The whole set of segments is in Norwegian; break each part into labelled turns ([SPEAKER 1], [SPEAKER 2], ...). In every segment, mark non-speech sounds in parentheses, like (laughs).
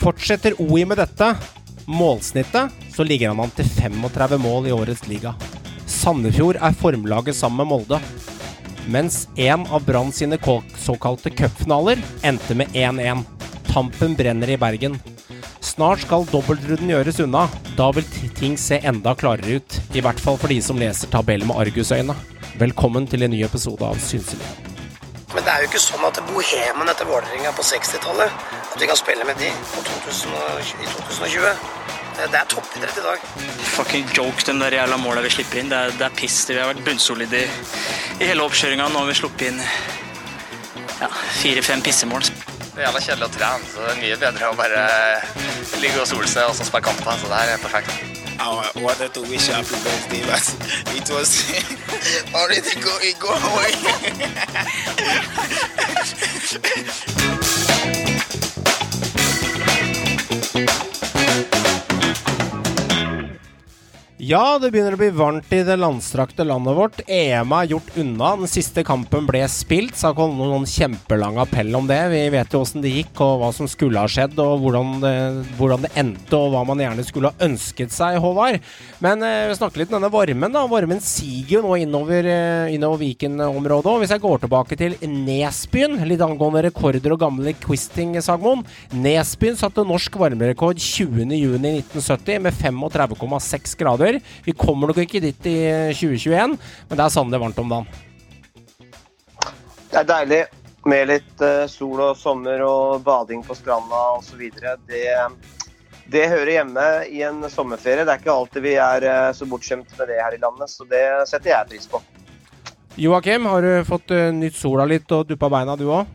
[SPEAKER 1] Fortsetter OI med dette, målsnittet, så ligger han an til 35 mål i årets liga. Sandefjord er formlaget sammen med Molde. Mens en av Brann sine såkalte cupfinaler endte med 1-1. Tampen brenner i Bergen. Snart skal dobbeltrunden gjøres unna. Da vil ting se enda klarere ut. I hvert fall for de som leser tabellen med argusøyne. Velkommen til en ny episode av Synselig.
[SPEAKER 2] Men det er jo ikke sånn at bohemen etter Vålerenga på 60-tallet At vi kan spille med de 2020, i 2020. Det, det er toppidrett i dag.
[SPEAKER 3] Fucking joke, den der jævla måla vi slipper inn. Det er, det er piss. Vi har vært bunnsolide i, i hele oppkjøringa. Nå har vi sluppet inn ja, fire-fem pissemål.
[SPEAKER 4] Det er jævla kjedelig å trene, så det er mye bedre å bare ligge og sole seg og så spille kamper. Så det her er perfekt.
[SPEAKER 5] I wanted to wish you happy birthday, but it was already go, it go away. Thank you.
[SPEAKER 1] Ja, det begynner å bli varmt i det landstrakte landet vårt. EM er gjort unna. Den siste kampen ble spilt. Så har kommet noen kjempelang appell om det. Vi vet jo åssen det gikk, og hva som skulle ha skjedd, og hvordan det, hvordan det, endte, og hva man gjerne skulle ha ønsket seg, Håvard. Men eh, vi snakker litt om denne varmen, da. Varmen siger jo nå innover, eh, innover Viken-området. Hvis jeg går tilbake til Nesbyen, litt angående rekorder og gamle quisting, Sagmoen. Nesbyen satte norsk varmerekord 20.6.1970 med 35,6 grader før. Vi kommer nok ikke dit i 2021, men det er sannelig varmt om dagen.
[SPEAKER 6] Det er deilig med litt uh, sol og sommer og bading på stranda osv. Det, det hører hjemme i en sommerferie. Det er ikke alltid vi er uh, så bortskjemt med det her i landet, så det setter jeg pris på.
[SPEAKER 1] Joakim, har du fått uh, nytt sola litt og duppa beina du òg?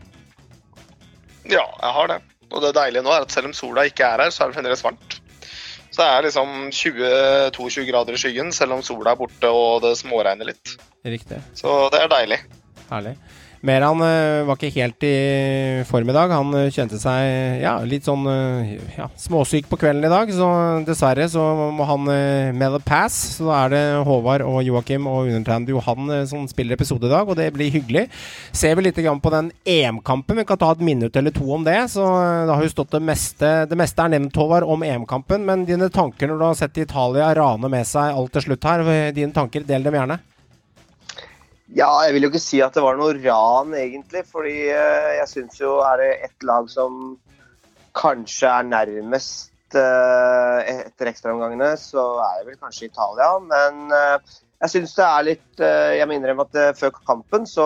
[SPEAKER 7] Ja, jeg har det. Og det deilige nå er at selv om sola ikke er her, så er det fremdeles varmt. Så det er liksom 20-22 grader i skyggen, selv om sola er borte og det småregner litt.
[SPEAKER 1] Riktig.
[SPEAKER 7] Så det er deilig.
[SPEAKER 1] Herlig. Meran uh, var ikke helt i form i dag. Han uh, kjente seg ja, litt sånn uh, ja, småsyk på kvelden i dag. Så dessverre så må han med the pass. Så da er det Håvard og Joakim og undertegnede Johan som spiller episode i dag, og det blir hyggelig. Ser vi litt på den EM-kampen. Vi kan ta et minutt eller to om det. Så det har jo stått det meste Det meste er nevnt, Håvard, om EM-kampen. Men dine tanker når du har sett Italia rane med seg alt til slutt her, dine tanker, del dem gjerne.
[SPEAKER 6] Ja, jeg vil jo ikke si at det var noe ran, egentlig. Fordi eh, jeg syns jo er det ett lag som kanskje er nærmest uh, etter ekstraomgangene, så er det vel kanskje Italia. Men uh, jeg syns det er litt Jeg må innrømme at før kampen så,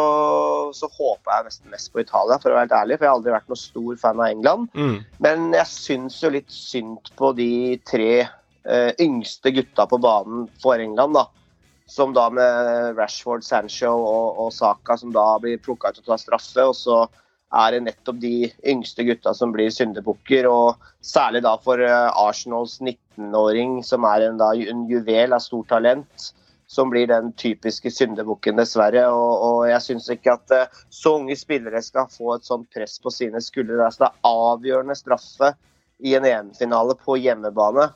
[SPEAKER 6] så håpa jeg nesten mest på Italia, for å være helt ærlig. For jeg har aldri vært noen stor fan av England. Mm. Men jeg syns jo litt synd på de tre yngste gutta på banen for England, da som da med Rashford, Sancho og, og Saka, som da blir plukka ut og tar straffe. Og så er det nettopp de yngste gutta som blir syndebukker. Og særlig da for eh, Arsenals 19-åring, som er en, da, en juvel av stort talent. Som blir den typiske syndebukken, dessverre. Og, og jeg syns ikke at uh, så unge spillere skal få et sånt press på sine skuldre. Altså, det er avgjørende straffe i en EM-finale på hjemmebane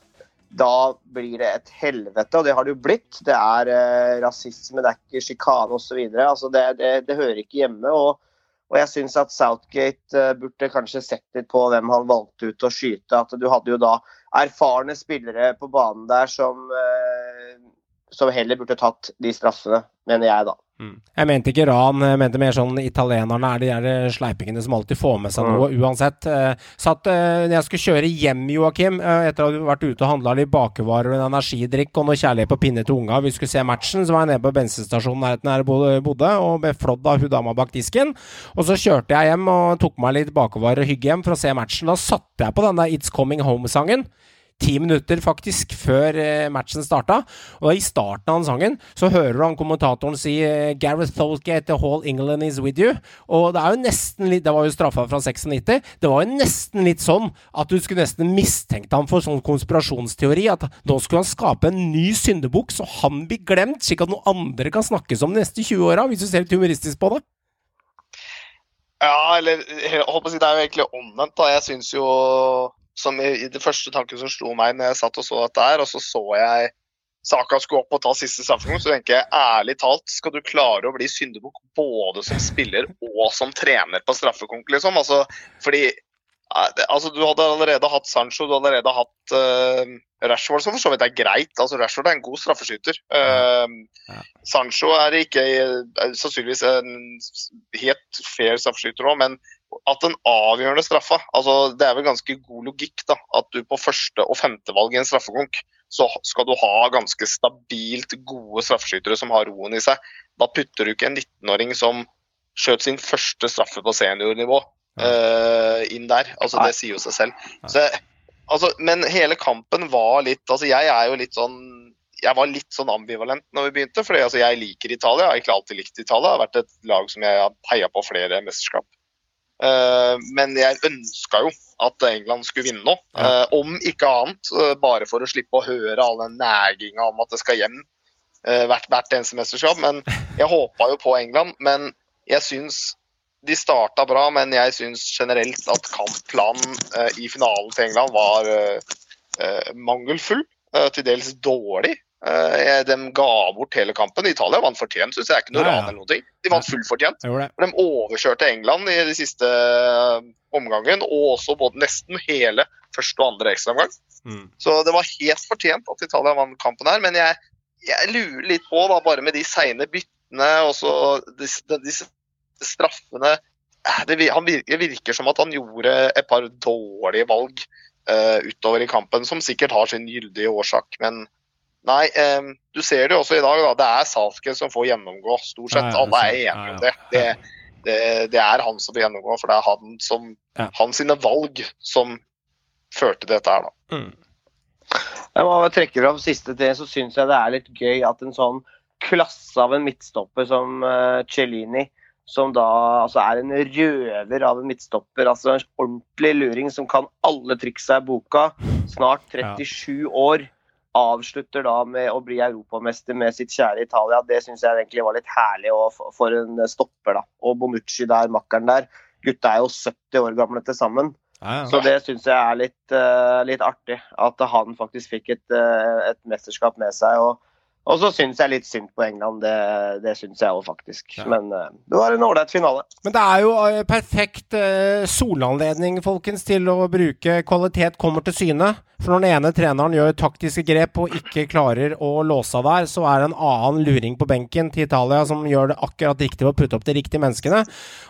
[SPEAKER 6] da blir det et helvete, og det har det jo blitt. Det er eh, rasisme, det er ikke sjikane osv. Altså det, det, det hører ikke hjemme. og, og jeg syns at Southgate eh, burde kanskje sett litt på hvem han valgte ut å skyte. At du hadde jo da erfarne spillere på banen der som, eh, som heller burde tatt de straffene, mener jeg da.
[SPEAKER 1] Mm. Jeg mente ikke ran, jeg mente mer sånn italienerne er de der sleipingene som alltid får med seg noe, uansett. Uh, satt uh, når jeg skulle kjøre hjem, Joakim, uh, etter å ha vært ute og handla litt bakevarer og en energidrikk og noe kjærlighet på pinne til unga, vi skulle se matchen, så var jeg nede på bensinstasjonen nærheten der jeg bodde, og ble flådd av hun dama bak disken. Og så kjørte jeg hjem og tok meg litt bakevarer og hygge hjem for å se matchen. Da satte jeg på den der It's Coming Home-sangen ti minutter faktisk før eh, matchen starta. Og i starten av den sangen så hører du han kommentatoren si eh, Gareth Tholgate, Hall England is with you. Og det er jo nesten litt Det var jo straffa fra 96. Det var jo nesten litt sånn at du skulle nesten mistenkt ham for sånn konspirasjonsteori. At nå skulle han skape en ny syndebukk, så han blir glemt, slik at noen andre kan snakkes om de neste 20 åra, hvis du ser litt humoristisk på det.
[SPEAKER 7] Ja, eller jeg håper å si det er jo egentlig omvendt. da. Jeg syns jo som i, det første tanken som slo meg når jeg satt og så dette her, og så så jeg Saka skulle opp og ta siste straffekonk, så tenker jeg ærlig talt, skal du klare å bli syndebukk både som spiller og som trener på straffekonk, liksom? Altså, fordi altså, du hadde allerede hatt Sancho, du hadde allerede hatt uh, Rashford, som for så vidt er greit. Altså, Rashford er en god straffeskyter. Uh, ja. Sancho er ikke er sannsynligvis en helt fair straffeskyter òg, men at den avgjørende straffa altså, Det er vel ganske god logikk da, at du på første- og femtevalg i en straffekonk så skal du ha ganske stabilt gode straffeskyttere som har roen i seg. Da putter du ikke en 19-åring som skjøt sin første straffe på seniornivå uh, inn der. Altså, det sier jo seg selv. Så, altså, men hele kampen var litt altså Jeg er jo litt sånn jeg var litt sånn ambivalent når vi begynte. For altså, Jeg liker Italia, jeg har egentlig alltid likt Italia. Det har vært et lag som jeg har heia på flere mesterskap. Uh, men jeg ønska jo at England skulle vinne nå. Uh, om ikke annet, uh, bare for å slippe å høre all den næginga om at det skal hjem hvert, hvert eneste mesterskap. Men (laughs) jeg håpa jo på England. Men jeg syns de starta bra, men jeg syns generelt at kampplanen i finalen til England var mangelfull. Til dels dårlig. De ga bort hele kampen. Italia vant fortjent, syns jeg. er ikke noe ran eller noe. De vant fullt fortjent. De overkjørte England i de siste omgangen, og også både nesten hele første og andre ekstraomgang. Mm. Så det var helt fortjent at Italia vant kampen her. Men jeg, jeg lurer litt på, da, bare med de seine byttene og så disse, disse straffene det, han virker, virker, som at han gjorde et par dårlige valg uh, utover i kampen, som sikkert har sin gyldige årsak. Men nei, um, du ser det jo også i dag. Da, det er Southgate som får gjennomgå. Stort sett. Alle er enige om det. det. Det, det. er han som får gjennomgå, for det er han som, ja. hans sine valg som førte dette her. da. Mm.
[SPEAKER 6] Jeg må trekke fram siste til, så syns jeg det er litt gøy at en sånn klasse av en midtstopper som uh, Cellini som da altså er en røver av en midtstopper. altså En ordentlig luring som kan alle triksa i boka. Snart 37 år. Avslutter da med å bli europamester med sitt kjære Italia. Det syns jeg egentlig var litt herlig for en stopper. da. Og Bonucci der, makkeren der. Gutta er jo 70 år gamle til sammen. Ja, ja. Så det syns jeg er litt, uh, litt, artig. At han faktisk fikk et, uh, et mesterskap med seg. og og så syns jeg litt synd på England, det, det syns jeg òg faktisk. Ja. Men uh, det var en ålreit finale.
[SPEAKER 1] Men det er jo uh, perfekt uh, solanledning, folkens, til å bruke kvalitet kommer til syne. For når den ene treneren gjør taktiske grep og ikke klarer å låse av der, så er det en annen luring på benken til Italia som gjør det akkurat riktig å putte opp de riktige menneskene.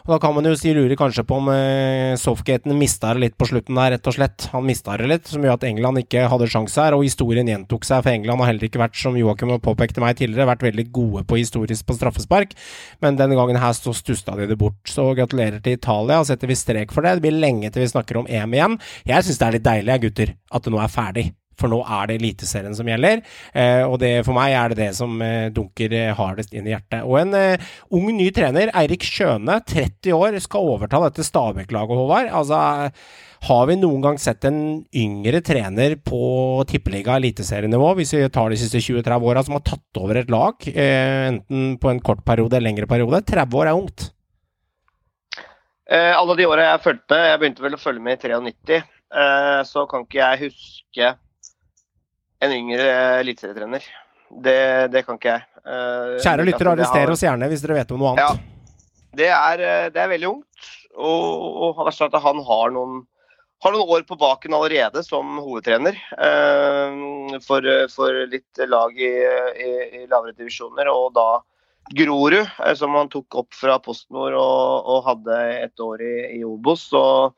[SPEAKER 1] Og da kan man jo si lurer kanskje på om uh, Softgaten mista det litt på slutten der, rett og slett. Han mista det litt, som gjør at England ikke hadde sjanse her. Og historien gjentok seg, for England har heller ikke vært, som Joakim påpekte meg tidligere, vært veldig gode på historisk på straffespark. Men denne gangen her så stusta de det bort. Så gratulerer til Italia, og setter vi strek for det. Det blir lenge til vi snakker om EM igjen. Jeg syns det er litt deilig, gutter, at det nå er ferdig. For nå er det Eliteserien som gjelder, eh, og det, for meg er det det som eh, dunker eh, hardest inn i hjertet. Og en eh, ung ny trener, Eirik Skjøne, 30 år, skal overta dette Stabæk-laget, Håvard. Altså, har vi noen gang sett en yngre trener på tippeliga eliteserienivå, hvis vi tar de siste 20-30 åra, som har tatt over et lag, eh, enten på en kort periode eller lengre periode? 30 år er ungt.
[SPEAKER 6] Eh, alle de åra jeg fulgte, jeg begynte vel å følge med i 93. Eh, så kan ikke jeg huske en yngre eliteserietrener. Det, det kan ikke jeg.
[SPEAKER 1] Eh, Kjære lyttere, arrester oss gjerne hvis dere vet om noe annet.
[SPEAKER 6] Ja, det er, eh, det er veldig ungt. Og, og at han har noen, har noen, år på baken allerede som hovedtrener for, for litt lag i, i, i, lavere divisjoner. Og da Grorud, som han tok opp fra PostNord og, og hadde et år i, i Obos. og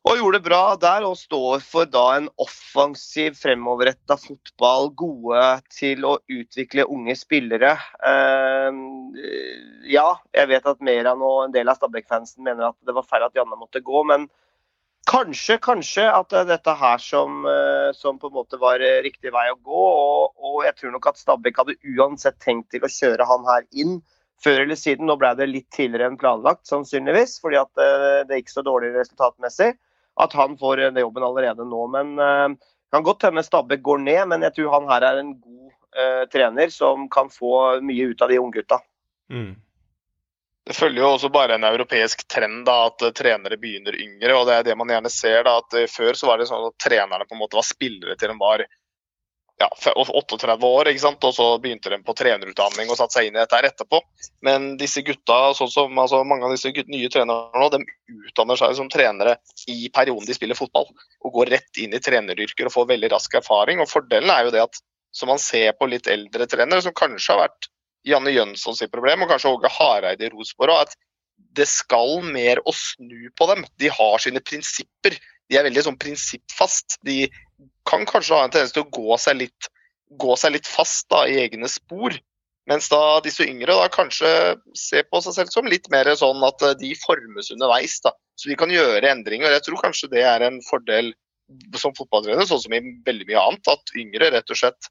[SPEAKER 6] og gjorde det bra der, og står for da en offensiv, fremoverretta fotball. Gode til å utvikle unge spillere. Ja, jeg vet at Meran og en del av Stabæk-fansen mener at det var feil at Janne måtte gå, men kanskje, kanskje at det er dette her som, uh, som på en måte var riktig vei å gå. Og, og jeg tror nok at Stabæk hadde uansett tenkt til å kjøre han her inn før eller siden. Nå ble det litt tidligere enn planlagt, sannsynligvis, fordi at det gikk så dårlig resultatmessig at han får den jobben allerede nå. Men uh, kan godt hende Stabæk går ned, men jeg tror han her er en god uh, trener som kan få mye ut av de unggutta. Mm.
[SPEAKER 7] Det følger jo også bare en europeisk trend da, at uh, trenere begynner yngre. og Det er det man gjerne ser. da, at uh, Før så var det sånn at trenerne på en måte var spillere til de var ja, 38 år, ikke sant? og så begynte de på trenerutdanning og satte seg inn i dette etterpå. Men disse gutta, sånn som altså, mange av disse nye trenerne nå, de utdanner seg som trenere i perioden de spiller fotball. Og går rett inn i treneryrker og får veldig rask erfaring. Og Fordelen er jo det at som man ser på litt eldre trenere, som kanskje har vært Janne Jønsson sitt problem, og kanskje Åge Hareide i Rosenborg, at det skal mer å snu på dem. De har sine prinsipper. De er veldig sånn prinsippfast. De kan kanskje ha en tendens til å gå seg litt, gå seg litt fast da, i egne spor. Mens da disse yngre da kanskje ser på seg selv som litt mer sånn at eh, de formes underveis. da, Så de kan gjøre endringer. Jeg tror kanskje det er en fordel som fotballtrener, sånn som i veldig mye annet. At yngre rett og slett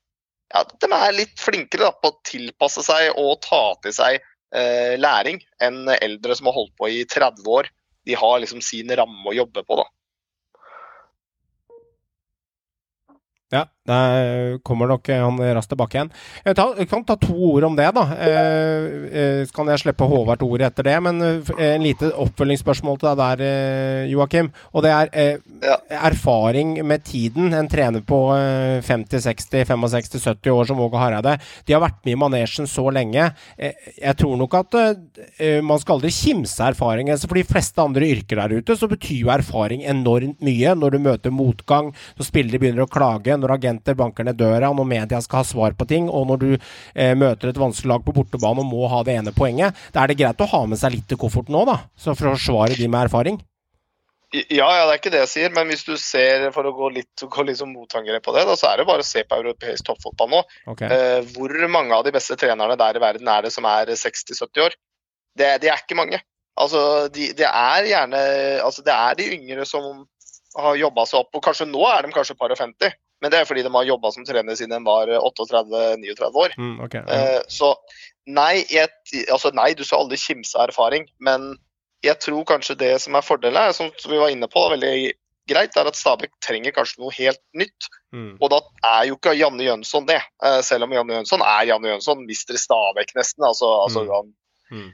[SPEAKER 7] ja, de er litt flinkere da, på å tilpasse seg og ta til seg eh, læring enn eldre som har holdt på i 30 år. De har liksom sin ramme å jobbe på. da.
[SPEAKER 1] Ja, der kommer nok han raskt tilbake igjen. Jeg, ta, jeg, kan ta to ord om det, da. Eh, eh, så kan jeg slippe Håvard ordet etter det. Men eh, en lite oppfølgingsspørsmål til deg der, eh, Joakim. Og det er eh, ja. erfaring med tiden. En trener på 50-60-65-70 år som Åge Hareide. De har vært med i manesjen så lenge. Eh, jeg tror nok at man skal aldri kimse erfaring. Altså for de fleste andre yrker der ute så betyr jo erfaring enormt mye når du møter motgang, når spillere begynner å klage når agenter banker ned døra, når media skal ha svar på ting, og når du eh, møter et vanskelig lag på bortebane og må ha det ene poenget, da er det greit å ha med seg litt i kofferten òg, da. Så for å forsvare de med erfaring.
[SPEAKER 7] Ja, ja, det er ikke det jeg sier, men hvis du ser, for å gå litt, gå liksom motangrep på det, da, så er det bare å se på europeisk toppfotball nå.
[SPEAKER 1] Okay.
[SPEAKER 7] Eh, hvor mange av de beste trenerne der i verden er det som er 60-70 år? Det, det, er ikke mange. Altså, de, det er gjerne altså, Det er de yngre som har jobba seg opp, og kanskje nå er de kanskje par og 50. Men det er fordi de har jobba som trener siden de var 38-39 år.
[SPEAKER 1] Mm, okay, ja.
[SPEAKER 7] uh, så nei, jeg, altså nei, du skal aldri kimse av erfaring. Men jeg tror kanskje det som er fordelen, er, som vi var inne på, veldig greit, er at Stabæk trenger kanskje noe helt nytt.
[SPEAKER 1] Mm.
[SPEAKER 7] Og da er jo ikke Janne Jønsson det. Uh, selv om Janne Jønsson er Janne Jønsson, mister Stabæk nesten. Altså, altså
[SPEAKER 1] mm. mm.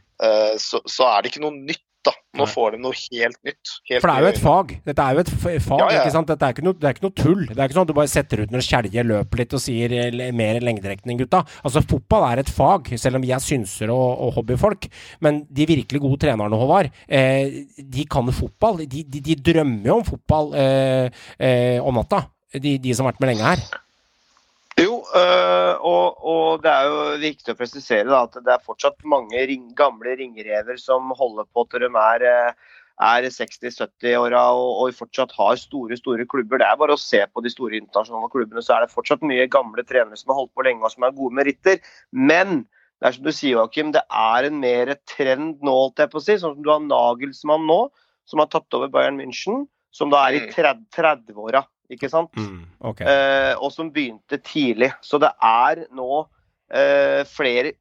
[SPEAKER 7] så, så, er det ikke noe nytt da. Nå får de noe helt nytt. Helt
[SPEAKER 1] For det er jo et fag. Dette er jo et fag,
[SPEAKER 7] ja, ja.
[SPEAKER 1] ikke sant. Dette er ikke, noe, det er ikke noe tull. Det er ikke sånn at du bare setter ut når skjelje løper litt og sier mer lengderekning, gutta. Altså, fotball er et fag, selv om vi er synsere og, og hobbyfolk. Men de virkelig gode trenerne, Håvard, eh, de kan fotball. De, de, de, drømmer jo om fotball eh, eh, om natta. De, de som har vært med lenge her.
[SPEAKER 6] Jo, øh, og, og, det er jo viktig å presisere da, at det er fortsatt mange ring, gamle ringrever som holder på til de er, øh, er 60-70-åra og, og, fortsatt har store store klubber. Det er bare å se på de store internasjonale klubbene, så er det fortsatt mye gamle trenere som har holdt på lenge og som er gode meritter. Men det er som du sier, Joakim, det er en mer trend nå, holdt jeg på å si. Sånn som du har Nagelsmann nå, som har tatt over Bayern München, som da er i 30-åra. Ikke sant?
[SPEAKER 1] Mm, okay.
[SPEAKER 6] eh, og som begynte tidlig. Så det er nå eh, flere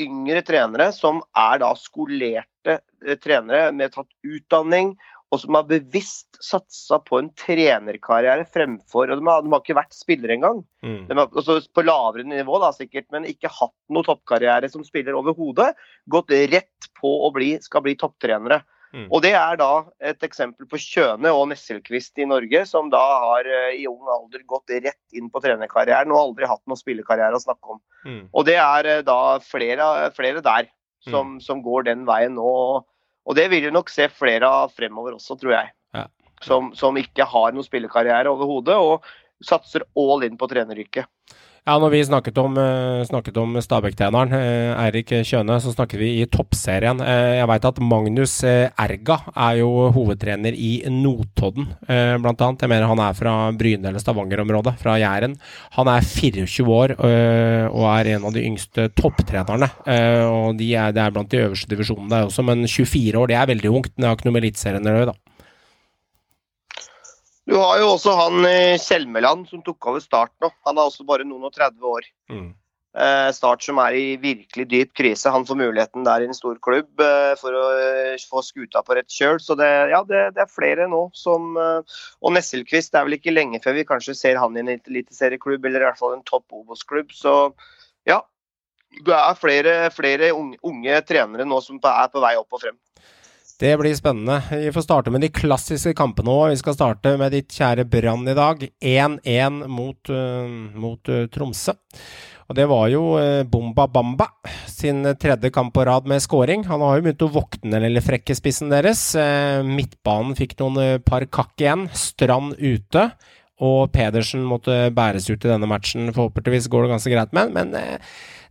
[SPEAKER 6] yngre trenere som er da skolerte eh, trenere med tatt utdanning, og som har bevisst satsa på en trenerkarriere fremfor og De har, de har ikke vært spillere engang.
[SPEAKER 1] Mm.
[SPEAKER 6] De har, altså på lavere nivå da sikkert, men ikke hatt noe toppkarriere som spiller overhodet. Gått rett på å bli, skal bli topptrenere.
[SPEAKER 1] Mm.
[SPEAKER 6] Og Det er da et eksempel på Kjøne og Nesselquist i Norge, som da har eh, i ung alder gått rett inn på trenerkarrieren og aldri hatt noen spillekarriere å snakke om.
[SPEAKER 1] Mm.
[SPEAKER 6] Og det er eh, da flere, flere der som,
[SPEAKER 1] Mm.
[SPEAKER 6] som, går den veien nå. Og det vil du nok se flere av fremover også, tror jeg.
[SPEAKER 1] Ja.
[SPEAKER 6] Som, som ikke har noen spillekarriere overhodet, og satser all in på treneryrket.
[SPEAKER 1] Ja, når vi snakket om, uh, snakket om Stabæk-treneren, uh, Eirik Kjøne, så snakket vi i toppserien. Uh, jeg veit at Magnus Erga er jo hovedtrener i Notodden, blant annet. Jeg mener han er fra Bryne eller Stavanger-området, fra Jæren. Han er 24 år og er en av de yngste topptrenerne. og de er, Det er blant de øverste divisjonene der også, men 24 år det er veldig ungt. Det har ikke noe med Eliteserien å gjøre, da.
[SPEAKER 6] Du har jo også han i Kjelmeland som tok over Start nå. Han er også bare noen og 30 år.
[SPEAKER 1] Mm.
[SPEAKER 6] Eh, start som er i virkelig dyp krise. Han får muligheten der i en stor klubb eh, for å eh, få skuta på rett kjøl. Så det, ja, det, det, er flere nå som eh, Og Nesselquist det er vel ikke lenge før vi kanskje ser han i en eliteserieklubb, eller i hvert fall en topp Obos-klubb. Så ja. Det er flere, flere unge, unge trenere nå som er på vei opp og frem.
[SPEAKER 1] Det blir spennende. Vi får starte med de klassiske kampene òg. Vi skal starte med ditt kjære Brann i dag. 1-1 mot, uh, mot uh, Tromsø. Og det var jo uh, Bomba Bamba sin tredje kamp på rad med scoring. Han har jo begynt å våkne den lille frekke spissen deres. midtbanen fikk noen par kakk igjen. Strand ute. Og Pedersen måtte bæres ut i denne matchen. Forhåpentligvis går det ganske greit med men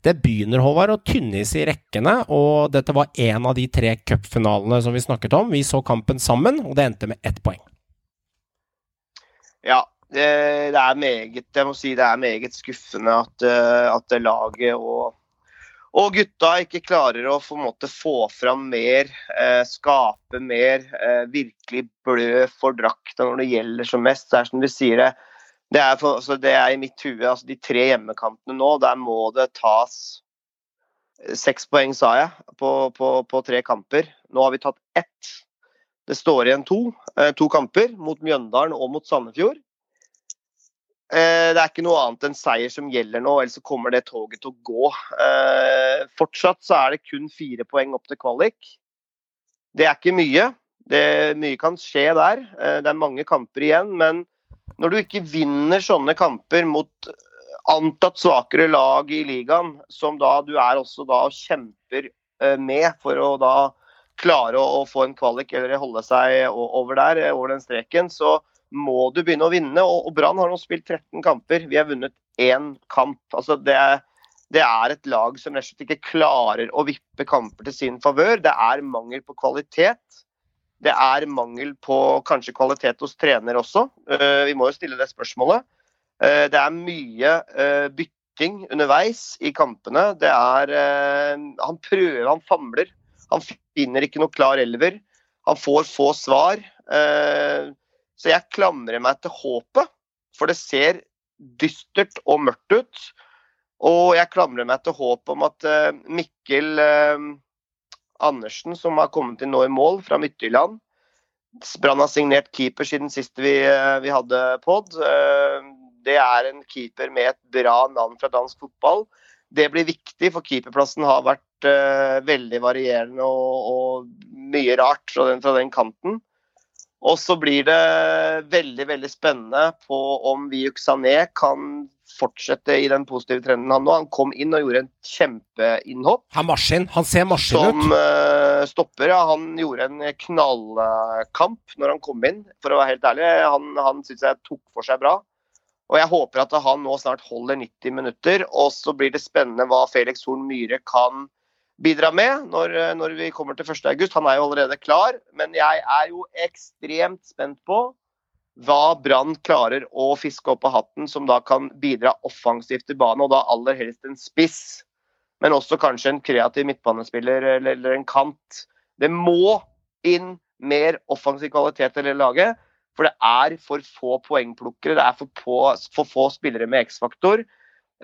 [SPEAKER 1] det begynner Håvard, å tynnes i rekkene, og dette var en av de tre cupfinalene som vi snakket om. Vi så kampen sammen, og det endte med ett poeng.
[SPEAKER 6] Ja, det, det er meget jeg må si det er meget skuffende at, eh, at laget og, og, gutta ikke klarer å måte, få fram mer, eh, skape mer, eh, virkelig blø for drakta når det gjelder som mest. Det er som du sier det det er, for, altså det er i mitt hue altså De tre hjemmekampene nå, der må det tas eh, Seks poeng, sa jeg, på, på, på, tre kamper. Nå har vi tatt ett. Det står igjen to. Eh, to kamper, mot Mjøndalen og mot Sandefjord. Eh, det er ikke noe annet enn seier som gjelder nå, ellers kommer det toget til å gå. Fortsatt så er det kun fire poeng opp til kvalik. Det er ikke mye. Det, mye kan skje der. Det er mange kamper igjen. men når du ikke vinner sånne kamper mot antatt svakere lag i ligaen, som da du er også da og kjemper eh, med for å da klare å, få en kvalik eller holde seg over der, eh, over den streken, så må du begynne å vinne. Og, og Brann har nå spilt 13 kamper. Vi har vunnet én kamp. Altså det, det er et lag som rett og slett ikke klarer å vippe kamper til sin favør. Det er mangel på kvalitet. Det er mangel på kanskje kvalitet hos trener også. Eh, vi må jo stille det spørsmålet. Eh, det er mye eh, bytting underveis i kampene. Det er Han prøver, han famler. Han finner ikke noe klar elver. Han får få svar. Så jeg klamrer meg til håpet, for det ser dystert og mørkt ut. Og jeg klamrer meg til håpet om at Mikkel Andersen, som har kommet inn nå i mål fra Midtjylland. Brann har signert keeper siden sist vi, eh, vi hadde pod. Eh, det er en keeper med et bra navn fra dansk fotball. Det blir viktig, for keeperplassen har vært uh, veldig varierende og, og, mye rart fra den, fra den kanten. Og så blir det veldig veldig spennende på om Viuk Sané kan fortsette i den positive trenden han nå. Han kom inn og gjorde en kjempeinnhopp.
[SPEAKER 1] Han maskin. Han ser maskin
[SPEAKER 6] ut. Som uh, stopper, ja. Han gjorde en knallkamp når han kom inn, for å være helt ærlig. Han, han syns jeg tok for seg bra. Og jeg håper at han nå snart holder 90 minutter. Og så blir det spennende hva Felix Horn Myhre kan bidra med når, når vi kommer til 1.8. Han er jo allerede klar, men jeg er jo ekstremt spent på hva Brann klarer å fiske opp av hatten som da kan bidra offensivt til banen, og da aller helst en spiss. Men også kanskje en kreativ midtbanespiller eller, en kant. Det må inn mer offensiv kvalitet i det laget. For det er for få poengplukkere, det er for, på, for få spillere med X-faktor.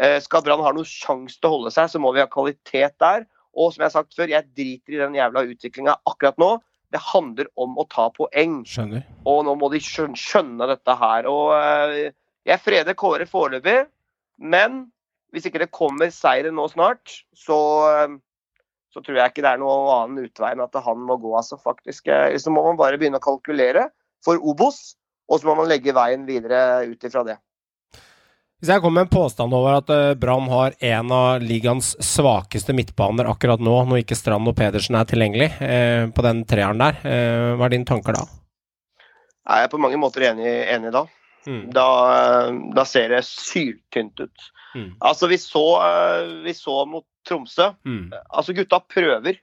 [SPEAKER 6] Eh, skal Brann ha noen sjanse til å holde seg, så må vi ha kvalitet der. Og som jeg har sagt før, jeg driter i den jævla utviklinga akkurat nå. Det handler om å ta poeng.
[SPEAKER 1] Skjønner.
[SPEAKER 6] Og nå må de skjønne dette her. Og uh, jeg freder Kåre foreløpig, men hvis ikke det kommer seire nå snart, så, uh, så tror jeg ikke det er noen annen utvei enn at han må gå, altså, faktisk. Uh, så må man bare begynne å kalkulere for Obos, og så må man legge veien videre ut ifra det.
[SPEAKER 1] Hvis jeg kommer med en påstand over at uh, Brann har en av ligaens svakeste midtbaner akkurat nå, når ikke Strand og Pedersen er tilgjengelig eh, på den treeren der, eh, hva er dine tanker da?
[SPEAKER 6] Jeg er på mange måter enig, enig da. Mm. da. Da ser det syltynt ut. Mm. Altså, vi så, vi så mot Tromsø. Mm. Altså, gutta prøver,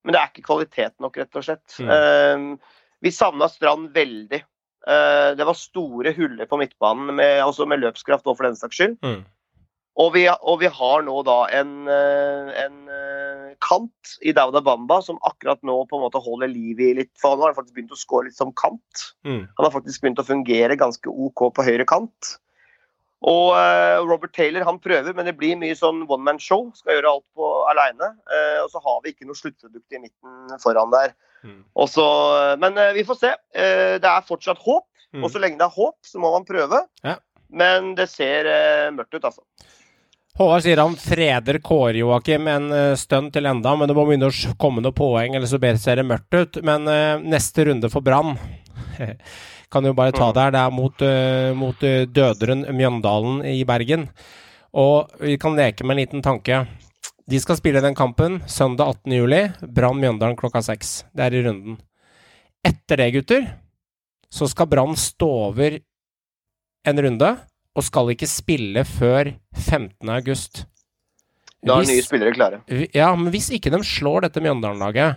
[SPEAKER 6] men det er ikke kvalitet nok, rett og slett. Mm. vi savna Strand veldig. Eh, det var store huller på midtbanen, med, altså med løpskraft og for den saks skyld. Mm. Og, vi, og, vi, har nå da en, eh, en eh, kant i Dauda Bamba som akkurat nå på en måte holder liv i litt For han har faktisk begynt å skåre litt som kant. Mm. Han har faktisk begynt å fungere ganske OK på høyre kant. Og uh, Robert Taylor han prøver, men det blir mye sånn one man show. Skal gjøre alt på aleine. Uh, og så har vi ikke noe sluttprodukt i midten foran der. Mm. Også, men uh, vi får se. det er fortsatt håp. Mm. Og så lenge det er håp, så må man prøve. Ja. Men det ser mørkt ut, altså.
[SPEAKER 1] Håvard sier han freder Kåre Joakim en stund til enda, men det må begynne å komme noen poeng, eller så ser det mørkt ut. Men eh, neste runde for Brann (laughs) kan jo bare ta det her. Det er mot, eh, mot eh, døderen Mjøndalen i Bergen. Og vi kan leke med en liten tanke. De skal spille den kampen søndag 18. juli. Brann Mjøndalen klokka seks. Det er i runden. Etter det, gutter, så skal Brann stå over en runde, og skal ikke spille før 15. august.
[SPEAKER 6] Da er
[SPEAKER 1] Hvis-
[SPEAKER 6] nye spillere klare.
[SPEAKER 1] ja, men hvis ikke de slår dette Mjøndalen-laget,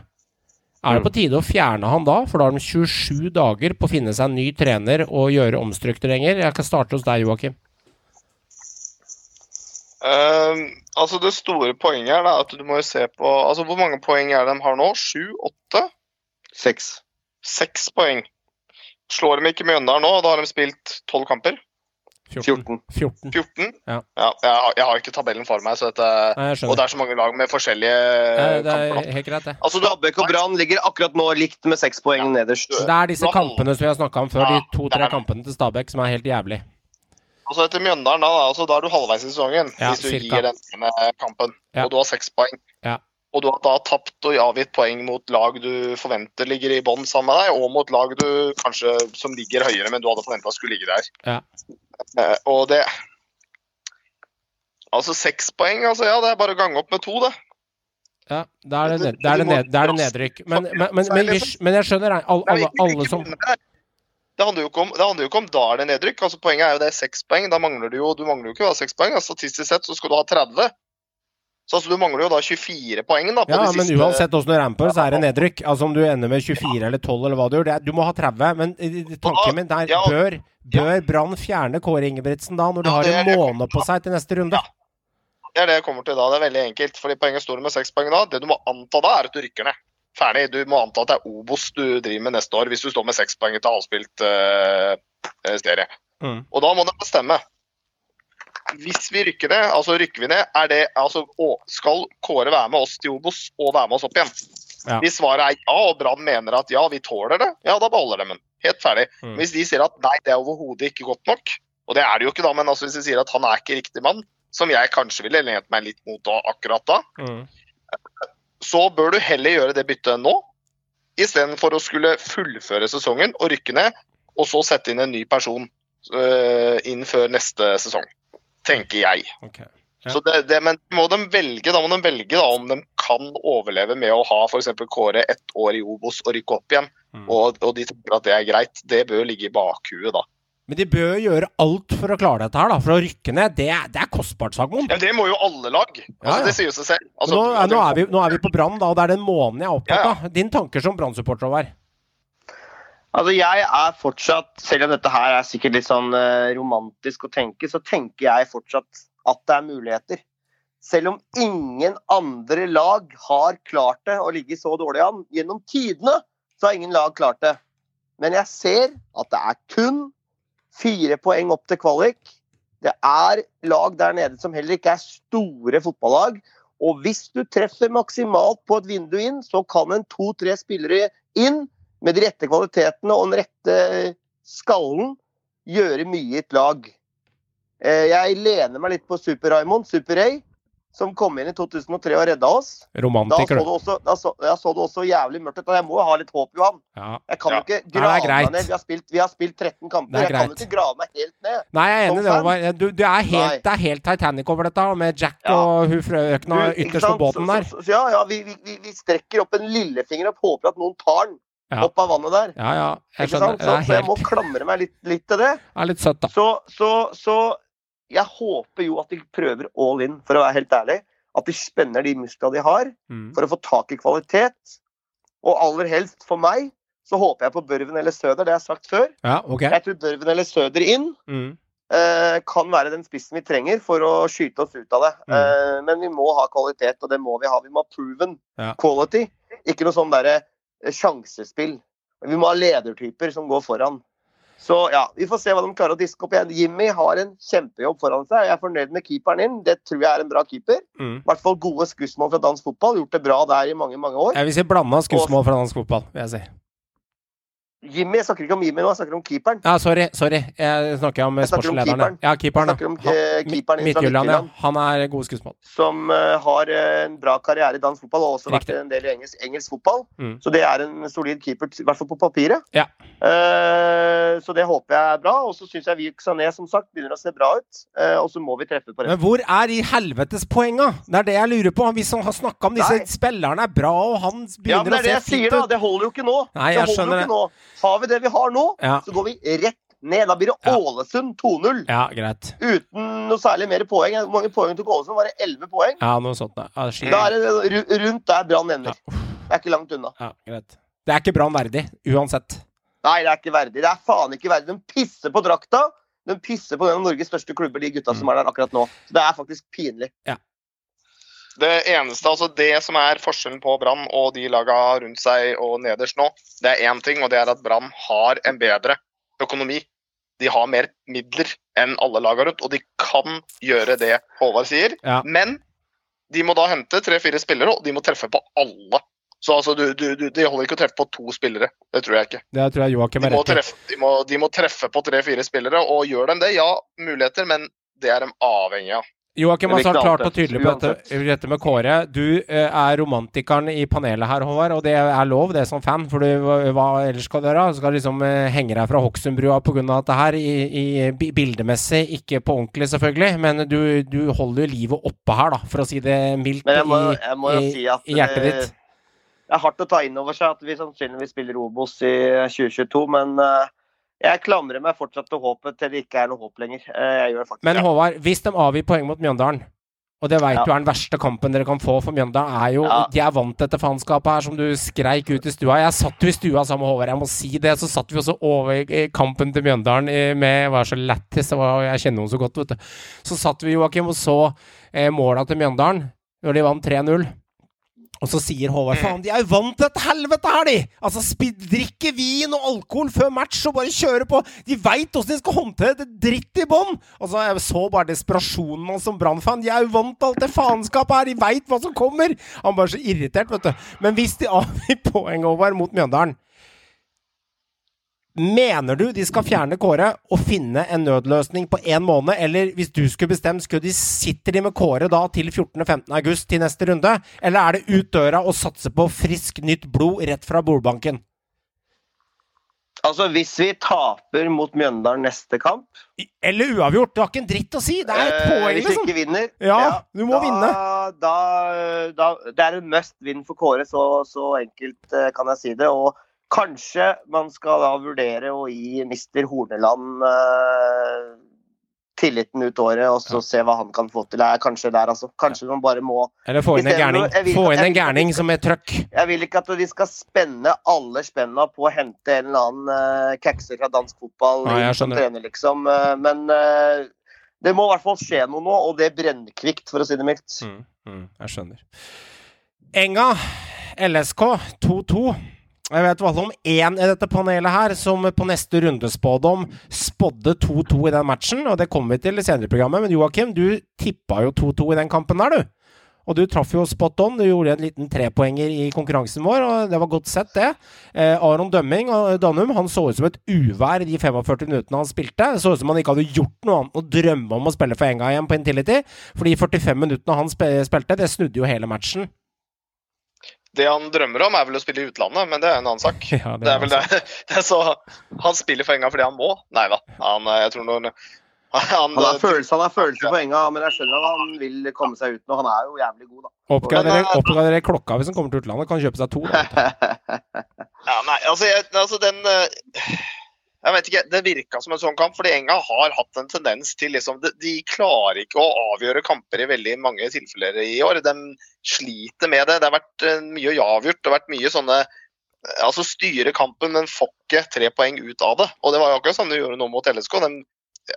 [SPEAKER 1] er det på tide å fjerne han da? For da har de 27 dager på å finne seg en ny trener og gjøre omstruktureringer. Jeg kan starte hos deg, Joakim.
[SPEAKER 7] Um, altså Det store poenget er da at du må jo se på altså Hvor mange poeng er det de har nå? Sju? Åtte?
[SPEAKER 6] Seks.
[SPEAKER 7] Seks poeng. Slår de ikke Mjøndalen nå, da har de spilt tolv kamper?
[SPEAKER 1] 14. 14.
[SPEAKER 7] 14?
[SPEAKER 1] Ja.
[SPEAKER 7] jeg, har, jeg har ikke tabellen for meg, så dette,
[SPEAKER 1] Nei,
[SPEAKER 7] og det er så mange lag med forskjellige
[SPEAKER 1] Nei, det
[SPEAKER 7] kamper.
[SPEAKER 1] er
[SPEAKER 7] nå.
[SPEAKER 1] helt greit, det.
[SPEAKER 7] Altså,
[SPEAKER 6] Stabæk og Brann ligger akkurat nå likt med seks poeng nederst.
[SPEAKER 1] Det er disse kampene som vi har snakka om før, de
[SPEAKER 7] Ja,
[SPEAKER 1] to-tre
[SPEAKER 7] det er-
[SPEAKER 1] kampene til Stabæk, som er helt jævlig.
[SPEAKER 7] Og så etter Mjøndalen, da, da, altså, da er du halvveis i sesongen
[SPEAKER 1] Ja,
[SPEAKER 7] hvis du
[SPEAKER 1] cirka.
[SPEAKER 7] gir den ene kampen.
[SPEAKER 1] Ja.
[SPEAKER 7] Og du har seks poeng. Og du har da tapt og avgitt poeng mot lag du forventer ligger i bånn sammen med deg, og mot lag du kanskje som ligger høyere, men du hadde forventa skulle ligge der.
[SPEAKER 1] Ja.
[SPEAKER 7] Uh, og det Altså seks poeng, altså ja, det er bare å gange opp med to, det.
[SPEAKER 1] Ja, da er det, ned, det, er det, ned, det, er det nedrykk. Men, men, men, men, jeg skjønner, alle, alle, alle som
[SPEAKER 7] Det handler jo ikke om, det jo om da er det nedrykk. altså Poenget er jo det er seks poeng. Da mangler du jo du mangler jo ikke da seks poeng. altså Statistisk sett så skal du ha 30. Så altså, du mangler jo da 24 poeng da
[SPEAKER 1] Ja, men
[SPEAKER 7] siste
[SPEAKER 1] uansett åssen du ramper, så er det nedrykk. Altså om du ender med 24 eller 12 eller hva du gjør. Er, du må ha 30. Men tanken min der
[SPEAKER 7] Ja.
[SPEAKER 1] bør, bør Brann fjerne Kåre Ingebrigtsen da, når du
[SPEAKER 7] Ja,
[SPEAKER 1] har en måned på seg til neste runde?
[SPEAKER 7] Ja. Det er det jeg kommer til da. Det er veldig enkelt. fordi Poenget står med seks poeng da. Det du må anta da, er at du rykker ned. Ferdig. Du må anta at det er Obos du driver med neste år, hvis du står med seks poeng til avspilt uh, serie.
[SPEAKER 1] Mm.
[SPEAKER 7] Og da må det bestemme. Hvis vi rykker ned, altså rykker vi ned, er det altså å, Skal Kåre være med oss til Obos og være med oss opp igjen?
[SPEAKER 1] Ja.
[SPEAKER 7] Hvis svaret er ja, og Brann mener at ja, vi tåler det, ja, da beholder de den. Helt ferdig.
[SPEAKER 1] Mm.
[SPEAKER 7] Hvis de sier at nei, det er overhodet ikke godt nok, og det er det jo ikke da, men altså hvis de sier at han er ikke riktig mann, som jeg kanskje ville lent meg litt mot da, akkurat da,
[SPEAKER 1] Mm.
[SPEAKER 7] så bør du heller gjøre det byttet nå, istedenfor å skulle fullføre sesongen og rykke ned, og så sette inn en ny person uh, inn før neste sesong. Tenker jeg.
[SPEAKER 1] Okay. Ja.
[SPEAKER 7] Så det, det, men må de velge, da må de velge da, om de kan overleve med å ha f.eks. Kåre ett år i Obos og rykke opp igjen,
[SPEAKER 1] Mm.
[SPEAKER 7] og, og de tenker at det er greit. Det bør ligge i bakhuet da.
[SPEAKER 1] Men de bør gjøre alt for å klare dette her, da. For å rykke ned, det det er kostbart, Sagmoen.
[SPEAKER 7] Ja, det må jo alle lag. Altså,
[SPEAKER 1] Ja, ja.
[SPEAKER 7] Det sier seg selv. Altså,
[SPEAKER 1] nå, nå, er vi, nå er vi på Brann, da, og det er den måneden jeg er opptatt av. Din tanker som Brann-supporter, Håvard?
[SPEAKER 6] Altså, jeg er fortsatt, selv om dette her er sikkert litt sånn eh, romantisk å tenke, så tenker jeg fortsatt at det er muligheter. Selv om ingen andre lag har klart det å ligge så dårlig an gjennom tidene, så har ingen lag klart det. Men jeg ser at det er kun fire poeng opp til kvalik. Det er lag der nede som heller ikke er store fotballag. Og hvis du treffer maksimalt på et vindu inn, så kan en to-tre spillere inn med de rette kvalitetene og den rette skallen gjøre mye i et lag. Eh, Jeg lener meg litt på Super-Raymond, Super-Ray, som kom inn i 2003 og redda oss. Da så det
[SPEAKER 1] du.
[SPEAKER 6] også, da så, da så det også jævlig mørkt ut. Jeg må jo ha litt håp, Johan.
[SPEAKER 1] Ja.
[SPEAKER 6] Jeg kan
[SPEAKER 7] Ja.
[SPEAKER 6] ikke grave meg ned. Vi har, spilt, vi har spilt 13 kamper.
[SPEAKER 1] Er
[SPEAKER 6] Jeg kan jo ikke grave meg helt ned.
[SPEAKER 1] Nei, jeg er enig i det, var, du, Du, er helt, det er helt Titanic over dette, med Jack
[SPEAKER 6] Ja.
[SPEAKER 1] og hun frøkna ytterst på båten der.
[SPEAKER 6] Så, så, så, ja, ja, vi, vi, vi- vi strekker opp en lillefinger og håper at noen tar den
[SPEAKER 1] Ja.
[SPEAKER 6] opp av vannet der.
[SPEAKER 1] Ja, ja. Jeg
[SPEAKER 6] Ikke
[SPEAKER 1] skjønner.
[SPEAKER 6] sant? Så, så jeg må klamre meg litt, litt til det.
[SPEAKER 1] det er litt søtt, da.
[SPEAKER 6] Så, så, så jeg håper jo at de prøver all in, for å være helt ærlig. At de spenner de musklene de har,
[SPEAKER 1] Mm.
[SPEAKER 6] for å få tak i kvalitet. Og aller helst for meg, så håper jeg på Børven eller Søder, det har jeg sagt før.
[SPEAKER 1] Ja, okay.
[SPEAKER 6] Jeg tror Børven eller Søder inn
[SPEAKER 1] Mm.
[SPEAKER 6] eh, kan være den spissen vi trenger for å skyte oss ut av det.
[SPEAKER 1] Mm.
[SPEAKER 6] Eh, men vi må ha kvalitet, og det må vi ha. Vi må ha proven
[SPEAKER 1] Ja.
[SPEAKER 6] quality, ikke noe sånn derre sjansespill. Vi må ha ledertyper som går foran. Så ja, vi får se hva de klarer å diske opp igjen. Jimmy har en kjempejobb foran seg. Jeg er fornøyd med keeperen din. Det tror jeg er en bra keeper.
[SPEAKER 1] Mm.
[SPEAKER 6] I hvert fall gode skussmål fra dansk fotball. Gjort det bra der i mange, mange år.
[SPEAKER 1] Jeg vil si blanda skussmål fra dansk fotball, vil jeg si.
[SPEAKER 6] Jimmy, jeg snakker ikke om Jimmy nå, jeg snakker om keeperen.
[SPEAKER 1] Ja, sorry. sorry. Jeg snakker om
[SPEAKER 6] Jeg snakker om
[SPEAKER 1] sportslederen.
[SPEAKER 6] keeperen.
[SPEAKER 1] Ja, keeperen.
[SPEAKER 6] Jeg snakker om.
[SPEAKER 1] Han-
[SPEAKER 6] eh, keeperen
[SPEAKER 1] Midtjylland, ja. Han er god skussmål.
[SPEAKER 6] Som uh, har en bra karriere i dansk fotball og også
[SPEAKER 1] Riktig.
[SPEAKER 6] vært en del i engelsk, engelsk fotball.
[SPEAKER 1] Mm.
[SPEAKER 6] Så det er en solid keeper, i hvert fall på papiret.
[SPEAKER 1] Ja.
[SPEAKER 6] Uh, så det håper jeg er bra. Og så syns jeg Vik Sané som sagt begynner å se bra ut. Uh, og så må vi treffe på
[SPEAKER 1] Men hvor er i helvetes poenga? Det er det jeg lurer på. Hvis han har snakka om disse
[SPEAKER 6] Nei.
[SPEAKER 1] spillerne er bra, og han begynner
[SPEAKER 6] Ja, men
[SPEAKER 1] begynner
[SPEAKER 6] det er det
[SPEAKER 1] å
[SPEAKER 6] jeg
[SPEAKER 1] se
[SPEAKER 6] sier,
[SPEAKER 1] fint
[SPEAKER 6] da.
[SPEAKER 1] ut.
[SPEAKER 6] Det holder jo ikke nå.
[SPEAKER 1] Nei,
[SPEAKER 6] det holder jo ikke nå. Har vi det vi har nå,
[SPEAKER 1] Ja.
[SPEAKER 6] så går vi rett ned. Da blir det
[SPEAKER 1] Ja.
[SPEAKER 6] Ålesund 2-0.
[SPEAKER 1] Ja, greit.
[SPEAKER 6] Uten noe særlig mer poeng. Hvor mange poeng tok Ålesund? Var det 11 poeng?
[SPEAKER 1] Ja, noe sånt. Da, Ja.
[SPEAKER 6] Da er det ru- rundt der Brann ender.
[SPEAKER 1] Ja.
[SPEAKER 6] Det er ikke langt unna.
[SPEAKER 1] ja, greit. Det er ikke Brann verdig, uansett.
[SPEAKER 6] Nei, det er ikke verdig. Det er faen ikke verdig. De pisser på drakta. De pisser på en av Norges største klubber, de gutta som er der akkurat nå. Så det er faktisk pinlig.
[SPEAKER 7] Det eneste, altså det som er forskjellen på Brann og de laga rundt seg og nederst nå, det er én ting, og det er at Brann har en bedre økonomi. De har mer midler enn alle laga rundt, og de kan gjøre det Håvard sier.
[SPEAKER 1] Ja.
[SPEAKER 7] Men de må da hente tre-fire spillere, og de må treffe på alle. Så altså, du, du, du, De holder ikke å treffe på to spillere. Det tror jeg ikke.
[SPEAKER 1] Det tror jeg Joakim er rett i.
[SPEAKER 7] de de må treffe på tre-fire spillere, og gjør de det, ja, muligheter, men det er de avhengig av.
[SPEAKER 1] Joakim har sagt klart og tydelig på dette, dette med Kåre. Du eh, er romantikeren i panelet her, Håvard, og det er lov, det er som fan. For du, hva, ellers skal du gjøre? Du skal liksom eh, henge deg fra Hokksundbrua pga. dette her, i, i bi- bildemessig, ikke på ordentlig selvfølgelig. Men du, du holder jo livet oppe her, da, for å si det mildt,
[SPEAKER 6] Men jeg må, jeg må
[SPEAKER 1] i,
[SPEAKER 6] si at
[SPEAKER 1] i hjertet ditt.
[SPEAKER 6] det er hardt å ta inn over seg at vi sannsynligvis spiller Obos i 2022, men eh, jeg klamrer meg fortsatt til håpet til det ikke er noe håp lenger. Eh, faktisk
[SPEAKER 1] Men. Håvard, hvis de avgir poeng mot Mjøndalen og det veit
[SPEAKER 6] Ja.
[SPEAKER 1] du er den verste kampen dere kan få, for Mjøndalen er jo
[SPEAKER 6] Ja.
[SPEAKER 1] De er vant til dette faenskapet her, som du skreik ut i stua. Jeg satt jo i stua sammen med Håvard, jeg må si det. Så satt vi også over i kampen til Mjøndalen Med med Var så lættis, jeg kjenner henne så godt, vet du. Så satt vi, Joakim, og så eh, måla til Mjøndalen når de vant 3-0. Og så sier Håvard faen, de er jo vant til dette helvete her, de! Altså, drikke vin og alkohol før match og bare kjøre på. De veit åssen de skal håndtere det dritt i bånn! Altså, jeg så bare desperasjonen hans som Brann-fan. De er jo vant til alt det faenskapet her, de veit hva som kommer! Han bare så irritert, vet du. Men hvis de avgir poeng over mot Mjøndalen Mener du de skal fjerne Kåre og finne en nødløsning på én måned, eller hvis du skulle bestemt, skulle de sitter de med Kåre da til 14.-15. august til neste runde? Eller er det ut døra og satse på frisk, nytt blod rett fra bordbanken?
[SPEAKER 6] Altså, hvis vi taper mot Mjøndalen neste kamp
[SPEAKER 1] Eller uavgjort? Det har ikke en dritt å si! Det er et
[SPEAKER 6] eh,
[SPEAKER 1] poeng,
[SPEAKER 6] Hvis vi
[SPEAKER 1] liksom!
[SPEAKER 6] ikke vinner
[SPEAKER 1] Ja, du må
[SPEAKER 6] da,
[SPEAKER 1] vinne.
[SPEAKER 6] Da, da, det er en must win for Kåre, så, så enkelt eh, kan jeg si det. Og kanskje man skal da vurdere å gi mister Horneland eh, tilliten ut året, og så se hva han kan få til. Det er kanskje der, altså. Kanskje man bare må
[SPEAKER 1] Eller få inn en gærning. Få inn en gærning som er trøkk.
[SPEAKER 6] Jeg vil ikke at de skal spenne alle spenna på å hente en eller annen uh, kakser fra dansk fotball
[SPEAKER 1] Nei, jeg
[SPEAKER 6] som trener, liksom. Uh, men uh, det må i hvert fall skje noe nå, og det brennkvikt, for å si det mildt.
[SPEAKER 1] Mm, mm, jeg skjønner. Enga, LSK 2-2. Jeg vet i om én i dette panelet her som på neste rundespådom spådde 2-2 i den matchen, og det kommer vi til i senere i programmet. Men Joakim, du tippa jo 2-2 i den kampen der, du. Og du traff jo spot on. Du gjorde en liten trepoenger i konkurransen vår, og det var godt sett, det. Eh, Aron Dømming og Danum han så ut som et uvær i de 45 minuttene han spilte. Det så ut som han ikke hadde gjort noe annet enn å drømme om å spille for Enga igjen på Intility. For de 45 minuttene han spilte, det snudde jo hele matchen.
[SPEAKER 7] Det han drømmer om, er vel å spille i utlandet, men det er en annen sak. (laughs)
[SPEAKER 1] Ja,
[SPEAKER 7] Det er vel det. (laughs) det er så, han spiller for Enga fordi han må? Nei da. Han, eh, jeg tror noen, han,
[SPEAKER 6] Han har følelse, han har følelse på enga, men jeg skjønner at han vil komme seg ut nå. Han er jo jævlig god, da.
[SPEAKER 1] Oppgrader oppgrader klokka hvis han kommer til utlandet. Kan kjøpe seg to. Da. (laughs)
[SPEAKER 7] Ja, nei, altså, jeg, altså den eh, Jeg vet ikke, Det virka som en sånn kamp, fordi Enga har hatt en tendens til liksom, de, de klarer ikke å avgjøre kamper i veldig mange tilfeller i år. De sliter med det. Det har vært eh, mye avgjort. Det har vært mye sånne eh, Altså styre kampen, men får ikke tre poeng ut av det. Og det var jo akkurat sånn de gjorde nå mot LSK. De,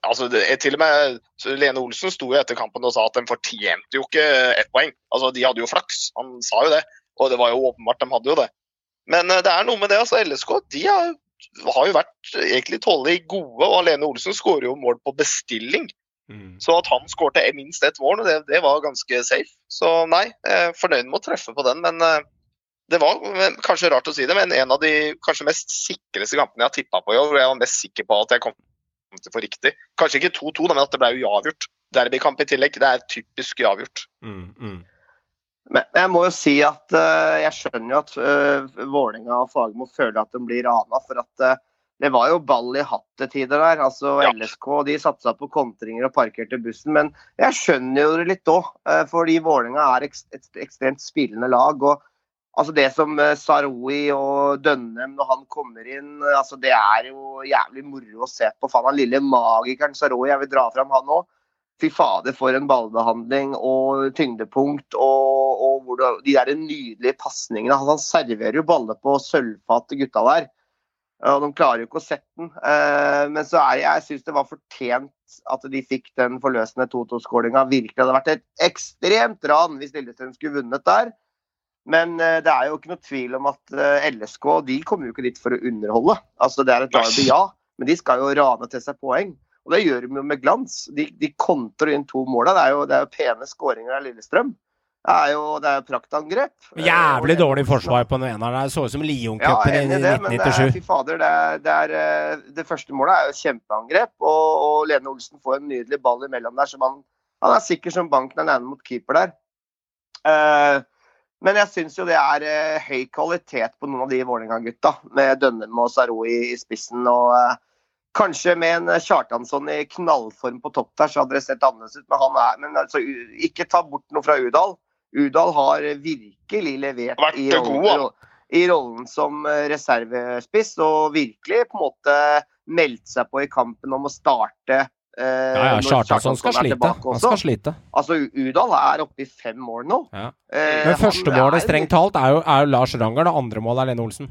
[SPEAKER 7] altså, det, til og med Lene Olsen sto jo etter kampen og sa at de fortjente jo ikke ett poeng. Altså, De hadde jo flaks, han sa jo det. Og det var jo åpenbart, de hadde jo det. Men eh, det er noe med det. altså LSK de har, har jo vært egentlig tålelig gode, og Alene Olsen skårer jo mål på bestilling. Så at han skårte minst ett mål, det, det var ganske safe. Så nei, jeg er fornøyd med å treffe på den. Men eh, det var kanskje rart å si det, men en av de kanskje mest sikreste kampene jeg har tippa på i år, hvor jeg var mest sikker på at jeg kom til å få riktig. Kanskje ikke 2-2, men at det ble uavgjort. Derbykamp i tillegg, det er typisk uavgjort.
[SPEAKER 1] Mm, mm.
[SPEAKER 6] Men jeg må jo si at uh, jeg skjønner jo at uh, Vålerenga og Fagermo føler at de blir rana. For at uh, det var jo ball i hattetider der. altså
[SPEAKER 7] Ja.
[SPEAKER 6] LSK de satsa på kontringer og parkerte bussen. Men jeg skjønner jo det litt òg, fordi Vålerenga er ekst- et ekstremt spillende lag. og altså Det som uh, Saroui og Dønnem når han kommer inn, altså det er jo jævlig moro å se på. Faen, han lille magikeren Saroui, jeg vil dra fram han òg. Fy fader, for en ballbehandling og tyngdepunkt. Og, og det, de der nydelige pasningene. Altså, han serverer jo baller på sølvfat til gutta der. Og de klarer jo ikke å sette den. Eh, men så er jeg, jeg syns det var fortjent at de fikk den forløsende 2-2-skåringa. Virkelig hadde vært et ekstremt ran hvis Lillestrøm skulle vunnet der. Men eh, det er jo ikke noe tvil om at eh, LSK de kommer jo ikke dit for å underholde. Altså Det er et lag ja, men de skal jo rane til seg poeng. Og det gjør de jo med glans. De, de kontrer inn to mål. Det er jo, det er jo pene skåringer av Lillestrøm. Det er jo det er praktangrep.
[SPEAKER 1] Jævlig
[SPEAKER 6] Eh,
[SPEAKER 1] dårlig forsvar på den ene der. Det så ut som
[SPEAKER 6] ja,
[SPEAKER 1] Lioncupen
[SPEAKER 6] er
[SPEAKER 1] i
[SPEAKER 6] enig i det, men det
[SPEAKER 1] 1997.
[SPEAKER 6] fy fader, det, er, det, er, eh, det første målet er jo kjempeangrep. Og, og Lene Olsen får en nydelig ball imellom der, Så han, han er sikker som banken er nærmere mot keeper der. Uh, men jeg syns jo det er uh, høy kvalitet på noen av de Vålerenga-gutta, med Dønnem og Saroui i spissen. og eh, Kanskje med en eh, Kjartansson i knallform på topp der, så hadde det sett annerledes ut. Men, han er, men altså, ikke ta bort noe fra Udal. Udal har virkelig levert
[SPEAKER 7] Vært
[SPEAKER 6] i rollen, i rollen som eh, reservespiss, og virkelig på en måte meldt seg på i kampen om å starte. eh,
[SPEAKER 1] Ja, ja, Kjartansson skal slite. Han skal slite.
[SPEAKER 6] Altså, Udal er oppe i fem mål nå.
[SPEAKER 1] Ja.
[SPEAKER 6] Eh,
[SPEAKER 1] Men første
[SPEAKER 6] er-
[SPEAKER 1] strengt talt, er jo, er jo Lars Ranger. Det andre målet er Lene Olsen.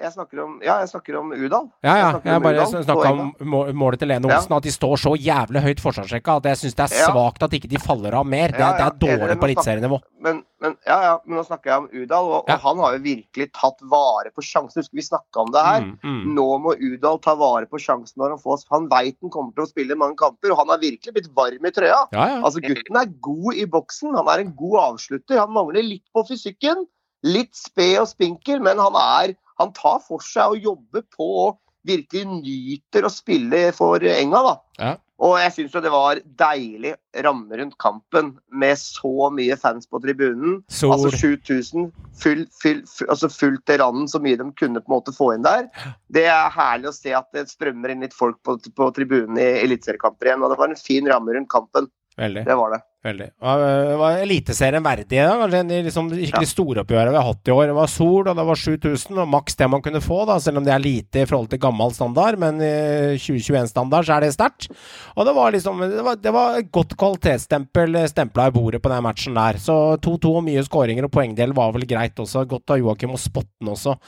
[SPEAKER 6] Jeg snakker om, ja, jeg snakker om Udal.
[SPEAKER 1] Ja, ja. Jeg
[SPEAKER 6] om
[SPEAKER 1] bare snakka om målet til Lene
[SPEAKER 6] Ja.
[SPEAKER 1] Olsen. At de står så jævlig høyt forsvarsrekka at jeg syns det er
[SPEAKER 6] Ja.
[SPEAKER 1] svakt at ikke de faller av mer. Det,
[SPEAKER 6] Ja,
[SPEAKER 1] det er dårlig på eliteserienivå.
[SPEAKER 6] Men, men, ja, ja, men nå snakker jeg om Udal, og,
[SPEAKER 1] Ja.
[SPEAKER 6] og han har jo virkelig tatt vare på sjansen. Husker vi snakka om det her?
[SPEAKER 1] Mm, mm.
[SPEAKER 6] Nå må Udal ta vare på sjansen når han får Han veit han kommer til å spille mange kamper, og han har virkelig blitt varm i trøya.
[SPEAKER 1] Ja, ja.
[SPEAKER 6] Altså, Gutten er god i boksen, han er en god avslutter. Han mangler litt på fysikken. Litt sped og spinkel, men han, er, han tar for seg og jobber på og virkelig nyter å spille for Enga. da.
[SPEAKER 1] Ja.
[SPEAKER 6] Og jeg syns jo det var deilig ramme rundt kampen med så mye fans på tribunen.
[SPEAKER 1] Sol.
[SPEAKER 6] Altså 7000, full, full, full, altså fullt til randen, så mye de kunne på en måte få inn der. Det er herlig å se at det strømmer inn litt folk på, på tribunen i eliteseriekamper igjen. Og det var en fin ramme rundt kampen.
[SPEAKER 1] Veldig.
[SPEAKER 6] Det var det.
[SPEAKER 1] Veldig. Det var, Eliteserien verdig. i dag. de liksom, skikkelig storoppgjøret vi har hatt i år. Det var sol, og det var 7000, og maks det man kunne få, da, selv om det er lite i forhold til gammel standard. Men i 2021-standard så er det sterkt. Og det var liksom Det var, det var godt kvalitetsstempel stempla i bordet på den matchen der. Så 2-2 og mye skåringer og poengdel var vel greit også. Godt av Joakim å spotte den også.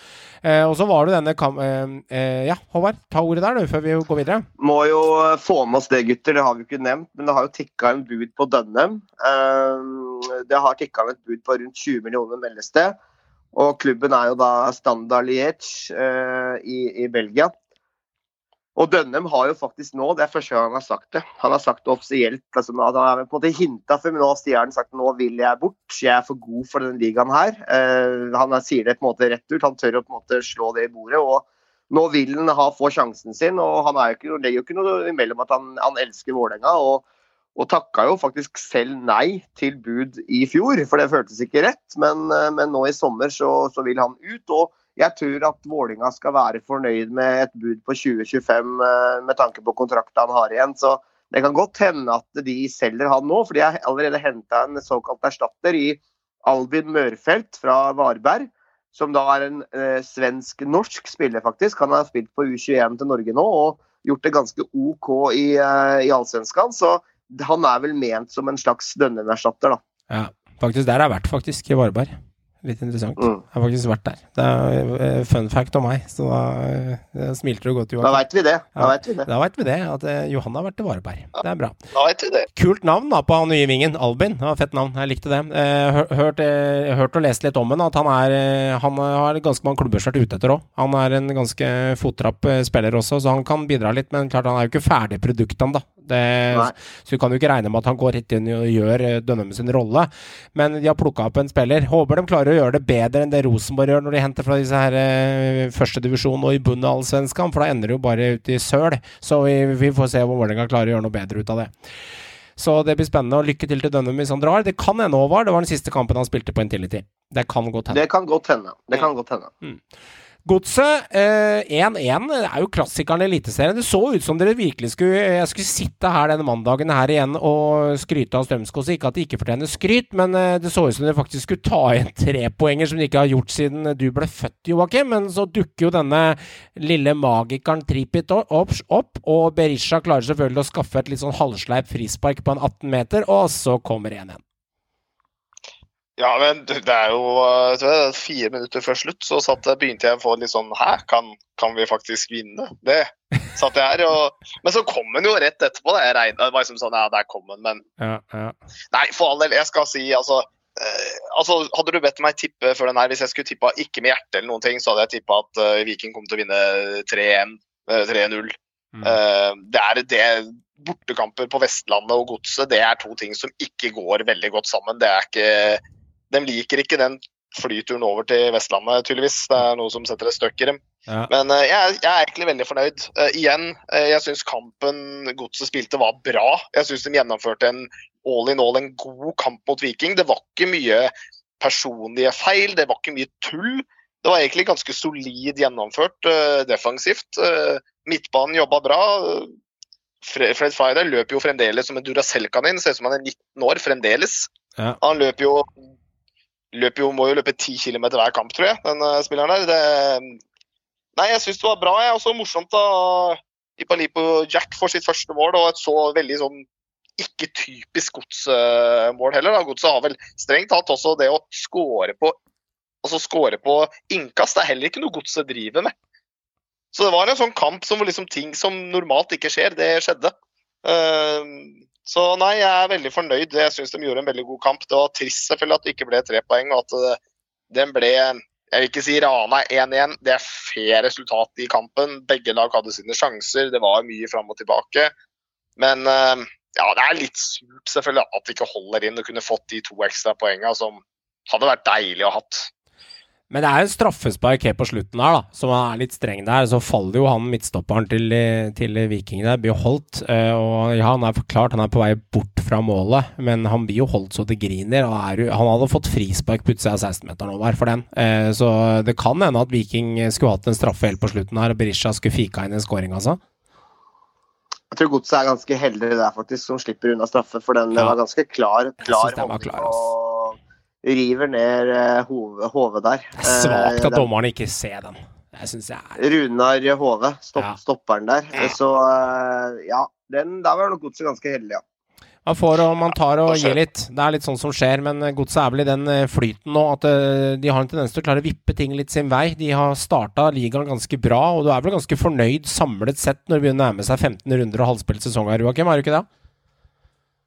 [SPEAKER 1] Eh, og så var det denne kam... Eh, eh, ja, Håvard, ta ordet der, du, før vi går videre.
[SPEAKER 6] Må jo få med oss det, gutter. Det har vi ikke nevnt, men det har jo tikka en bud på Dønnem. Eh, Det har tikka et bud på rundt 20 millioner, meldes det. Og klubben er jo da Standard Liège eh, i, i Belgia. Og Dønnem har jo faktisk nå, det er første gang han har sagt det, han har sagt det offisielt. liksom, at han har på en måte hinta, for nå har han sagt nå vil jeg bort, jeg er for god for denne ligaen her. Uh, han sier det på en måte rett ut, han tør å på en måte slå det i bordet. og nå vil han ha, få sjansen sin, og han er jo ikke, legger jo ikke noe imellom at han, han elsker Vålerenga. Og, og takka jo faktisk selv nei til bud i fjor, for det føltes ikke rett. Men, eh, men nå i sommer så, så vil han ut. og jeg tror at Vålinga skal være fornøyd med et bud på 2025 eh, med tanke på kontrakten han har igjen. Så det kan godt hende at de selger han nå, for de har allerede henta en såkalt erstatter i Albin Mørfelt fra Varberg. Som da er en eh, svensk-norsk spiller, faktisk. Han har spilt på U21 til Norge nå og gjort det ganske OK i, eh, i Allsvenskan. Så han er vel ment som en slags Dønnem-erstatter, da.
[SPEAKER 1] Ja, faktisk der har jeg vært, faktisk, i Varberg. Litt interessant.
[SPEAKER 6] Mm.
[SPEAKER 1] Jeg har faktisk vært der. Det er eh, fun fact om meg, så da eh, smilte du godt,
[SPEAKER 6] Da veit vi det. Da vet vi det.
[SPEAKER 1] Da veit vi det, at eh, Johan har vært i Varberg. Det er bra.
[SPEAKER 7] Da vet vi det.
[SPEAKER 1] Kult navn da på han nye vingen. Albin. Det var Fett navn. Jeg likte det. Hør- hørt, hørt og lest litt om ham, at han er Han har ganske mange klubber som har vært ute etter òg. Han er en ganske fottrapp spiller også, så han kan bidra litt. Men klart han er jo ikke ferdig produkt, han da. Det, så du kan jo ikke regne med at han går rett inn og gjør eh, Dønnum sin rolle. Men de har plukka opp en spiller. Håper de klarer å gjøre det bedre enn det Rosenborg gjør når de henter fra disse her eh, førstedivisjon og i bunnen av allsvenskan, for da ender det jo bare ut i søl. Så vi, vi får se om Vålerenga klarer å gjøre noe bedre ut av det. Så det blir spennende, og lykke til til Dønnum hvis han drar. Det kan hende, Håvard, det var den siste kampen han spilte på Intility. Det kan godt hende.
[SPEAKER 6] Det kan godt hende. Det kan godt hende.
[SPEAKER 1] Godset eh, 1-1 det er jo klassikeren i Eliteserien. Det så ut som dere virkelig skulle Jeg skulle sitte her denne mandagen her igjen og skryte av Strømskog. Ikke at de ikke fortjener skryt, men eh, det så ut som dere faktisk skulle ta igjen trepoenger som de ikke har gjort siden du ble født, Joakim. Men så dukker jo denne lille magikeren Tripit opp, opp, og Berisha klarer selvfølgelig å skaffe et litt sånn halvsleip frispark på en 18 meter, og så kommer 1-1.
[SPEAKER 7] Ja, men det er jo uh, jeg, fire minutter før slutt, så satt, begynte jeg å få litt sånn Hæ, kan, kan vi faktisk vinne? Det satt jeg her og Men så kom han jo rett etterpå. Da. Jeg regna det var liksom sånn Ja, der kom han, men
[SPEAKER 1] Ja, ja.
[SPEAKER 7] Nei, for all del, jeg skal si altså eh, altså, Hadde du bedt meg tippe før den her, hvis jeg skulle tippa ikke med hjertet eller noen ting, så hadde jeg tippa at uh, Viking kom til å vinne 3-1, eh, 3-0.
[SPEAKER 1] Mm.
[SPEAKER 7] Uh, det er det Bortekamper på Vestlandet og Godset, det er to ting som ikke går veldig godt sammen. Det er ikke De liker ikke den flyturen over til Vestlandet, tydeligvis. Det er noe som setter et støkk i dem.
[SPEAKER 1] Ja.
[SPEAKER 7] Men uh, jeg, jeg er egentlig veldig fornøyd. Uh, igjen, uh, jeg syns kampen Godset spilte var bra. Jeg syns de gjennomførte en all in all en god kamp mot Viking. Det var ikke mye personlige feil, det var ikke mye tull. Det var egentlig ganske solid gjennomført defensivt. Midtbanen jobba bra. Fre- Fred Friday løper jo fremdeles som en Duracell-kanin. Ser ut som han er 19 år fremdeles.
[SPEAKER 1] Ja.
[SPEAKER 7] Han løper jo, jo må jo løpe 10 km hver kamp, tror jeg, den eh, spilleren der. Det, nei, jeg syns det var bra. Jeg. Også morsomt da Ipalipo Jack får sitt første mål, og et så veldig sånn ikke typisk godsmål heller. Godset har vel strengt tatt også det å score på altså score på innkast. Det er heller ikke noe godset driver med. Så det var en sånn kamp som liksom ting som normalt ikke skjer, det skjedde. Eh, så nei, jeg er veldig fornøyd. Jeg syns de gjorde en veldig god kamp. Det var trist selvfølgelig at det ikke ble tre poeng, og at eh, den ble jeg vil ikke si rana 1-1. Det er fair resultat i kampen. Begge lag hadde sine sjanser. Det var mye fram og tilbake. Men eh, ja, det er litt surt selvfølgelig at det ikke holder inn og kunne fått de to ekstra poengene som hadde vært deilig å ha hatt.
[SPEAKER 1] Men det er en straffespark helt på slutten her, da, som er litt streng der. Så faller jo han midtstopperen til, til Viking der, blir holdt. eh, Og ja, han er klart han er på vei bort fra målet, men han blir jo holdt så det griner. Og er, han hadde fått frispark plutselig av 16-meteren over for den. Eh, Så det kan hende at Viking skulle hatt en straffe helt på slutten her, og Berisha skulle fika inn en scoring, altså.
[SPEAKER 6] Jeg tror Godset er ganske heldig der, faktisk, som slipper unna straffe. For den
[SPEAKER 1] Ja.
[SPEAKER 6] var ganske klar. klar
[SPEAKER 1] synes den var klar, ass.
[SPEAKER 6] River ned eh, hove- hodet der.
[SPEAKER 1] Det er svakt
[SPEAKER 6] Eh,
[SPEAKER 1] at dommerne ikke ser den. Jeg syns jeg er
[SPEAKER 6] Runar Hove, stopp,
[SPEAKER 1] Ja.
[SPEAKER 6] stopperen der. Så eh, ja, den, der var nok Godset ganske heldig, ja.
[SPEAKER 1] Man får og man tar og gir litt. Det er litt sånn som skjer, men Godset er vel i den flyten nå at de har en tendens til å klare å vippe ting litt sin vei. De har starta ligaen ganske bra, og du er vel ganske fornøyd samlet sett når det begynner å nærme seg 15 runder og halvspilt sesong her, Joakim? Er du ikke det?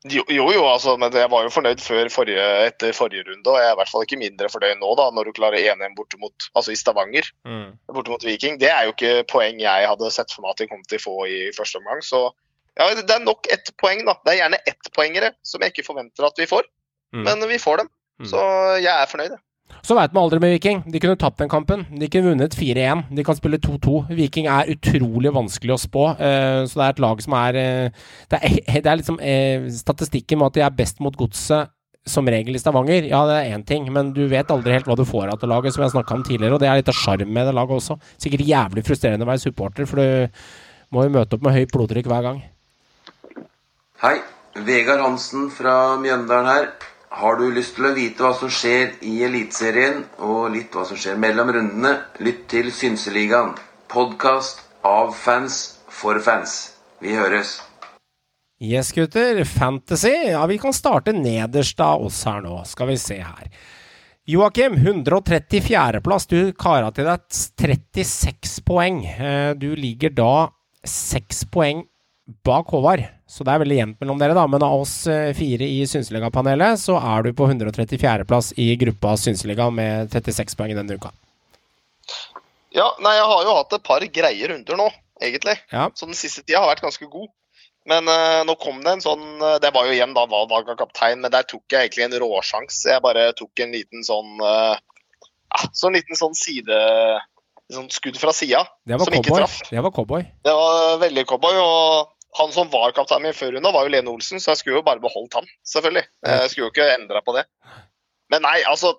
[SPEAKER 7] Jo, jo, altså, men jeg var jo fornøyd før forrige, etter forrige runde, og jeg er i hvert fall ikke mindre fornøyd nå, da, når du klarer 1-1 bortimot altså i Stavanger, mm. bortimot Viking. Det er jo ikke poeng jeg hadde sett for meg at de kom til å få i første omgang. Så ja, det er nok ett poeng, da. Det er gjerne ettpoengere som jeg ikke forventer at vi får,
[SPEAKER 1] Mm.
[SPEAKER 7] men vi får dem.
[SPEAKER 1] Mm.
[SPEAKER 7] Så jeg er fornøyd, jeg.
[SPEAKER 1] Så veit man aldri med Viking. De kunne tapt den kampen. De kunne vunnet 4-1. De kan spille 2-2. Viking er utrolig vanskelig å spå, eh, så det er et lag som er eh, Det er, (laughs) det er liksom eh, statistikken med at de er best mot godset som regel i Stavanger. Ja, det er én ting, men du vet aldri helt hva du får av det laget, som jeg snakka om tidligere, og det er litt av sjarmen med det laget også. Sikkert jævlig frustrerende å være supporter, for du må jo møte opp med høyt blodtrykk hver gang.
[SPEAKER 8] Hei, Vegard Hansen fra Mjøndalen her. Har du lyst til å vite hva som skjer i Eliteserien, og litt hva som skjer mellom rundene, lytt til Synseligaen. Podkast av fans for fans. Vi høres.
[SPEAKER 1] Yes, gutter. Fantasy. Ja, vi kan starte nederst av oss her nå. Skal vi se her. Joakim, 134.-plass. Du kara til deg 36 poeng. Eh, Du ligger da 6 poeng bak Håvard. Så det er veldig jevnt mellom dere, da. Men av oss eh, fire i Synseligapanelet, så er du på 134.-plass i gruppa Synseliga med 36 poeng denne uka.
[SPEAKER 7] Ja, nei, jeg har jo hatt et par greie runder nå, egentlig.
[SPEAKER 1] Ja.
[SPEAKER 7] Så den siste tida har vært ganske god. Men uh, nå kom det en sånn eh, Det var jo igjen da valg valg av kaptein, men der tok jeg egentlig en råsjans. Jeg bare tok en liten sånn uh, ja, Sånn liten sånn side Sånn skudd fra sida,
[SPEAKER 1] var
[SPEAKER 7] som ikke traff.
[SPEAKER 1] Det var cowboy.
[SPEAKER 7] Det var veldig cowboy. og han som var kaptein min før unna, var jo Lene Olsen, så jeg skulle jo bare beholdt han, selvfølgelig. Jeg skulle jo ikke endra på det. Men nei, altså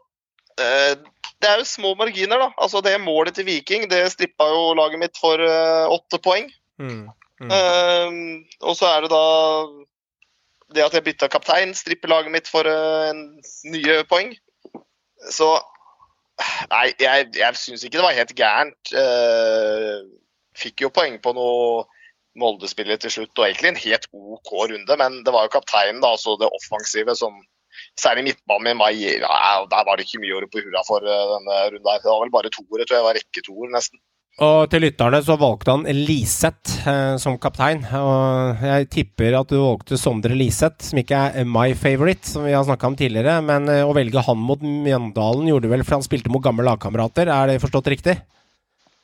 [SPEAKER 7] eh, Det er jo små marginer, da. Altså Det målet til Viking det strippa jo laget mitt for eh, åtte poeng.
[SPEAKER 1] Mm. Mm.
[SPEAKER 7] Eh, og så er det da det at jeg bytta kaptein, stripper laget mitt for eh, nye poeng. Så Nei, jeg, jeg syns ikke det var helt gærent. Eh, fikk jo poeng på noe Molde-spiller til slutt, og egentlig en helt OK runde, men det var jo kapteinen, da, altså det offensive, som Særlig midtbanen i mai ja, der var det ikke mye å rope hurra for eh, denne runden. her. Det var vel bare toere, tror jeg. var rekketoer, nesten.
[SPEAKER 1] Og til lytterne så valgte han Liseth eh, som kaptein. Og jeg tipper at du valgte Sondre Liseth, som ikke er my favorite, som vi har snakka om tidligere. Men eh, å velge han mot Mjøndalen gjorde du vel fordi han spilte mot gamle lagkamerater, er det forstått riktig?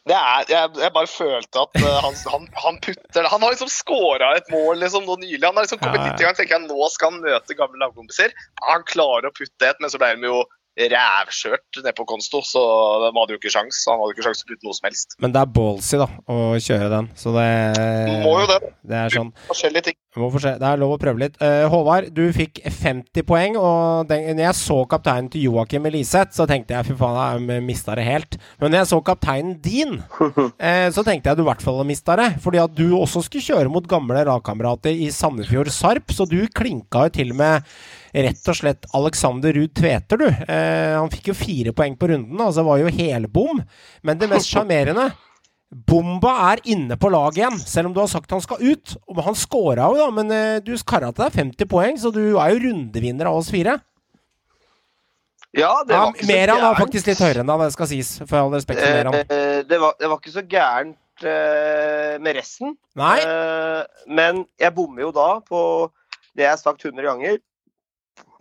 [SPEAKER 7] Det er, jeg, jeg bare følte at eh, han, han, han putter Han har liksom scora et mål liksom, nå nylig. Han har liksom kommet
[SPEAKER 1] Ja, ja.
[SPEAKER 7] litt i gang. tenker jeg, Nå skal han møte gamle lagkompiser. Han klarer å putte et, men så ble de jo rævkjørt ned på konsto, så de hadde jo ikke sjans. Han hadde jo ikke sjans til å putte noe som helst.
[SPEAKER 1] Men det er ballsy, da, å kjøre den. Så det,
[SPEAKER 7] Må jo det.
[SPEAKER 1] det er sånn.
[SPEAKER 7] Forskjellige ting.
[SPEAKER 1] Få. Det er lov å prøve litt. Uh, Håvard, du fikk 50 poeng. Og den, når jeg så kapteinen til Joakim Eliseth, så tenkte jeg fy faen, jeg mista det helt. Men når jeg så kapteinen din, uh, (laughs) så tenkte jeg du i hvert fall mista det. Fordi at du også skulle kjøre mot gamle lagkamerater i Sandefjord Sarp, så du klinka jo til med rett og slett Alexander Ruud Tveter, du. Eh, han fikk jo fire poeng på runden, altså det var jo helbom. Men det mest sjarmerende Bomba er inne på laget igjen, selv om du har sagt han skal ut. Han scora jo, da, men eh, du skara til deg 50 poeng, så du er jo rundevinner av oss fire.
[SPEAKER 6] Ja, det
[SPEAKER 1] Ja,
[SPEAKER 6] var ikke så
[SPEAKER 1] Meran var faktisk litt høyere enn deg, det skal sies. For all respekt for Meran.
[SPEAKER 6] Eh, det, var, det var ikke så gærent eh, med resten.
[SPEAKER 1] Nei.
[SPEAKER 6] Eh, men jeg bommer jo da på det jeg har sagt 100 ganger.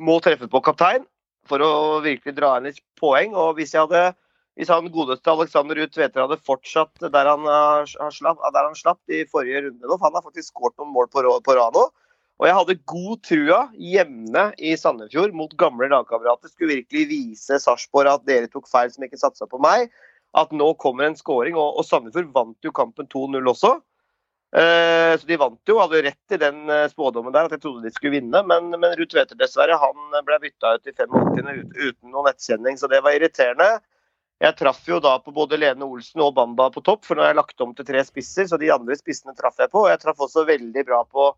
[SPEAKER 6] Må treffe på kaptein for å virkelig dra inn litt poeng. Og hvis jeg hadde hvis han godeste Alexander Ruud Tveter hadde fortsatt der han, har slapp, der han slapp i forrige runde nå, for han har faktisk skåret noen mål på, Rano. Og jeg hadde god trua hjemme i Sandefjord mot gamle lagkamerater. Skulle virkelig vise Sarpsborg at dere tok feil som ikke satsa på meg. At nå kommer en scoring. Og, og Sandefjord vant jo kampen 2-0 også. Eh, så de vant jo, hadde jo rett i den eh, spådommen der at jeg trodde de skulle vinne. Men, men Ruud Tveter dessverre, han ble bytta ut i 85. Ut, uten noen nettsending, så det var irriterende. Jeg traff jo da på både Lene Olsen og Bamba på topp, for nå har jeg lagt om til tre spisser, så de andre spissene traff jeg på. Og jeg traff også veldig bra på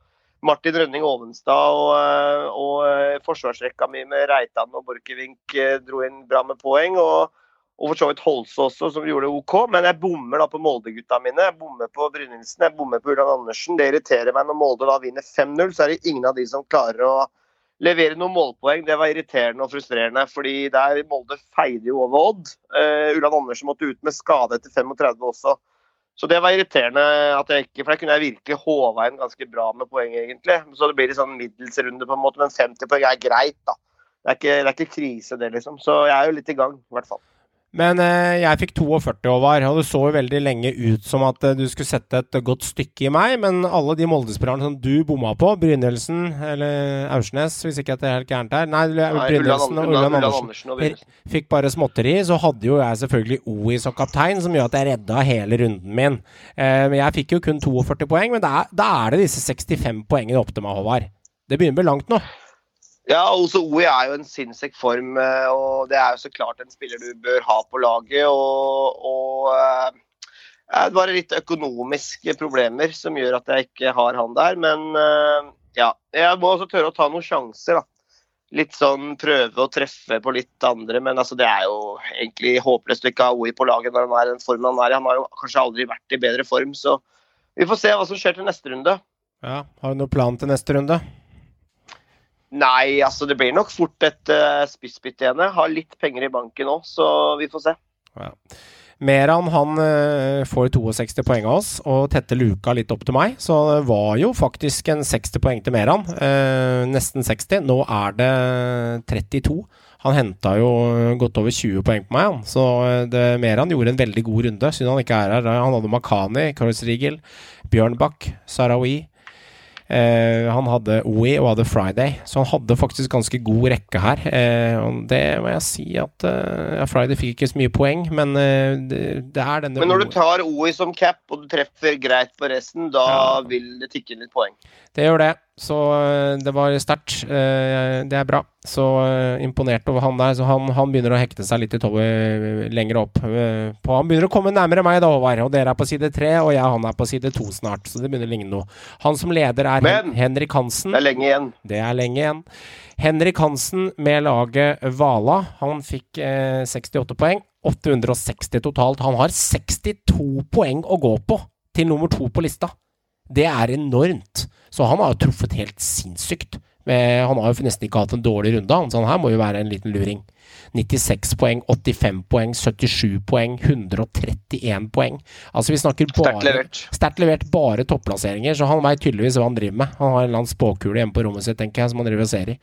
[SPEAKER 6] Martin Rønning Ovenstad og, eh, og forsvarsrekka mi med Reitan og Borchgrevink dro inn bra med poeng. Og, og for så vidt Holse også, som gjorde det OK. Men jeg bommer da på Molde-gutta mine. Jeg bommer på Brynildsen, jeg bommer på Ulland Andersen. Det irriterer meg når Molde da vinner 5-0, så er det ingen av de som klarer å levere noen målpoeng. Det var irriterende og frustrerende, fordi der Molde feide jo over Odd. Uh, Ulland Andersen måtte ut med skade etter 35 også. Så det var irriterende at jeg ikke For der kunne jeg virkelig håva inn ganske bra med poeng, egentlig. Så det blir en sånn middelsrunde, på en måte, men 50 poeng er greit, da. Det er, ikke, det er ikke krise, det, liksom. Så jeg er jo litt i gang, i hvert fall.
[SPEAKER 1] Men eh, jeg fikk 42 over, og det så jo veldig lenge ut som at eh, du skulle sette et godt stykke i meg, men alle de Molde-spillerne som du bomma på, Brynildsen eller Aursnes, hvis ikke det er helt gærent her Nei,
[SPEAKER 6] Nei,
[SPEAKER 1] Brynildsen og Ulland Andersen.
[SPEAKER 6] Andersen.
[SPEAKER 1] Fikk bare småtteri, så hadde jo jeg selvfølgelig OI som kaptein, som gjør at jeg redda hele runden min. Eh, men jeg fikk jo kun 42 poeng, men da er det disse 65 poengene opp til meg, Håvard. Det begynner å bli langt nå.
[SPEAKER 6] Ja, også OI er jo en sinnssyk form, eh, og det er jo så klart en spiller du bør ha på laget. Og, og eh, det var litt økonomiske problemer som gjør at jeg ikke har han der. Men eh, ja, jeg må også tørre å ta noen sjanser, da. Litt sånn prøve å treffe på litt andre, men altså det er jo egentlig håpløst å ikke ha OI på laget når han er i den formen han er i. Han har jo kanskje aldri vært i bedre form, så vi får se hva som skjer til neste runde.
[SPEAKER 1] Ja, Har du noen plan til neste runde?
[SPEAKER 6] Nei, altså det blir nok fort et uh, spissbytte igjen. Har litt penger i banken òg, så vi får se.
[SPEAKER 1] Ja. Meran han eh, får 62 poeng av oss, og tetter luka litt opp til meg. Så det var jo faktisk en 60 poeng til Meran. Eh, nesten 60. Nå er det 32. Han henta jo godt over 20 poeng på meg, han. Så eh, det, Meran gjorde en veldig god runde. Synd han ikke er her. Han hadde Makani, Riegel, Bjørnbakk, Sarawi. Eh, han hadde OI og hadde Friday, så han hadde faktisk ganske god rekke her. Eh, og det må jeg si at eh, Friday fikk ikke så mye poeng, men eh, det, det er denne
[SPEAKER 6] Men når du tar OI som cap, og du treffer greit på resten, da
[SPEAKER 1] Ja.
[SPEAKER 6] vil det tikke inn litt poeng.
[SPEAKER 1] Det gjør det. Så øh, det var sterkt. Eh, Det er bra. Så øh, imponert over han der. Så han, han begynner å hekte seg litt i toget lenger opp. Eh, På, han begynner å komme nærmere meg da, Håvard. Og dere er på side tre, og jeg han er på side to snart. Så det begynner å ligne noe. Han som leder er Hen
[SPEAKER 6] Men-
[SPEAKER 1] Henrik Hansen.
[SPEAKER 6] Det er lenge igjen.
[SPEAKER 1] Det er lenge igjen. Henrik Hansen med laget Vala. Han fikk eh, 68 poeng. 860 totalt. Han har 62 poeng å gå på til nummer to på lista. Det er enormt. Så han har jo truffet helt sinnssykt. Eh, Han har jo nesten ikke hatt en dårlig runde, han, så han her må jo være en liten luring. 96 poeng, 85 poeng, 77 poeng, 131 poeng. Altså vi snakker bare
[SPEAKER 6] Sterkt levert.
[SPEAKER 1] Sterkt levert bare topplasseringer, så han veit tydeligvis hva han driver med. Han har en eller annen spåkule hjemme på rommet sitt, tenker jeg, som han driver og ser i.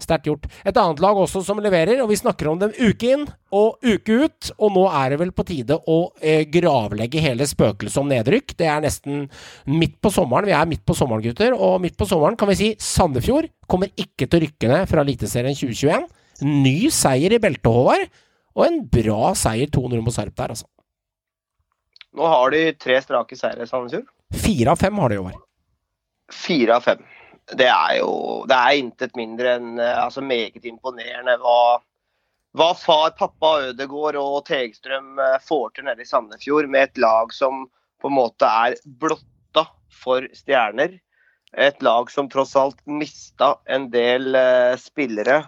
[SPEAKER 1] Sterkt gjort. Et annet lag også som leverer, og vi snakker om dem uke inn og uke ut. Og nå er det vel på tide å eh, gravlegge hele spøkelset om nedrykk. Det er nesten midt på sommeren. Vi er midt på sommeren, gutter. Og midt på sommeren kan vi si Sandefjord kommer ikke til å rykke ned fra Eliteserien 2021. Ny seier i beltet, Håvard. Og en bra seier 2-0 mot Sarp der, altså.
[SPEAKER 6] Nå har de tre strake seire, Sandefjord.
[SPEAKER 1] Fire av fem har de Håvard.
[SPEAKER 6] Fire av fem. Det er jo Det er intet mindre enn eh, altså meget imponerende hva, hva far, pappa Ødegård og Tegstrøm eh, får til nede i Sandefjord med et lag som på en måte er blotta for stjerner. Et lag som tross alt mista en del eh, spillere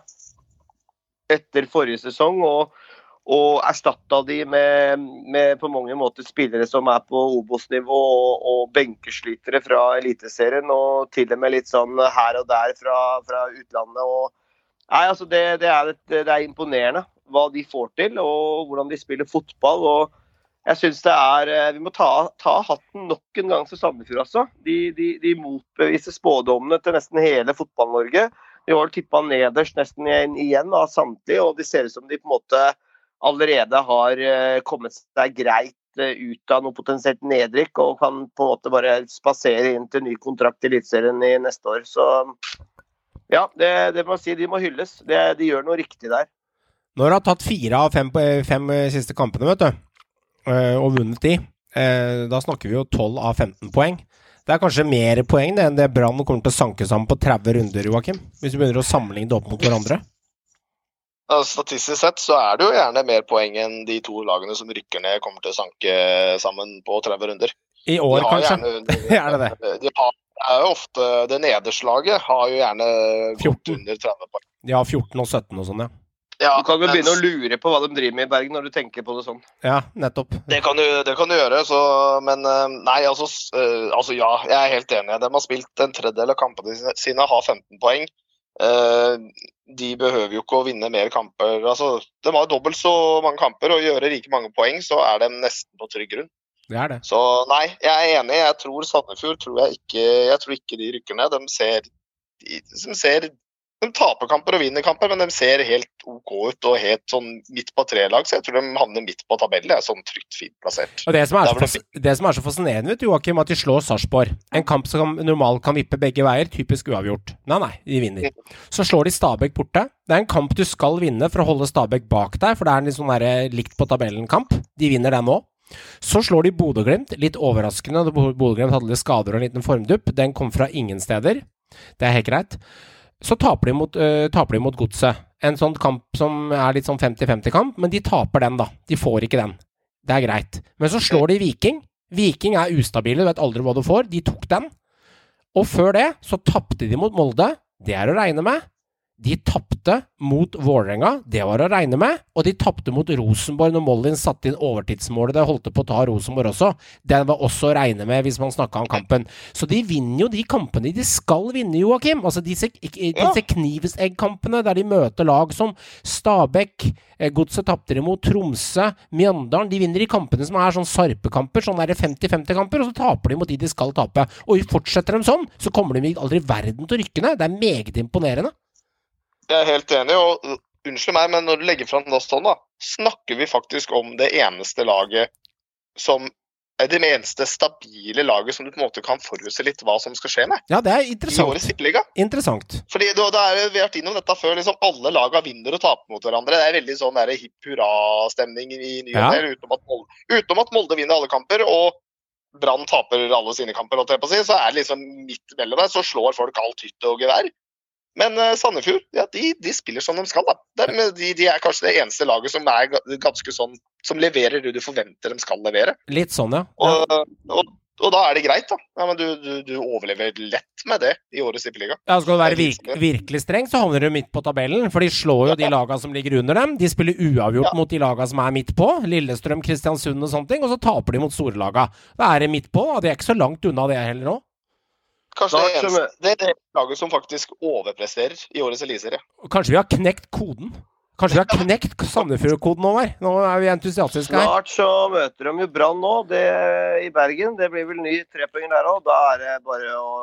[SPEAKER 6] etter forrige sesong. og og erstatta de med, med på mange måter spillere som er på Obos-nivå og, og benkeslitere fra Eliteserien, og til og med litt sånn her og der fra, fra utlandet. Og, nei, altså det, det, er et, det er imponerende hva de får til, og hvordan de spiller fotball. og jeg synes det er, eh, Vi må ta, ta hatten nok en gang for Sandefjord. altså. De, de, de motbeviser spådommene til nesten hele Fotball-Norge. De år tippa nederst nesten igjen, av samtlige, og de ser ut som de på en måte allerede har eh, kommet seg greit eh, ut av noe potensielt nedrykk og kan på en måte bare spasere inn til ny kontrakt i Eliteserien i neste år. Så ja, det, det må jeg si. De må hylles. Det, de gjør noe riktig der.
[SPEAKER 1] Når du har tatt fire av fem, fem siste kampene, vet du, eh, og vunnet de, eh, da snakker vi jo 12 av 15 poeng. Det er kanskje mer poeng det enn det Brann kommer til å sanke sammen på 30 runder, Joakim? Hvis vi begynner å sammenligne det opp mot hverandre?
[SPEAKER 7] Statistisk sett så er det jo gjerne mer poeng enn de to lagene som rykker ned, kommer til å sanke sammen på 30 runder.
[SPEAKER 1] I år, kanskje?
[SPEAKER 7] gjerne- (laughs)
[SPEAKER 1] Er det det?
[SPEAKER 7] De har, er jo ofte Det nederslaget har jo gjerne gått
[SPEAKER 1] 14.
[SPEAKER 7] under 30 poeng.
[SPEAKER 1] De har 14 og 17 og sånn, ja.
[SPEAKER 7] Ja,
[SPEAKER 6] Du kan jo begynne å lure på hva de driver med i Bergen når du tenker på det sånn.
[SPEAKER 1] Ja, nettopp.
[SPEAKER 7] Det kan du, det kan du gjøre, så, men eh, nei, altså, eh, altså ja, jeg er helt enig. De har spilt en tredjedel av kampene sine- har 15 poeng. Eh, De behøver jo ikke å vinne mer kamper. Altså, de har dobbelt så mange kamper, og gjøre like mange poeng, så er de nesten på trygg grunn.
[SPEAKER 1] Det er det.
[SPEAKER 7] Så nei, jeg er enig. Jeg tror Sandefjord tror jeg ikke Jeg tror ikke de rykker ned. De ser de, de ser de taper kamper og vinner kamper, men de ser helt OK ut og helt sånn midt på tre-lag. Så jeg tror de havner midt på tabellen. Er sånn trygt fint plassert.
[SPEAKER 1] Og det som er så, fas det som er så fascinerende, vet du, Joakim, at de slår Sarpsborg. En kamp som normalt kan vippe begge veier. Typisk uavgjort. Nei, nei, de vinner. Så slår de Stabæk borte. Det er en kamp du skal vinne for å holde Stabæk bak deg, for det er en litt sånn der likt på tabellen-kamp. De vinner den nå. Så slår de Bodø-Glimt, litt overraskende. Bodø-Glimt hadde litt skader og en liten formdupp. Den kom fra ingen steder. Det er helt greit. Så taper de mot, uh, Godset. En sånn kamp som er litt sånn 50-50-kamp, men de taper den, da. De får ikke den. Det er greit. Men så slår de Viking. Viking er ustabile, du vet aldri hva du får. De tok den. Og før det så tapte de mot Molde. Det er å regne med. De tapte mot Vålerenga, det var å regne med. Og de tapte mot Rosenborg når Mollin satte inn overtidsmålet. Det holdt på å ta Rosenborg også. Den var også å regne med hvis man snakka om kampen. Så de vinner jo de kampene de skal vinne, Joakim. Altså disse, disse knivsegg-kampene der de møter lag som Stabæk, eh, Godset tapte imot, mot Tromsø, Mjøndalen. De vinner de kampene som er sånn Sarpe-kamper, sånn der 50-50-kamper, og så taper de mot de de skal tape. Og fortsetter de sånn, så kommer de aldri i verden til å rykke ned. Det er meget imponerende.
[SPEAKER 7] Jeg er helt enig, og unnskyld meg, men når du legger fram det sånn, da, snakker vi faktisk om det eneste laget som er det eneste stabile laget som du på en måte kan forutse litt hva som skal skje med
[SPEAKER 1] Ja, det er
[SPEAKER 7] i
[SPEAKER 1] interessant.
[SPEAKER 7] årets tippeliga.
[SPEAKER 1] Interessant.
[SPEAKER 7] Fordi da, da er, Vi har vært innom dette før. liksom Alle laga vinner og taper mot hverandre. Det er veldig sånn der hipp hurra-stemning i ny
[SPEAKER 1] Ja.
[SPEAKER 7] utenom, utenom at Molde vinner alle kamper og Brann taper alle sine kamper, så er det liksom midt mellom der, så slår folk alt hytte og gevær. Men eh, Sandefjord ja, de, de spiller som de skal. da. De, de, er kanskje det eneste laget som er ganske sånn som leverer det du forventer de skal levere.
[SPEAKER 1] Litt sånn, ja.
[SPEAKER 7] Og, og, og da er det greit, da. Ja, men du, du, du overlever lett med det i årets tippeliga.
[SPEAKER 1] Ja, Skal du være
[SPEAKER 7] Det
[SPEAKER 1] virk,
[SPEAKER 7] litt-
[SPEAKER 1] virkelig streng, så havner du midt på tabellen. For de slår jo de laga som ligger under dem. De spiller uavgjort
[SPEAKER 7] Ja.
[SPEAKER 1] mot de laga som er midt på. Lillestrøm, Kristiansund og sånne ting. Og så taper de mot store laga. Da er det midt på, og de er ikke så langt unna det heller nå.
[SPEAKER 7] Kanskje det, eneste, det er det laget som faktisk overpresterer i årets eliteserie.
[SPEAKER 1] Kanskje vi har knekt koden? Kanskje vi har knekt Sandefjord-koden her? Nå er vi entusiastiske her.
[SPEAKER 6] Snart så møter de jo Brann nå, det, i Bergen. Det blir vel ny trepoenger der òg. Da er det bare å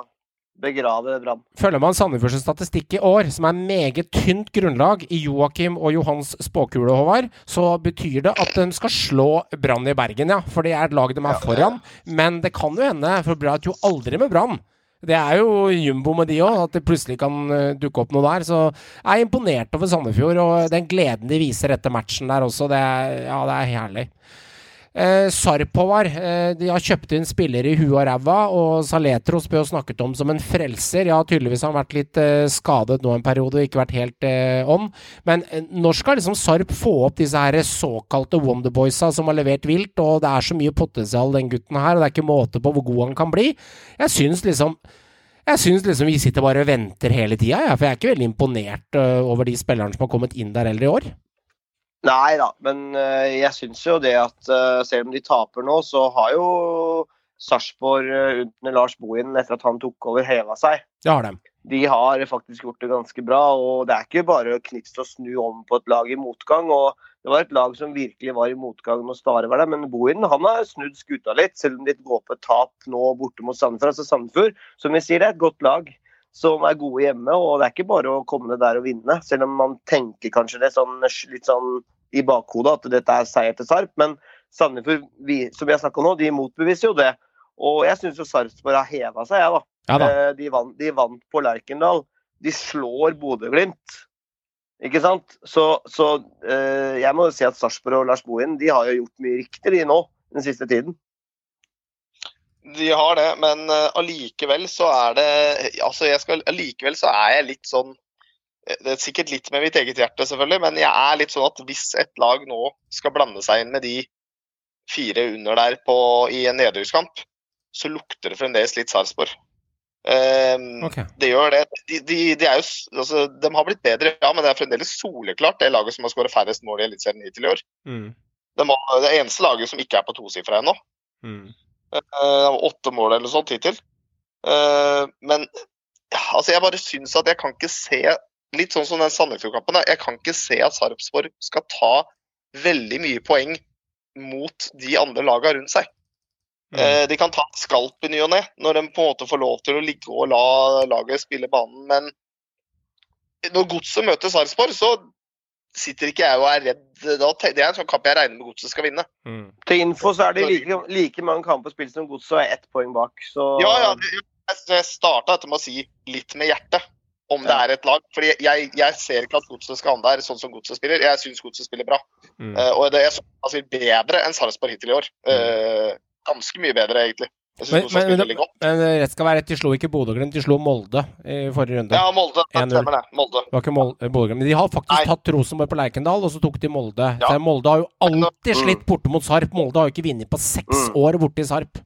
[SPEAKER 6] begrave Brann.
[SPEAKER 1] Følger man Sandefjords statistikk i år, som er meget tynt grunnlag i Joakim og Johans spåkule, Håvard, så betyr det at de skal slå Brann i Bergen, ja. For det er et lag de er foran. Men det kan jo hende, for bra at jo aldri med Brann. Det er jo jumbo med de òg, at det plutselig kan eh, dukke opp noe der. Så jeg er imponert over Sandefjord, og den gleden de viser etter matchen der også, det er, ja, det er herlig. Eh, Sarpovar Eh, de har kjøpt inn spillere i huet og ræva, og Saletros ble jo snakket om som en frelser. Ja, tydeligvis har han vært litt eh, skadet nå en periode og ikke vært helt eh, on. Men eh, når skal liksom Sarp få opp disse her såkalte Wonderboysa som har levert vilt, og det er så mye potensial den gutten her, og det er ikke måte på hvor god han kan bli? Jeg syns liksom jeg syns liksom vi sitter bare og venter hele tida, ja, for jeg er ikke veldig imponert uh, over de spillerne som har kommet inn der heller i år.
[SPEAKER 6] Nei da, men eh, jeg syns jo det at eh, selv om de taper nå, så har jo Sarpsborg eh, under Lars Bohin etter at han tok over, heva seg.
[SPEAKER 1] Det har de.
[SPEAKER 6] De har faktisk gjort det ganske bra, og det er ikke bare å knipse og snu om på et lag i motgang. og Det var et lag som virkelig var i motgang når Stare var der, men Bohin han har snudd skuta litt, selv om de går på et tap nå borte mot Sandefjord. Altså Sandefjord, som vi sier, det er et godt lag som er gode hjemme, og det er ikke bare å komme ned der og vinne. Selv om man tenker kanskje det sånn, litt sånn i bakhodet at dette er seier til Sarp, men Sandefjord, vi, som vi har snakka om nå, de motbeviser jo det. Og jeg syns jo Sarpsborg har heva seg, jeg, da.
[SPEAKER 1] Ja da.
[SPEAKER 6] Eh, De vant, de vant på Lerkendal. De slår Bodø-Glimt. Ikke sant? Så, så eh, jeg må jo si at Sarpsborg og Lars Bohin de har jo gjort mye riktig de nå, den siste tiden.
[SPEAKER 7] De har det, men allikevel uh, så er det altså jeg skal, Allikevel så er jeg litt sånn eh, Det er sikkert litt med mitt eget hjerte, selvfølgelig, men jeg er litt sånn at hvis et lag nå skal blande seg inn med de fire under der på, i en nedrykkskamp, så lukter det fremdeles litt Sarpsborg. Um,
[SPEAKER 1] okay.
[SPEAKER 7] Det gjør det. De, de, de, er jo, altså, de har blitt bedre, ja, men det er fremdeles soleklart det laget som har skåret færrest mål i Eliteserien hittil i år.
[SPEAKER 1] Mm.
[SPEAKER 7] Det eneste laget som ikke er på tosifra ennå.
[SPEAKER 1] Mm.
[SPEAKER 7] Eh, åtte mål eller sånt hittil. Eh, men ja, altså jeg bare syns at jeg kan ikke se Litt sånn som den Sandefjord-kampen. Jeg kan ikke se at Sarpsborg skal ta veldig mye poeng mot de andre lagene rundt seg.
[SPEAKER 1] Mm.
[SPEAKER 7] Eh, de kan ta en skalp i ny og ne når de på en måte får lov til å ligge og la laget spille banen, men når Godset møter Sarpsborg, så sitter ikke jeg og er redd. Da, det er en sånn kamp jeg regner med Godset skal vinne.
[SPEAKER 1] Mm.
[SPEAKER 6] Til info så er det like, like mange kamper spilt som Godset og er ett poeng bak. Så
[SPEAKER 7] Ja, ja. det- Jeg, starta dette med å si litt med hjertet om det
[SPEAKER 6] Ja.
[SPEAKER 7] er et lag. Fordi jeg, jeg ser ikke at Godset skal handle her sånn som Godset spiller. Jeg syns Godset spiller bra.
[SPEAKER 1] Mm.
[SPEAKER 7] Uh, og det er så- altså, bedre enn Sarpsborg hittil i år. Uh, ganske mye bedre, egentlig.
[SPEAKER 1] Men, men, men, men rett skal være rett, de slo ikke Bodø-Glimt, de slo Molde i forrige runde.
[SPEAKER 7] Ja, Molde. Det stemmer det. Molde.
[SPEAKER 1] Det var ikke Molde, Men de har faktisk
[SPEAKER 7] Nei.
[SPEAKER 1] tatt Rosenborg på Lerkendal, og så tok de Molde.
[SPEAKER 7] Ja.
[SPEAKER 1] Molde har jo alltid
[SPEAKER 6] Mm.
[SPEAKER 1] slitt borte mot Sarp. Molde har jo ikke vunnet på seks
[SPEAKER 6] Mm.
[SPEAKER 1] år borte i Sarp.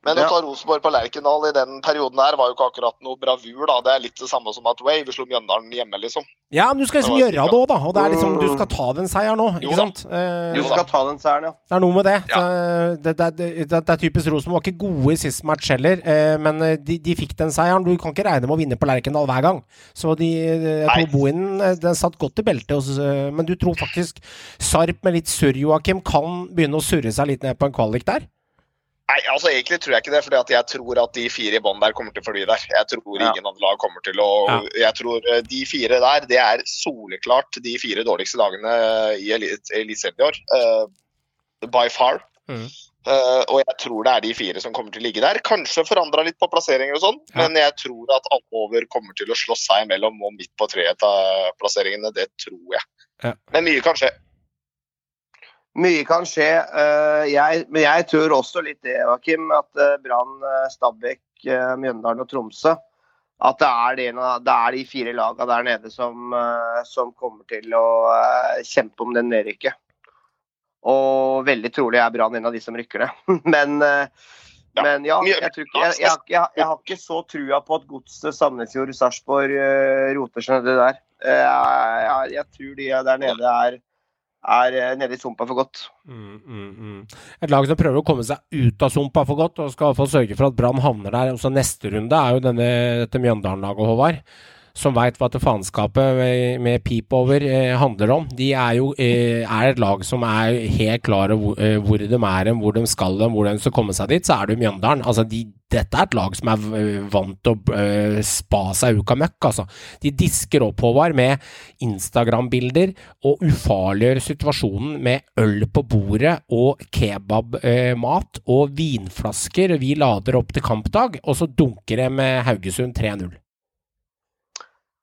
[SPEAKER 7] Men å ta Rosenborg på Lerkendal i den perioden her var jo ikke akkurat noe bravur. da. Det er litt det samme som at Way, vi slo Mjøndalen hjemme, liksom.
[SPEAKER 1] Ja, men du skal liksom
[SPEAKER 7] Det
[SPEAKER 1] gjøre det òg, da. Og det er liksom, du skal ta den seieren nå, ikke sant? Eh,
[SPEAKER 6] Du skal ta den seieren, ja.
[SPEAKER 1] Det er noe med det.
[SPEAKER 7] Ja.
[SPEAKER 1] Det, det, det, er typisk Rosenborg. Var ikke gode i sist match heller, eh, men eh, de, de fikk den seieren. Du kan ikke regne med å vinne på Lerkendal hver gang. Så de, jeg tror Bohinen eh, den satt godt i beltet. hos, eh, Men du tror faktisk Sarp med litt surr, Joakim, kan begynne å surre seg litt ned på en kvalik der?
[SPEAKER 7] Nei, altså egentlig tror jeg ikke det. fordi at jeg tror at de fire i bånn der kommer til å forbli der. Jeg tror
[SPEAKER 6] Ja.
[SPEAKER 7] ingen andre lag kommer til å Jeg tror eh, de fire der, det er soleklart de fire dårligste lagene i Elit- Eliteserien i år. Uh, by far.
[SPEAKER 1] Mm.
[SPEAKER 7] Uh, og jeg tror det er de fire som kommer til å ligge der. Kanskje forandra litt på plasseringer og sånn,
[SPEAKER 1] Ja.
[SPEAKER 7] men jeg tror at alle over kommer til å slåss seg imellom og midt på treet av plasseringene. Det tror jeg.
[SPEAKER 1] Ja.
[SPEAKER 7] Men mye kan skje.
[SPEAKER 6] Mye kan skje. eh, jeg, men jeg tror også litt det, Joakim, at eh, Brann, eh, Stabæk, Mjøndalen og Tromsø at det er, de, det er de fire lagene der nede som, som kommer til å kjempe om den nedrykket. Og veldig trolig er Brann en av de som rykker ned. (laughs) Men,
[SPEAKER 7] Ja.
[SPEAKER 6] men ja, jeg, tror ikke, jeg, jeg, jeg, har ikke så trua på at Godset, Sandefjord, Sarpsborg roter seg nedi der. Jeg tror de der nede er, er eh, nede i sumpa for godt.
[SPEAKER 1] Mm, mm, mm. Et lag som prøver å komme seg ut av sumpa for godt, og skal i hvert fall sørge for at Brann havner der. Også neste runde er jo denne, dette Mjøndalen-laget, Håvard. Som veit hva det faenskapet med, med pip over eh, handler om. De er jo eh, er et lag som er helt klare hvor, eh, hvor de er, hen, hvor de skal, hen, hvor de skal komme seg dit. Så er det Mjøndalen. Altså, de, dette er et lag som er vant til å eh, spa seg uka møkk, altså. De disker opp, Håvard, med Instagram-bilder og ufarliggjør situasjonen med øl på bordet og kebabmat og vinflasker. Vi lader opp til kampdag, og så dunker det med Haugesund 3-0.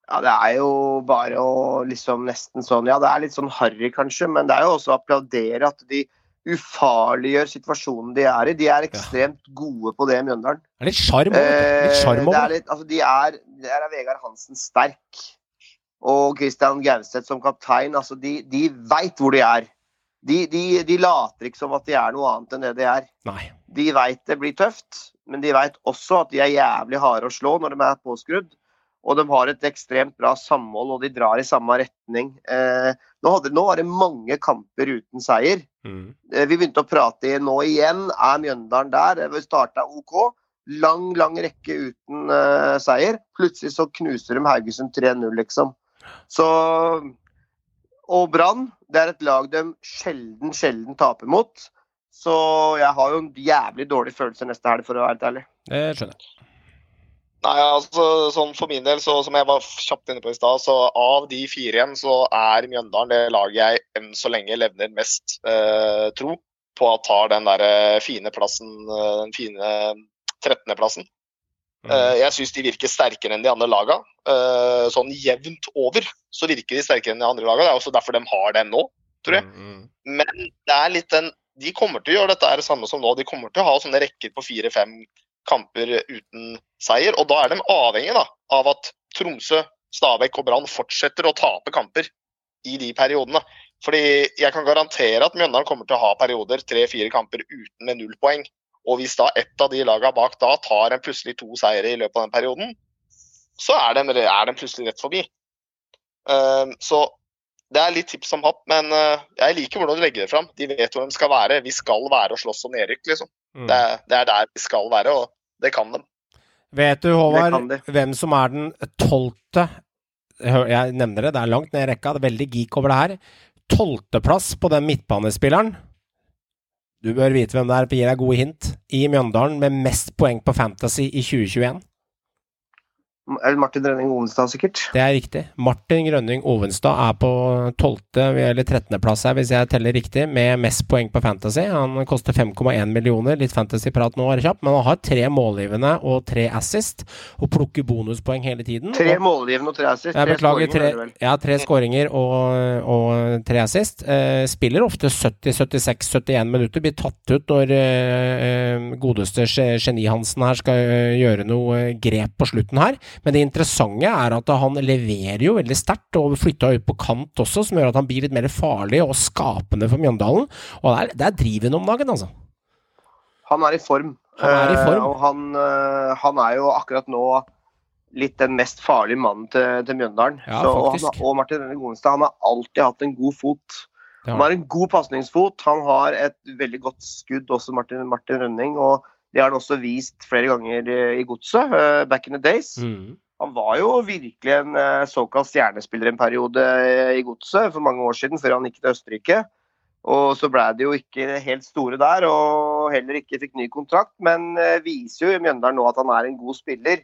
[SPEAKER 6] Ja, Det er jo bare å liksom nesten sånn Ja, det er litt sånn harry, kanskje, men det er jo også å applaudere at de ufarliggjør situasjonen de er i. De er ekstremt gode på det i Mjøndalen.
[SPEAKER 1] Det er litt sjarm over det.
[SPEAKER 6] Eh, det er altså de er, Der er Vegard Hansen sterk. Og Christian Gauseth som kaptein. altså De, de veit hvor de er. De, de, de later ikke som at de er noe annet enn det de er.
[SPEAKER 1] Nei.
[SPEAKER 6] De veit det blir tøft, men de veit også at de er jævlig harde å slå når de er påskrudd. Og de har et ekstremt bra samhold, og de drar i samme retning. Eh, nå, hadde, nå var det mange kamper uten seier.
[SPEAKER 1] Mm.
[SPEAKER 6] Eh, Vi begynte å prate i nå igjen. Er Mjøndalen der? Vi starta OK. Lang, lang rekke uten eh, seier. Plutselig så knuser de Haugesund 3-0, liksom. Så Og Brann, det er et lag de sjelden, sjelden taper mot. Så jeg har jo en jævlig dårlig følelse neste helg, for å være helt ærlig.
[SPEAKER 1] Det skjønner jeg.
[SPEAKER 7] Nei, altså sånn For min del, så, som jeg var kjapt inne på i stad, så av de fire igjen, så er Mjøndalen det laget jeg enn så lenge levner mest eh, tro på at tar den der eh, fine plassen, eh, den fine 13.-plassen.
[SPEAKER 1] Mm.
[SPEAKER 7] Eh, jeg syns de virker sterkere enn de andre laga. Eh, sånn jevnt over så virker de sterkere enn de andre laga. Det er også derfor de har den nå, tror jeg.
[SPEAKER 1] Mm, mm.
[SPEAKER 7] Men det er litt den De kommer til å gjøre dette her samme som nå. De kommer til å ha sånne rekker på fire-fem kamper uten seier. Og da er de avhengig da, av at Tromsø, Stabæk og Brann fortsetter å tape kamper i de periodene. Fordi jeg kan garantere at Mjøndalen kommer til å ha perioder, tre-fire kamper uten med null poeng. Og hvis da ett av de lagene bak da tar en plutselig to seire i løpet av den perioden, så er de, er de plutselig rett forbi. Eh, så det er litt tips om hatt, men uh, jeg liker hvordan du legger det fram. De vet hvor de skal være. Vi skal være og slåss om nedrykk, liksom.
[SPEAKER 1] Mm.
[SPEAKER 7] Det, er- det er der vi skal være, og det kan de.
[SPEAKER 1] Vet du, Håvard, hvem som er den tolvte Jeg nevner det, det er langt ned i rekka, det er veldig geek over det her. Tolvteplass på den midtbanespilleren. Du bør vite hvem det er, for å gi deg gode hint. I Mjøndalen med mest poeng på Fantasy i 2021.
[SPEAKER 6] Eller Martin Rønning Ovenstad, sikkert.
[SPEAKER 1] Det er riktig. Martin Grønning Ovenstad er på 12. eller 13. plass her, hvis jeg teller riktig, med mest poeng på Fantasy. Han koster 5,1 millioner. Litt Fantasy-prat nå, er kjapt, men han har tre målgivende og tre assist, og plukker bonuspoeng hele tiden.
[SPEAKER 6] Tre målgivende og tre assist.
[SPEAKER 1] Jeg
[SPEAKER 6] Tre
[SPEAKER 1] beklager. Tre, ja, tre skåringer og, og tre assist. Eh, spiller ofte 70-76-71 minutter. Blir tatt ut når eh, eh, godeste Geni-Hansen her skal eh, gjøre noe eh, grep på slutten her. Men det interessante er at han leverer jo veldig sterkt, og flytta ut på kant også, som gjør at han blir litt mer farlig og skapende for Mjøndalen. Og det er, det er driven om dagen, altså.
[SPEAKER 6] Han er i form.
[SPEAKER 1] Han er i form.
[SPEAKER 6] Eh, og han, eh, han er jo akkurat nå litt den mest farlige mannen til, til Mjøndalen.
[SPEAKER 1] Ja,
[SPEAKER 6] Så, og, han, og Martin Rønning Ovenstad han har alltid hatt en god fot. Han har en god pasningsfot. Han har et veldig godt skudd, også Martin, Martin Rønning. Og det har han også vist flere ganger eh, i godset, eh, back in the days.
[SPEAKER 1] Mm.
[SPEAKER 6] Han var jo virkelig en eh, såkalt stjernespiller en periode i godset for mange år siden, før han gikk til Østerrike. Og så ble det jo ikke helt store der, og heller ikke fikk ny kontrakt. Men viser jo i Mjøndalen nå at han er en god spiller.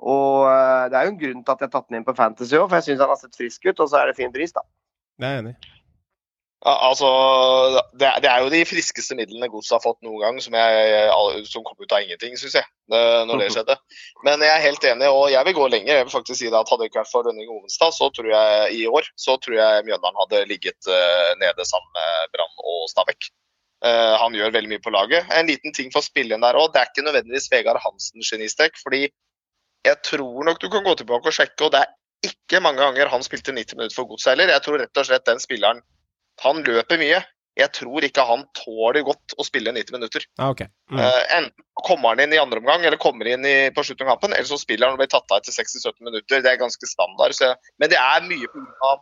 [SPEAKER 6] Og det er jo en grunn til at jeg har tatt den inn på Fantasy òg, for jeg syns han har sett frisk ut, og så er det fin pris, da.
[SPEAKER 1] Det er jeg enig i.
[SPEAKER 7] Ja, altså, det, det er jo de friskeste midlene Gods har fått noen gang, som, jeg, som kom ut av ingenting, syns jeg. Når det (laughs) skjedde. Men jeg er helt enig, og jeg vil gå lenger. Jeg vil faktisk si det at Hadde det ikke vært for Rønning Ovenstad så tror jeg, i år, så tror jeg Mjøndalen hadde ligget uh, nede sammen med Brann og Stabæk. Uh, han gjør veldig mye på laget. En liten ting for spilleren der òg. Det er ikke nødvendigvis Vegard Hansen genistrekk. fordi jeg tror nok du kan gå tilbake og sjekke, og det er ikke mange ganger han spilte 90 minutter for Godset heller. Jeg tror rett og slett den spilleren Han løper mye. Jeg tror ikke han tåler godt å spille 90 minutter.
[SPEAKER 1] Ah, okay. Mm.
[SPEAKER 7] uh, enten kommer han inn i andre omgang, eller kommer inn i, på slutten av kampen, eller så spiller han og blir tatt av etter 60-17 minutter. Det er ganske standard. Så, men det er mye pga.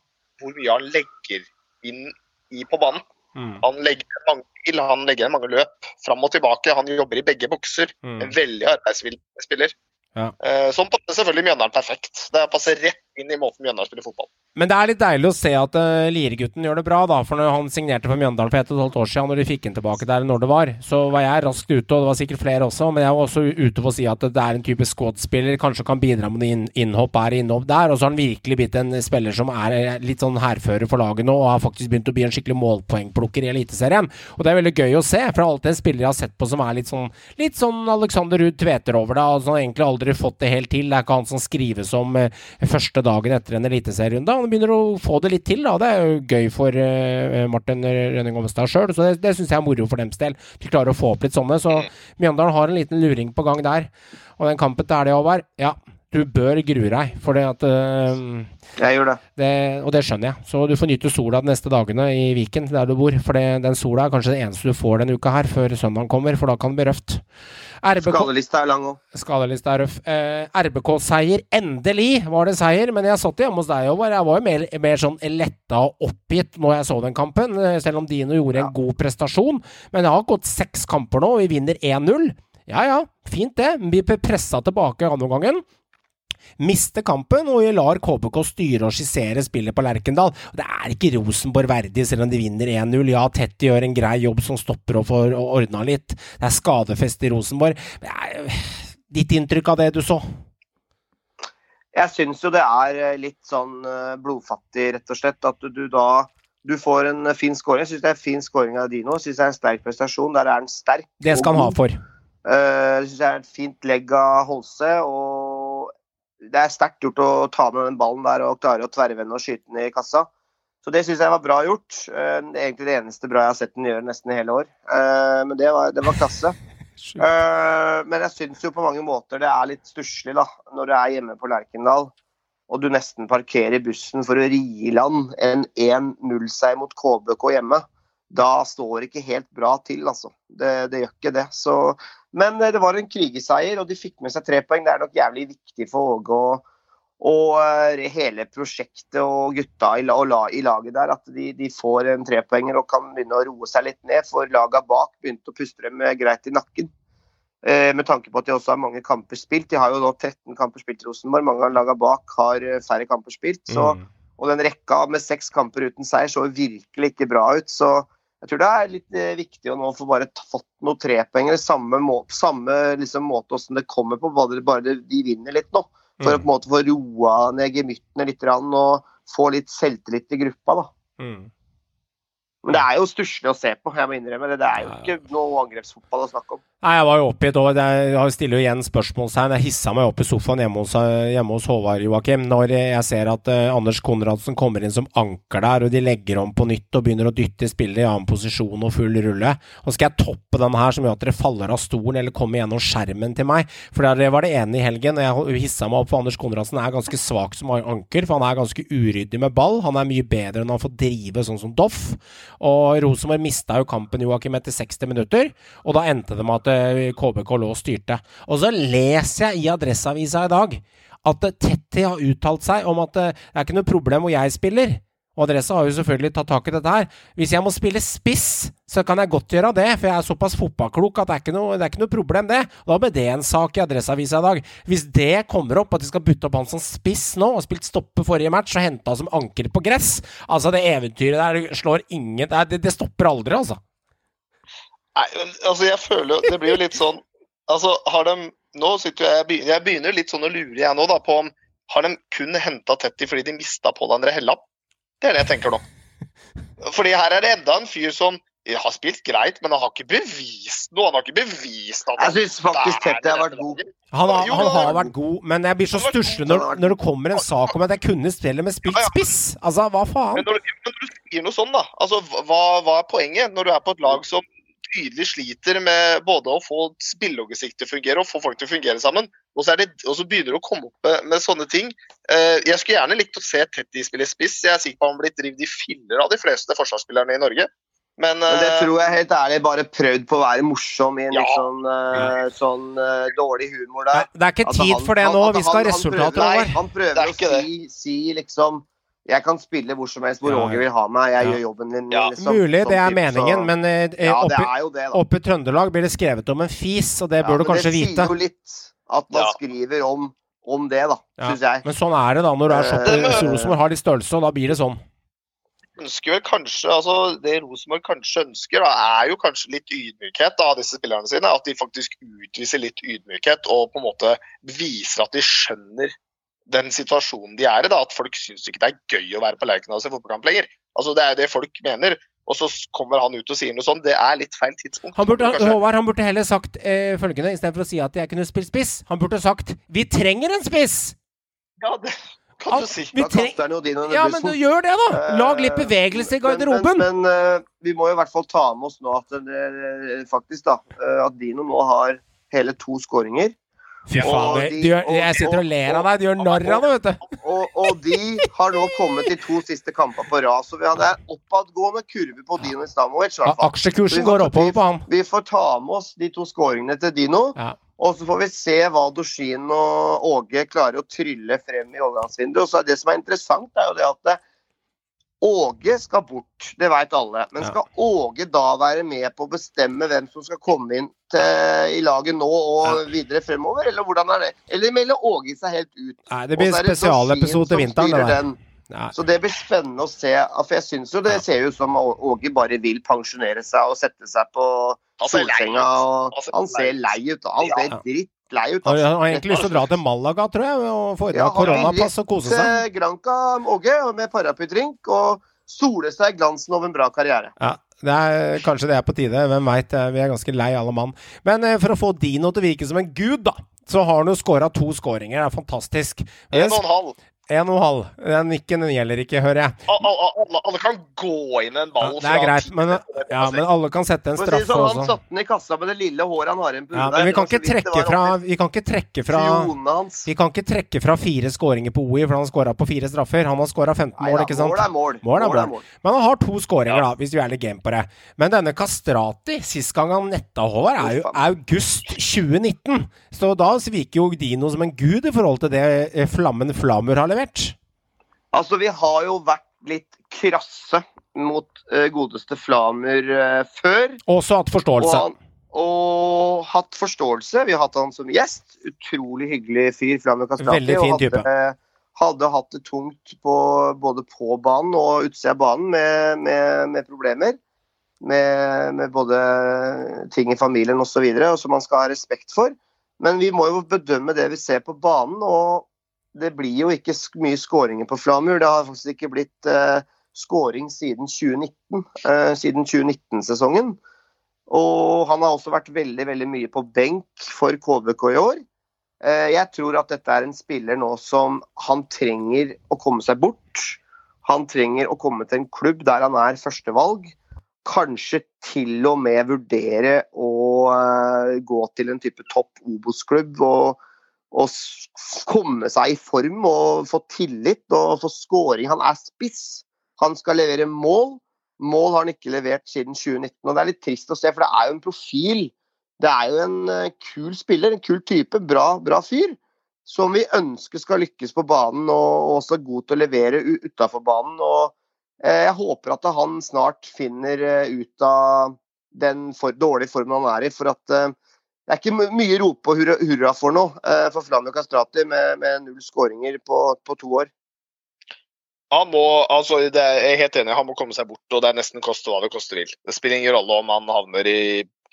[SPEAKER 7] hvor mye han legger inn i på banen.
[SPEAKER 1] Mm.
[SPEAKER 7] Han legger mange, han legger mange løp fram og tilbake. Han jobber i begge bukser.
[SPEAKER 1] Mm.
[SPEAKER 7] En veldig arbeidsvillig spiller.
[SPEAKER 1] Ja.
[SPEAKER 7] Uh, Sånn passer selvfølgelig Mjøndalen perfekt. Det passer rett inn i måten Mjøndalen spiller fotball.
[SPEAKER 1] Men det er litt deilig å se at uh, Liregutten gjør det bra, da. For når han signerte for Mjøndalen for ett og et halvt år siden, når de fikk han tilbake der når det var, så var jeg raskt ute, og det var sikkert flere også, men jeg var også ute for å si at det er en type squad-spiller, kanskje kan bidra med noe innhopp her innhopp der. Og så har han virkelig blitt en spiller som er eh, litt sånn hærfører for laget nå, og har faktisk begynt å bli en skikkelig målpoengplukker i Eliteserien. Og det er veldig gøy å se, for det er alltid en spiller jeg har sett på som er litt sånn Litt sånn Alexander Ruud Tveter over det, som egentlig aldri fått det helt til. Det er ikke han som skrives om eh, første dagen etter en eliteserierunde. Han begynner å få det litt til, da. Det er jo gøy for uh, Martin Rønning Omstad sjøl, så det, det syns jeg er moro for dems del. De klarer å få opp litt sånne. Så Mjøndalen har en liten luring på gang der. Og den kampen til Elg, over, ja. Du bør grue deg, for det at uh,
[SPEAKER 6] Jeg gjør det.
[SPEAKER 1] det, og det skjønner jeg. Så du får nyte sola de neste dagene i Viken, der du bor. For det, den sola er kanskje det eneste du får denne uka her, før søndagen kommer, for da kan det bli røft. RBK
[SPEAKER 6] Skadelista er lang òg.
[SPEAKER 1] Skadelista er røff. Uh, RBK-seier. Endelig var det seier, men jeg satt hjemme hos deg, Håvard. Jeg var jo mer, mer sånn letta og oppgitt når jeg så den kampen, eh, selv om Dino gjorde en god prestasjon. Men det har gått seks kamper nå, og vi vinner 1-0. Ja ja, fint det. Vi pressa tilbake andre omgangen. Mister kampen, og vi lar KBK styre og skissere spillet på Lerkendal. Og Det er ikke Rosenborg verdig, selv om de vinner 1-0. Ja, Tetti gjør en grei jobb som stopper og får ordna litt. Det er skadefest i Rosenborg. Er, ditt inntrykk av det du så?
[SPEAKER 6] Jeg syns jo det er eh, litt sånn eh, blodfattig, rett og slett. At du da du får en fin skåring. Jeg syns det er en fin skåring av Dino. Jeg syns det er en sterk prestasjon. Der er han sterk.
[SPEAKER 1] Det skal han ha for.
[SPEAKER 6] Uh, jeg syns det er et fint legg av Holse. Og det er sterkt gjort å ta med den ballen der og klare å tverrvende og skyte den i kassa. Så det syns jeg var bra gjort. Det er egentlig det eneste bra jeg har sett den gjøre nesten i hele år. Uh, men det var, det var klasse. (laughs) Uh, men jeg syns jo på mange måter det er litt stusslig da, når du er hjemme på Lerkendal og du nesten parkerer bussen for å ri i land en 1-0-seier mot KBK hjemme. Da står det ikke helt bra til, altså. Det, det gjør ikke det. Så, men det var en krigeseier, og de fikk med seg tre poeng. Det er nok jævlig viktig for Åge og, og uh, hele prosjektet og gutta i, og la, i laget der at de, de får en trepoenger og kan begynne å roe seg litt ned. For laga bak begynte å puste dem greit i nakken. Eh, med tanke på at de også har mange kamper spilt. De har jo nå 13 kamper spilt i Rosenborg. Mange av laga bak har eh, færre kamper spilt. Så,
[SPEAKER 1] Mm.
[SPEAKER 6] Og den rekka med seks kamper uten seier så virkelig ikke bra ut. Så jeg tror det er litt eh, viktig å nå få bare fått noen trepoengere. Samme, må, samme liksom, måte åssen det kommer på, bare, bare de vinner litt nå. For å på en måte få roa ned gemyttene litt og få litt selvtillit i gruppa. da.
[SPEAKER 1] Mm.
[SPEAKER 6] Men det er jo stusslig å se på, jeg må innrømme det. Det er jo ikke noe angrepsfotball å snakke om.
[SPEAKER 1] Nei, jeg var jo oppgitt, over det. jeg stiller jo igjen spørsmålstegn. Jeg hissa meg opp i sofaen hjemme hos, hjemme hos Håvard Joakim når jeg ser at uh, Anders Konradsen kommer inn som anker der, og de legger om på nytt og begynner å dytte spillet i annen posisjon og full rulle. Og skal jeg toppe den her som gjør at dere faller av stolen eller kommer gjennom skjermen til meg? For der var det ene i helgen, og jeg hissa meg opp for Anders Konradsen er ganske svak som anker, for han er ganske uryddig med ball. Han er mye bedre enn han får drive sånn som Doff. Og Rosenborg mista jo kampen Joakim etter 60 minutter, og da endte det med at eh, KBK lå og styrte. Og så leser jeg i Adresseavisa i dag at eh, Tetti har uttalt seg om at eh, det er ikke noe problem hvor jeg spiller. Og Adressa har jo selvfølgelig tatt tak i dette her. Hvis jeg må spille spiss, så kan jeg godt gjøre det, for jeg er såpass fotballklok at det er ikke noe, er ikke noe problem, det. Da ble det en sak i Adresseavisa i dag. Hvis det kommer opp, at de skal butte opp han som spiss nå, og spilt stoppe forrige match, og henta som anker på gress Altså, det eventyret der slår ingen det, det stopper aldri, altså.
[SPEAKER 7] Nei, altså jeg føler jo Det blir jo litt sånn Altså, har de Nå sitter jeg begynner, Jeg begynner litt sånn å lure jeg nå da på om Har de kun henta Tetti fordi de mista Pål André Helland? Det er det jeg tenker nå. Fordi her er det enda en fyr som har spilt greit, men han har ikke bevist noe. Han har ikke bevist at
[SPEAKER 6] Jeg syns faktisk Tete har vært god.
[SPEAKER 1] Han har, han har vært god, men jeg blir så stusslig når, når det kommer en sak om at jeg kunne spille med spilt spiss. Altså, hva faen?
[SPEAKER 7] Men når, når du sier noe sånn, da. Altså, hva, hva er poenget når du er på et lag som tydelig sliter med både å få spillelogistikk til å fungere og få folk til å fungere sammen, og så, er det, og så begynner du å komme opp med, med sånne ting. Eh, jeg skulle gjerne likt å se Tetty spille spiss. Jeg er sikker på han har blitt revet i filler av de fleste forsvarsspillerne i Norge. Men,
[SPEAKER 6] Men det
[SPEAKER 7] eh,
[SPEAKER 6] tror jeg helt ærlig bare prøvd på å være morsom i en
[SPEAKER 7] Ja.
[SPEAKER 6] litt sånn, uh, sånn uh, dårlig humor
[SPEAKER 1] Det
[SPEAKER 6] der.
[SPEAKER 1] er- det er ikke
[SPEAKER 6] At
[SPEAKER 1] tid
[SPEAKER 6] han-
[SPEAKER 1] for det nå.
[SPEAKER 6] at
[SPEAKER 1] Vi skal ha
[SPEAKER 6] over. han
[SPEAKER 1] resultater,
[SPEAKER 6] prøver-
[SPEAKER 1] Håvard.
[SPEAKER 6] Han prøver
[SPEAKER 7] er
[SPEAKER 6] å si, si liksom Jeg kan spille hvor som helst hvor
[SPEAKER 1] Ja, ja.
[SPEAKER 6] vil ha meg. Jeg
[SPEAKER 1] Ja.
[SPEAKER 6] gjør jobben min.
[SPEAKER 7] Ja.
[SPEAKER 6] liksom,
[SPEAKER 1] Mulig det er
[SPEAKER 6] type,
[SPEAKER 1] meningen,
[SPEAKER 6] så-
[SPEAKER 1] men eh, eh,
[SPEAKER 6] Ja,
[SPEAKER 1] oppe, i Trøndelag blir det skrevet om en fis, og det
[SPEAKER 6] Ja,
[SPEAKER 1] bør du kanskje vite.
[SPEAKER 6] det
[SPEAKER 1] vite.
[SPEAKER 6] sier jo litt at man
[SPEAKER 7] Ja.
[SPEAKER 6] skriver om, om det, da,
[SPEAKER 1] Ja.
[SPEAKER 6] syns jeg.
[SPEAKER 1] Men sånn er det da når du er sånn
[SPEAKER 6] at
[SPEAKER 1] Rosenborg har litt størrelse, og da blir det sånn.
[SPEAKER 7] ønsker vel kanskje, altså Det Rosenborg kanskje ønsker, da, er jo kanskje litt ydmykhet av disse spillerne sine. At de faktisk utviser litt ydmykhet og på en måte viser at de skjønner den situasjonen de er i. da, At folk syns ikke det er gøy å være på Lerkendal se fotballkamp lenger. Altså Det er jo det folk mener. Og så kommer han ut og sier noe sånt. Det er litt feil tidspunkt.
[SPEAKER 1] Han burde,
[SPEAKER 7] han,
[SPEAKER 1] Håvard, han burde heller sagt eh, følgende, istedenfor å si at jeg kunne spilt spiss. Han burde sagt 'Vi trenger en spiss'!
[SPEAKER 7] Ja, det kan du si.
[SPEAKER 1] vi
[SPEAKER 6] Da kaster han jo din under
[SPEAKER 1] Ja, men
[SPEAKER 6] bussen.
[SPEAKER 1] du gjør det, da! Lag litt
[SPEAKER 6] Eh,
[SPEAKER 1] bevegelse i garderoben.
[SPEAKER 6] Men, men eh, vi må jo i hvert fall ta med oss nå at det, faktisk da, eh, at Dino nå har hele to skåringer.
[SPEAKER 1] Fy faen,
[SPEAKER 6] de-
[SPEAKER 1] du
[SPEAKER 6] og-
[SPEAKER 1] jeg sitter og ler av deg. Du gjør narr av det, vet du.
[SPEAKER 6] Og, og de har nå kommet i to siste kamper på rad. Så vi hadde er oppadgående kurve på Dino Islamovic. i fall.
[SPEAKER 1] Aksjekursen
[SPEAKER 6] får-
[SPEAKER 1] går oppover på han.
[SPEAKER 6] Vi får ta med oss de to skåringene til Dino.
[SPEAKER 1] Ja.
[SPEAKER 6] Og så får vi se hva Doshin og Åge klarer å trylle frem i overgangsvinduet. Og så er det som er interessant, er jo det at det, Åge skal bort, det veit alle. Men
[SPEAKER 1] Ja.
[SPEAKER 6] skal Åge da være med på å bestemme hvem som skal komme inn til, i laget nå og videre fremover, eller hvordan er det? Eller melder Åge seg helt ut?
[SPEAKER 1] Nei, det blir spesialepisode til vinteren, det der.
[SPEAKER 6] Så det blir spennende å se. For jeg syns jo det
[SPEAKER 1] Ja.
[SPEAKER 6] ser ut som Åge bare vil pensjonere seg og sette seg på
[SPEAKER 7] Han ser lei
[SPEAKER 6] solsenga. Og
[SPEAKER 7] Han ser lei
[SPEAKER 6] ut. Han
[SPEAKER 1] ser
[SPEAKER 6] ser drittlei ut.
[SPEAKER 1] Han
[SPEAKER 6] altså.
[SPEAKER 1] har egentlig lyst til å dra til Malaga, tror jeg, og få
[SPEAKER 6] Ja,
[SPEAKER 1] koronapass og kose seg.
[SPEAKER 6] Granca Åge med paraplytrink og sole seg i glansen over en bra karriere.
[SPEAKER 1] Ja, det er, kanskje det er på tide. Hvem veit. Vi er ganske lei alle mann. Men eh, for å få Dino til å virke som en gud, da, så har han jo skåra to skåringer. Det er fantastisk.
[SPEAKER 7] En og en halv.
[SPEAKER 1] En og halv. Den nikken den gjelder ikke, hører jeg.
[SPEAKER 7] Al- al- Alle, alle kan gå inn en
[SPEAKER 1] Ja, det er greit, men, ja, men alle kan sette en straffe
[SPEAKER 6] sånn, han
[SPEAKER 1] også.
[SPEAKER 6] satte den i kassa med det lille håret han har igjen på
[SPEAKER 1] Ja, men vi kan ikke trekke fra Vi kan ikke trekke fra. Vi kan ikke trekke fra fire skåringer på OI, for han har skåra på fire straffer. Han har skåra 15
[SPEAKER 6] Nei
[SPEAKER 1] mål, ikke sant?
[SPEAKER 6] Mål er mål.
[SPEAKER 1] Mål er
[SPEAKER 6] Mål er
[SPEAKER 1] mål.
[SPEAKER 6] mål.
[SPEAKER 1] Men han har to skåringer, da, hvis vi er litt game på det. Men denne Kastrati, sist gang han netta, Håvard, er jo august 2019. Så da sviker jo Dino som en gud i forhold til det eh, Flammen Flamur har levert.
[SPEAKER 6] Altså, vi har jo vært litt krasse mot uh, godeste Flamur uh, før.
[SPEAKER 1] Også hatt
[SPEAKER 6] Og,
[SPEAKER 1] forståelse.
[SPEAKER 6] han, og hatt forståelse. Vi har hatt han som gjest. Utrolig hyggelig fyr. Flamur Kastrati.
[SPEAKER 1] Veldig fin type.
[SPEAKER 6] Hadde, hadde hatt det tungt på, både på banen og utsida av banen med, med, med problemer. Med, med både ting i familien osv. som man skal ha respekt for. Men vi må jo bedømme det vi ser på banen. og det blir jo ikke mye skåringer på Flamur. Det har faktisk ikke blitt uh, skåring siden 2019. Eh, siden 2019-sesongen. Og han har også vært veldig veldig mye på benk for KBK i år. Uh, jeg tror at dette er en spiller nå som han trenger å komme seg bort. Han trenger å komme til en klubb der han er førstevalg. Kanskje til og med vurdere å gå til en type topp Obos-klubb og, s- komme seg i form og få tillit og få scoring. Han er spiss. Han skal levere mål. Mål har han ikke levert siden 2019. og Det er litt trist å se, for det er jo en profil. Det er jo en eh, kul spiller, en kul type, bra, bra fyr. Som vi ønsker skal lykkes på banen og, og også god til å levere utafor banen. og eh, Jeg håper at han snart finner eh, ut av den for, dårlige formen han er i. For at det er ikke mye rop på hurra, hurra for noe eh, for Flavio Castrati med, med null skåringer på, på to år.
[SPEAKER 7] Han må, altså, det er, jeg er helt enig, han må komme seg bort, og det er nesten koste hva det koste vil. Det spiller ingen rolle om han havner i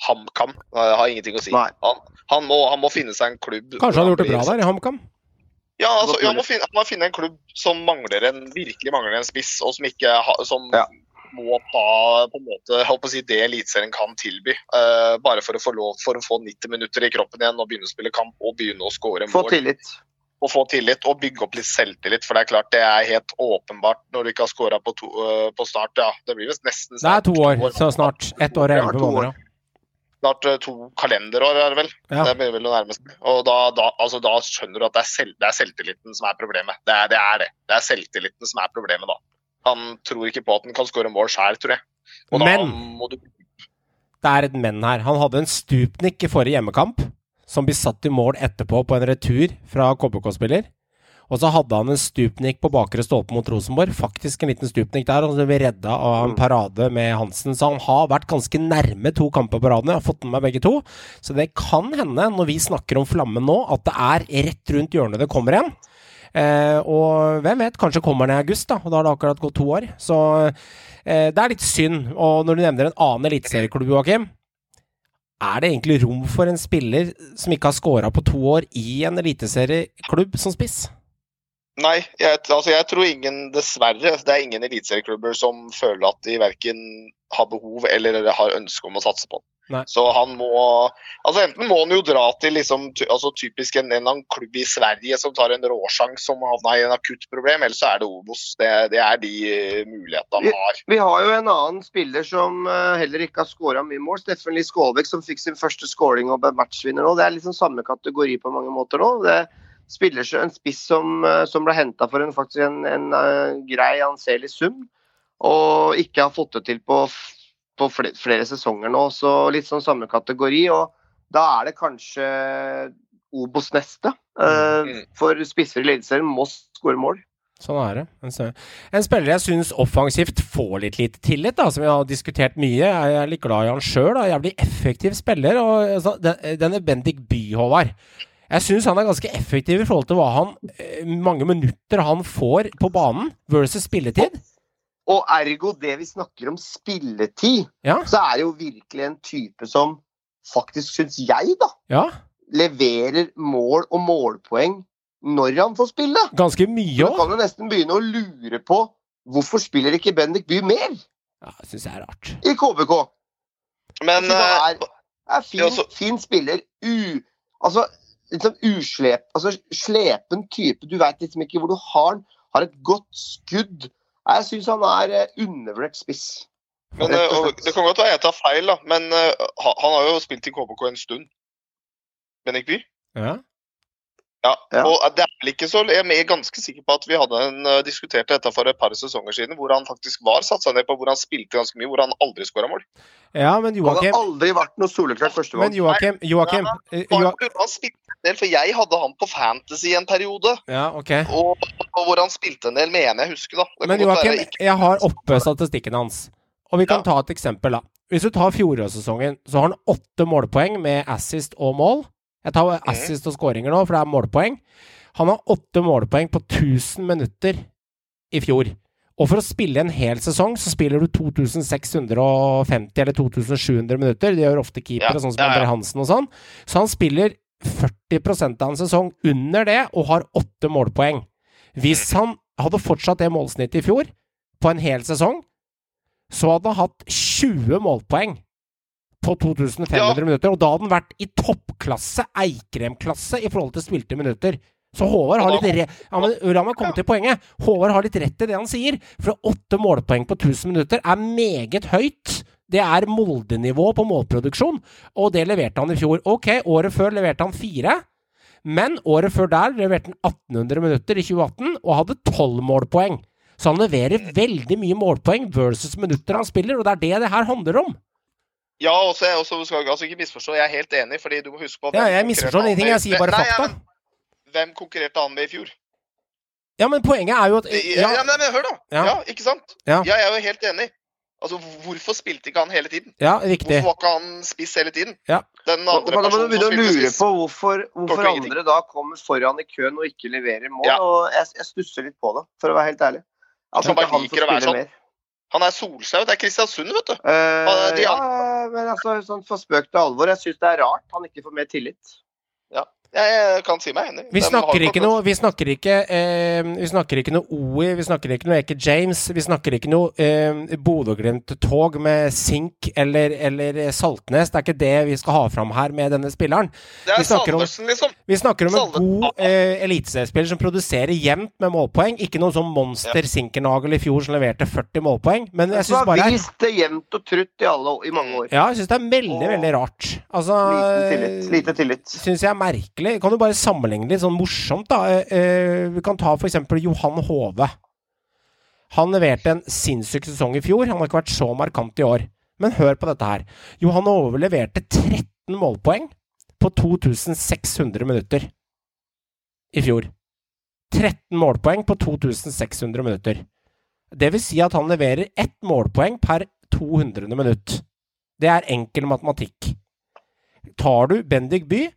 [SPEAKER 7] HamKam, det har ingenting å si. Han, han, må, han må finne seg en klubb.
[SPEAKER 1] Kanskje han har gjort det bra der i HamKam?
[SPEAKER 7] Ja, altså, han, må finne, han må finne en klubb som mangler en, virkelig mangler en spiss, og som ikke som,
[SPEAKER 6] Ja.
[SPEAKER 7] Må ta på en måte, å si, det Eliteserien kan tilby. Uh, bare for å få lov for å få 90 minutter i kroppen igjen og begynne å spille kamp og begynne å skåre
[SPEAKER 6] Få tillit.
[SPEAKER 7] Og få tillit og bygge opp litt selvtillit. For det er klart det er helt åpenbart når du ikke har skåra på, to- eh, på start. Ja, det blir visst nesten
[SPEAKER 1] Det er to år, så snart. Ett år og elleve
[SPEAKER 6] to
[SPEAKER 1] måneder.
[SPEAKER 7] Snart eh, to kalenderår, er det vel.
[SPEAKER 1] Ja.
[SPEAKER 7] Det blir vel det nærmeste. Og da, da, altså, da skjønner du at det er, selv, det er selvtilliten som er problemet. Det er, det er det. Det er selvtilliten som er problemet, da. Han tror ikke på at han kan skåre mål sjøl, tror jeg. Og
[SPEAKER 1] Men-
[SPEAKER 7] du
[SPEAKER 1] Det er et men her. Han hadde en stupnik i forrige hjemmekamp, som blir satt i mål etterpå på en retur fra KBK-spiller. Og så hadde han en stupnik på bakre stolpe mot Rosenborg. Faktisk en liten stupnik der, og så ble redda av en parade med Hansen. Så han har vært ganske nærme to kamper på raden. Jeg har fått med meg begge to. Så det kan hende, når vi snakker om Flammen nå, at det er rett rundt hjørnet det kommer en. Eh, og hvem vet, kanskje kommer den i august, da. Og da har det akkurat gått to år. Så eh, det er litt synd. Og når du nevner en annen eliteserieklubb, Joakim, er det egentlig rom for en spiller som ikke har scora på to år i en eliteserieklubb som spiss?
[SPEAKER 7] Nei, jeg, altså jeg tror ingen, dessverre, det er ingen eliteserieklubber som føler at de verken har behov eller har ønske om å satse på den.
[SPEAKER 1] Nei.
[SPEAKER 7] Så han må altså Enten må han jo dra til liksom, altså typisk en, en klubb i Sverige som tar en råsjans som havna i en akutt problem, eller så er det Obos. Det, det er de eh, mulighetene han har.
[SPEAKER 6] Vi har jo en annen spiller som eh, heller ikke har skåra mye mål. Steffen Lie Skålbæk, som fikk sin første skåring og ble matchvinner nå. Det er liksom samme kategori på mange måter nå. Det spiller seg en spiss som, eh, som ble henta for en, faktisk en, en en grei, anselig sum, og ikke har fått det til på, på flere, flere sesonger nå. Så litt sånn samme kategori. og da er det kanskje Obos neste. Eh,
[SPEAKER 7] Mm.
[SPEAKER 6] For spisser i Eliteserien må skåre mål.
[SPEAKER 1] Sånn er det. En, en spiller jeg syns offensivt får litt lite tillit, da, som vi har diskutert mye. Jeg er litt glad i han sjøl. Jævlig effektiv spiller. Og, altså, den- denne Bendik By, Håvard. Jeg syns han er ganske effektiv i forhold til hva han eh, mange minutter han får på banen versus spilletid.
[SPEAKER 6] Og ergo det vi snakker om spilletid,
[SPEAKER 1] Ja.
[SPEAKER 6] så er det jo virkelig en type som faktisk, syns jeg, da,
[SPEAKER 1] Ja,
[SPEAKER 6] leverer mål og målpoeng når han får spille.
[SPEAKER 1] ganske mye
[SPEAKER 6] Du kan jo nesten begynne å lure på hvorfor spiller ikke Bendik Bye mer
[SPEAKER 1] Ja, jeg syns det er rart.
[SPEAKER 6] i KBK?
[SPEAKER 7] Men eh,
[SPEAKER 6] er, er fin,
[SPEAKER 7] ja, så-
[SPEAKER 6] fin spiller. U, altså, liksom uslep, altså slepen type. Du veit liksom ikke hvor du har den. Har et godt skudd. Jeg syns han er eh, undervurdert spiss.
[SPEAKER 7] Men, eh. Det kan godt være jeg tar feil, da, men eh, han har jo spilt i KBK en stund. Bendik Bye?
[SPEAKER 1] Ja.
[SPEAKER 7] Ja, og det er vel ikke så Jeg er ganske sikker på at vi hadde en, eh, diskuterte dette for et par sesonger siden, hvor han faktisk var satsa ned på, hvor han spilte ganske mye, hvor han aldri skåra mål.
[SPEAKER 1] ja, men
[SPEAKER 6] Han har aldri vært noe soleklart
[SPEAKER 1] Men
[SPEAKER 6] Joakim,
[SPEAKER 1] Joakim, Joakim eh,
[SPEAKER 7] Han, spilte en del, for jeg hadde han på Fantasy en periode,
[SPEAKER 1] Ja, ok.
[SPEAKER 7] og, og hvor han spilte en del, mener jeg husker, da. Det
[SPEAKER 1] Men Joakim,
[SPEAKER 7] ikke-
[SPEAKER 1] jeg har oppe statistikken hans. Og vi kan
[SPEAKER 7] Ja.
[SPEAKER 1] ta et eksempel, da. Hvis du tar fjorårssesongen, så har han åtte målpoeng med assist og mål. Jeg tar assist og skåringer nå, for det er målpoeng. Han har åtte målpoeng på 1000 minutter i fjor. Og for å spille en hel sesong, så spiller du 2650 eller 2700 minutter. Det gjør ofte keepere,
[SPEAKER 7] Ja,
[SPEAKER 1] sånn som
[SPEAKER 7] ja.
[SPEAKER 1] André Hansen og sånn. Så han spiller 40% av en sesong under det, og har åtte målpoeng. Hvis han hadde fortsatt det målsnittet i fjor, på en hel sesong, så hadde han hatt 20 målpoeng på 2500
[SPEAKER 7] Ja.
[SPEAKER 1] minutter. Og da hadde han vært i toppklasse, Eikrem-klasse, i forhold til spilte minutter. Så Håvard har litt re ja, men La meg komme til poenget. Håvard har litt rett i det han sier. For åtte målpoeng på 1000 minutter er meget høyt. Det er Molde-nivå på målproduksjon, og det leverte han i fjor. Ok, året før leverte han fire. Men året før der leverte han 1800 minutter i 2018 og hadde 12 målpoeng. Så han leverer veldig mye målpoeng versus minutter han spiller, og det er det det her handler om.
[SPEAKER 7] Ja, også, jeg også skal altså ikke misforstå, jeg er helt enig, fordi du må huske på
[SPEAKER 1] Ja,
[SPEAKER 7] hvem
[SPEAKER 1] jeg misforstår
[SPEAKER 7] han
[SPEAKER 1] ingenting, jeg sier bare
[SPEAKER 7] Nei,
[SPEAKER 1] fakta.
[SPEAKER 7] ja, men Hvem konkurrerte han med i fjor?
[SPEAKER 1] Ja, men poenget er jo at
[SPEAKER 7] Ja,
[SPEAKER 1] Ja,
[SPEAKER 7] nei, men hør da.
[SPEAKER 1] Ja.
[SPEAKER 7] Ja, ikke sant?
[SPEAKER 1] Ja.
[SPEAKER 7] Jeg er jo helt enig. Altså, Hvorfor spilte ikke han hele tiden?
[SPEAKER 1] ja riktig.
[SPEAKER 7] Hvorfor var ikke han spiss hele tiden?
[SPEAKER 1] Ja.
[SPEAKER 7] Den andre
[SPEAKER 6] Da må du
[SPEAKER 7] personen som
[SPEAKER 6] begynne å lure
[SPEAKER 7] spiss.
[SPEAKER 6] på hvorfor, hvorfor andre da kommer foran i køen og ikke leverer mål.
[SPEAKER 7] Ja.
[SPEAKER 6] Og jeg, jeg stusser litt på det, for å være helt ærlig. At
[SPEAKER 7] Han
[SPEAKER 6] ikke
[SPEAKER 7] bare liker å være sånn.
[SPEAKER 6] mer.
[SPEAKER 7] Han er Solskjær, det er Kristiansund, vet du.
[SPEAKER 6] Uh,
[SPEAKER 7] de
[SPEAKER 6] ja, men altså, sånn for spøk til alvor, jeg syns det er rart han ikke får mer tillit.
[SPEAKER 7] Jeg kan si meg enig.
[SPEAKER 1] Vi snakker ikke noe Vi snakker ikke eh, Vi snakker ikke noe OI, vi snakker ikke noe Eke James, vi snakker ikke noe eh, Bodø-Glimt-tog med Sink eller, eller Saltnes. Det er ikke det vi skal ha fram her med denne spilleren.
[SPEAKER 7] Det er
[SPEAKER 1] vi snakker om-
[SPEAKER 7] Salvesen, liksom.
[SPEAKER 1] Vi snakker om en
[SPEAKER 7] Salve-
[SPEAKER 1] god eh, eliteseriespiller som produserer jevnt med målpoeng. Ikke noen sånn monster Sinkernagel i fjor som leverte 40 målpoeng. Men jeg syns
[SPEAKER 6] har
[SPEAKER 1] bare
[SPEAKER 6] vist det jevnt og trutt i, alle, i mange år.
[SPEAKER 1] Ja, jeg syns det er veldig,
[SPEAKER 6] Åh.
[SPEAKER 1] veldig rart. Altså
[SPEAKER 6] Liten tillit. Lite tillit.
[SPEAKER 1] Syns jeg er merkelig. Kan du bare sammenligne litt sånn morsomt, da? Eh, eh, vi kan ta eksempel Johan Hove. Han leverte en sinnssyk sesong i fjor. Han har ikke vært så markant i år. Men hør på dette her. Johan Hove leverte 13 målpoeng på 2600 minutter i fjor. 13 målpoeng på 2600 minutter. Det vil si at han leverer ett målpoeng per 200. minutt. Det er enkel matematikk. Tar du Bendik By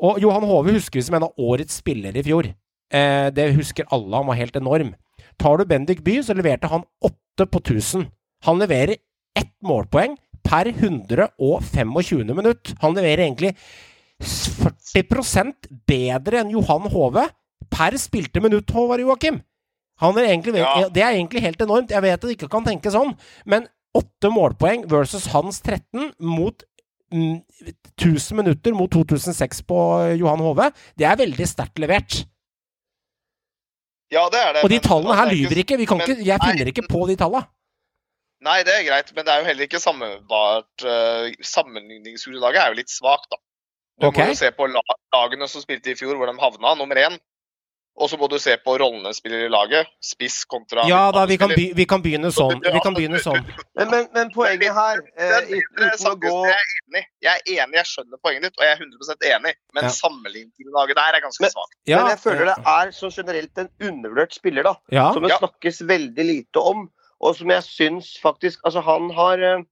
[SPEAKER 1] Og Johan Hove husker vi som en av årets spillere i fjor. Eh, det husker alle, han var helt enorm. Tar du Bendik By, så leverte han åtte på 1000. Han leverer ett målpoeng per 125. minutt. Han leverer egentlig 40% bedre enn Johan Hove per spilte minutt, Håvard Joakim. Han er egentlig,
[SPEAKER 7] Ja.
[SPEAKER 1] Det er egentlig helt enormt. Jeg vet at du ikke kan tenke sånn, men åtte målpoeng versus hans 13 mot 1000 minutter mot 2006 på Johan Hove, det er veldig sterkt levert.
[SPEAKER 7] Ja, det er det.
[SPEAKER 1] Og de
[SPEAKER 7] men-
[SPEAKER 1] tallene her
[SPEAKER 7] er
[SPEAKER 1] lyver ikke. Vi kan
[SPEAKER 7] men-
[SPEAKER 1] ikke jeg
[SPEAKER 7] nei,
[SPEAKER 1] finner ikke på de tallene.
[SPEAKER 7] Nei, det er greit, men det er jo heller ikke sammenbart Uh, Sammenligningsgrunnlaget er jo litt svakt, da. Du
[SPEAKER 1] okay.
[SPEAKER 7] må jo se på lagene som spilte i fjor, hvor de havna, nummer én. Og så må du se på rollene spiller i laget. Spiss kontra
[SPEAKER 1] Ja da, vi kan, by, vi kan begynne sånn. Vi kan begynne sånn.
[SPEAKER 6] Men, men, men poenget her, eh, uten, å gå
[SPEAKER 7] Jeg er enig, jeg er enig, jeg skjønner poenget ditt, og jeg er 100% enig. Men
[SPEAKER 1] Ja.
[SPEAKER 7] laget der er ganske svakt.
[SPEAKER 1] Ja,
[SPEAKER 6] Men jeg føler det er så generelt en undervurdert spiller, da.
[SPEAKER 1] ja.
[SPEAKER 6] Som det snakkes veldig lite om. Og som jeg syns faktisk Altså, han har eh,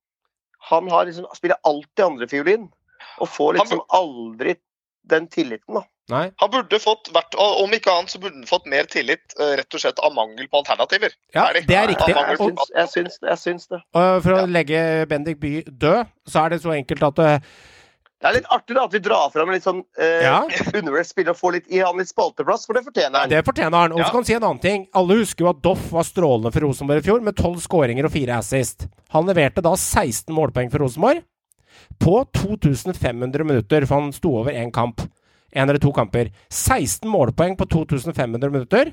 [SPEAKER 6] Han har liksom spiller alltid andrefiolin. Og får liksom aldri den tilliten, da.
[SPEAKER 1] Nei.
[SPEAKER 7] Han burde fått, vært, og Om ikke annet så burde han fått mer tillit eh, rett og slett av mangel på alternativer.
[SPEAKER 1] Ja, det er riktig.
[SPEAKER 6] Jeg
[SPEAKER 7] på-
[SPEAKER 6] syns, jeg syns, det, jeg syns det.
[SPEAKER 1] Og for å
[SPEAKER 7] Ja.
[SPEAKER 1] legge Bendik By død, så er det så enkelt at eh,
[SPEAKER 6] Det er litt artig da at vi drar fram en litt sånn eh,
[SPEAKER 1] Ja. (laughs)
[SPEAKER 6] og får litt, i han litt spalteplass, for det fortjener han.
[SPEAKER 1] Det fortjener han. Og så
[SPEAKER 7] Ja.
[SPEAKER 1] kan si en annen ting. Alle husker jo at Doff var strålende for Rosenborg i fjor, med 12 skåringer og 4 assist. Han leverte da 16 målpoeng for Rosenborg på 2500 minutter, for han sto over én kamp. Én eller to kamper. 16 målpoeng på 2500 minutter.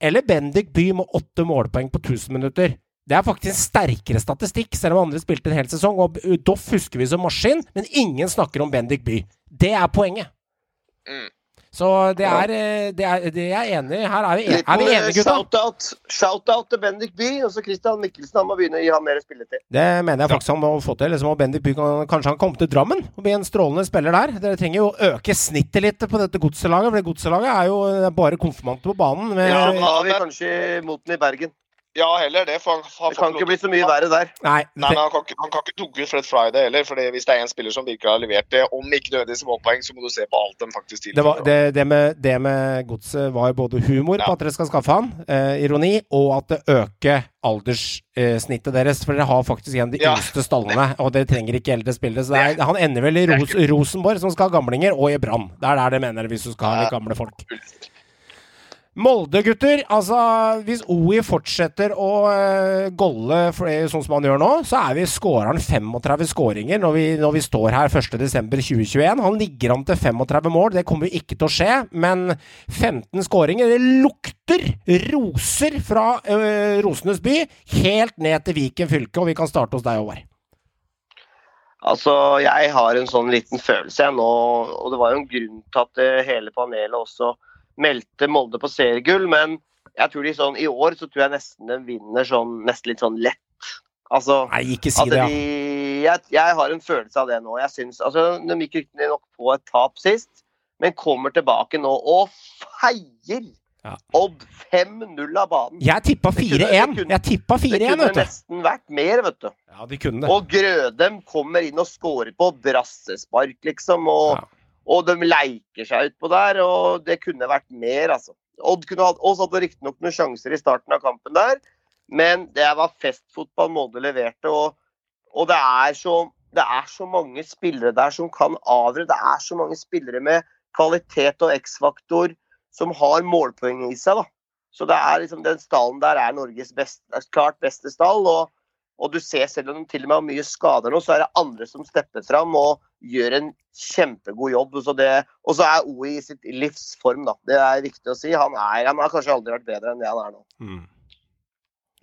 [SPEAKER 1] Eller Bendik By med 8 målpoeng på 1000 minutter. Det er faktisk en sterkere statistikk, selv om andre spilte en hel sesong. Og Doff husker vi som maskin, men ingen snakker om Bendik By. Det er poenget.
[SPEAKER 7] Mm.
[SPEAKER 1] Så det er, eh, det er det jeg er enig i. Her er vi, en, er vi enige,
[SPEAKER 6] eh,
[SPEAKER 1] gutta?
[SPEAKER 6] Shout-out shout til Bendik By. Og så Christian Mikkelsen han må begynne å gi ham mer spilletid.
[SPEAKER 1] Det mener jeg faktisk han må få til. Liksom, og Bendik By kan, kanskje han komme til Drammen og bli en strålende spiller der. Dere trenger jo å øke snittet litt på dette godselaget, for det godselaget er jo bare konfirmanter på banen. Med,
[SPEAKER 6] Ja, da har vi kanskje moten i Bergen.
[SPEAKER 7] Ja, heller det. For han, han
[SPEAKER 6] Det kan ikke bli så mye verre der.
[SPEAKER 1] nei,
[SPEAKER 7] Nei, men han kan, ikke, han kan ikke dunke ut Fred Friday heller. For hvis det er en spiller som virkelig har levert det, om ikke nødvendigvis målpoeng, så må du se på alt de faktisk
[SPEAKER 1] det,
[SPEAKER 7] tilfører.
[SPEAKER 1] var, det, det, med, det med godset var både humor på at dere skal skaffe han, eh, ironi, og at det øker alderssnittet deres. For dere har faktisk igjen de
[SPEAKER 7] Ja.
[SPEAKER 1] yngste stallene, og dere trenger ikke eldre spillere. Så det er, han ender vel i Ros Rosenborg, som skal ha gamlinger, og i Brann. Det er der det mener hvis du skal ha litt gamle folk. Molde, gutter. Altså, hvis OI fortsetter å uh, golle sånn som han gjør nå, så er vi skåreren 35 skåringer når vi, når vi står her 1.12.2021. Han ligger an til 35 mål. Det kommer jo ikke til å skje, men 15 skåringer Det lukter roser fra uh, Rosenes by helt ned til Viken fylke, og vi kan starte hos deg, Håvard.
[SPEAKER 6] Altså, jeg har en sånn liten følelse jeg nå, og det var jo en grunn til at eh, hele panelet også meldte Molde på seriegull, men jeg tror de sånn, i år så tror jeg nesten de vinner sånn, nesten litt sånn lett. Altså,
[SPEAKER 1] Nei, ikke si det, ja.
[SPEAKER 6] de, jeg, jeg har en følelse av det nå. Jeg synes, altså, De gikk riktignok på et tap sist, men kommer tilbake nå og feier
[SPEAKER 1] Ja.
[SPEAKER 6] Odd 5-0 av banen.
[SPEAKER 1] Jeg tippa 4-1. Jeg tippa 4-1, vet du.
[SPEAKER 6] Det kunne nesten vært mer, vet du.
[SPEAKER 1] Ja, de kunne det.
[SPEAKER 6] Og Grødem kommer inn og scorer på brassespark, liksom. Og,
[SPEAKER 1] Ja.
[SPEAKER 6] Og de leiker seg utpå der, og det kunne vært mer, altså. Odd kunne hatt, Odd hadde riktignok noen sjanser i starten av kampen der, men det var festfotball Molde leverte. Og, og det er så det er så mange spillere der som kan avgjøre. Det er så mange spillere med kvalitet og X-faktor som har målpoeng i seg. da. Så det er liksom, den stallen der er Norges best, klart beste stall. Og, og, du ser selv om de til og med har mye skader nå, så er det andre som stepper fram og gjør en kjempegod jobb. Og så, det, og så er OI i sitt livsform, da. Det er viktig å si. Han, er, han har kanskje aldri vært bedre enn det han er nå.
[SPEAKER 1] Mm.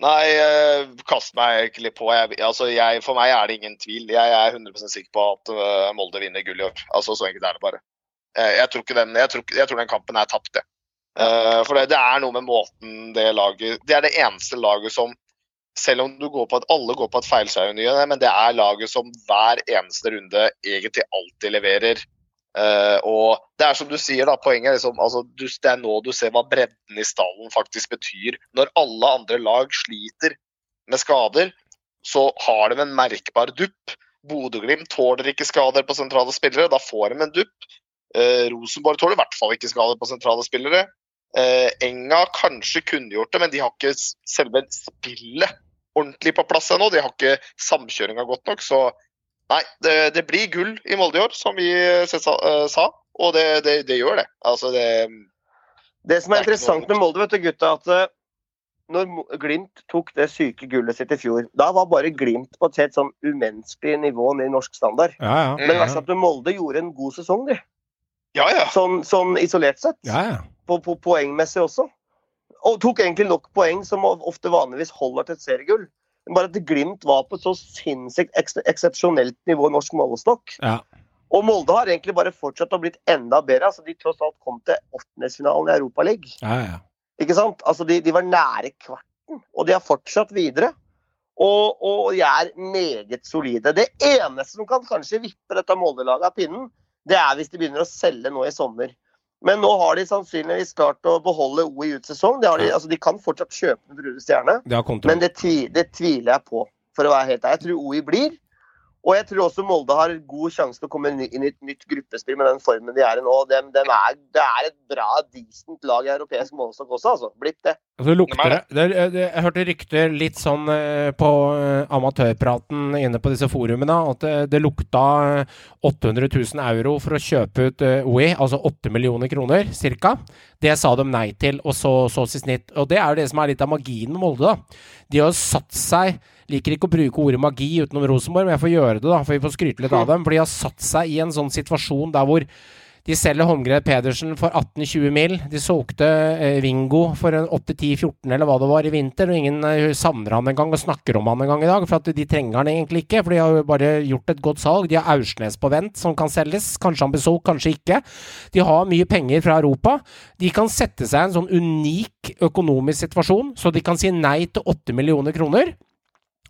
[SPEAKER 7] Nei, uh, kast meg egentlig på. Jeg, altså jeg, for meg er det ingen tvil. Jeg er 100% sikker på at uh, Molde vinner gull i år. Altså, Så enkelt er det bare. Jeg, tror den, jeg, tror, jeg, tror den, kampen er tapt, det. for det, det, er noe med måten det laget Det er det eneste laget som selv om du går på at alle går på et feilskjær men det er laget som hver eneste runde egentlig alltid leverer. Uh, og det er som du sier, da, poenget er liksom, altså, du, det er nå du ser hva bredden i stallen faktisk betyr. Når alle andre lag sliter med skader, så har de en merkbar dupp. Bodø-Glimt tåler ikke skader på sentrale spillere, da får de en dupp. Uh, Rosenborg tåler i hvert fall ikke skader på sentrale spillere. Uh, Enga kanskje kunne gjort det, men de har ikke selve spillet ordentlig på plass ennå. De har ikke samkjøringa godt nok. Så Nei, det, det, blir gull i Molde i år, som vi uh, sa. Og det, det, det, gjør det. Altså, det
[SPEAKER 6] Det som er, er interessant med Molde, vet du, gutta, at uh, når Glimt tok det syke gullet sitt i fjor, da var bare Glimt på et helt sånn umenneskelig nivå ned i norsk standard.
[SPEAKER 1] Ja, ja.
[SPEAKER 6] Men verst at Molde gjorde en god sesong, de.
[SPEAKER 7] Ja, ja.
[SPEAKER 6] Sånn, sånn isolert sett.
[SPEAKER 1] Ja, ja.
[SPEAKER 6] På, på, poengmessig også. Og tok egentlig nok poeng som ofte vanligvis holder til et seriegull. Bare at Glimt var på et så sinnssykt eksepsjonelt nivå i norsk målestokk.
[SPEAKER 1] Ja.
[SPEAKER 6] Og Molde har egentlig bare fortsatt å blitt enda bedre. altså De tross alt kom til åttendedelsfinalen i Europaligaen.
[SPEAKER 1] Ja, ja.
[SPEAKER 6] Ikke sant? Altså de, de, var nære kvarten, og de har fortsatt videre. Og, og de er meget solide. Det eneste som kan kanskje vippe dette Molde-laget av pinnen, det er hvis de begynner å selge nå i sommer. Men nå har de sannsynligvis klart å beholde O i utsesong. De, de, altså de, kan fortsatt kjøpe den Brune Stjerne, men det, det, tviler jeg på. For å være helt ærlig. Jeg tror OI blir. Og jeg tror også Molde har god sjanse til å komme inn i et nytt gruppespill med den formen de er i nå. De, de er, det er et bra, decent lag i europeisk målestokk også, altså. Blitt det.
[SPEAKER 1] Altså, lukter det, det, det, Jeg hørte rykter litt sånn eh, på uh, amatørpraten inne på disse forumene at det, det lukta 800 000 euro for å kjøpe ut OI, altså 8 millioner kroner ca. Det sa de nei til, og så sås i snitt. Og det er jo det som er litt av magien med Molde. da. De har satt seg Liker ikke å bruke ordet magi utenom Rosenborg, men jeg får gjøre det, da, for vi får skryte litt av dem. For de har satt seg i en sånn situasjon der hvor de selger Holmgren Pedersen for 18-20 mil. De solgte eh, Vingo for 8-10-14 eller hva det var i vinter, og ingen eh, savner han engang og snakker om han en gang i dag. For at de trenger han egentlig ikke, for de har jo bare gjort et godt salg. De har Aursnes på vent som kan selges. Kanskje han blir solgt, kanskje ikke. De har mye penger fra Europa. De kan sette seg i en sånn unik økonomisk situasjon, så de kan si nei til 8 millioner kroner.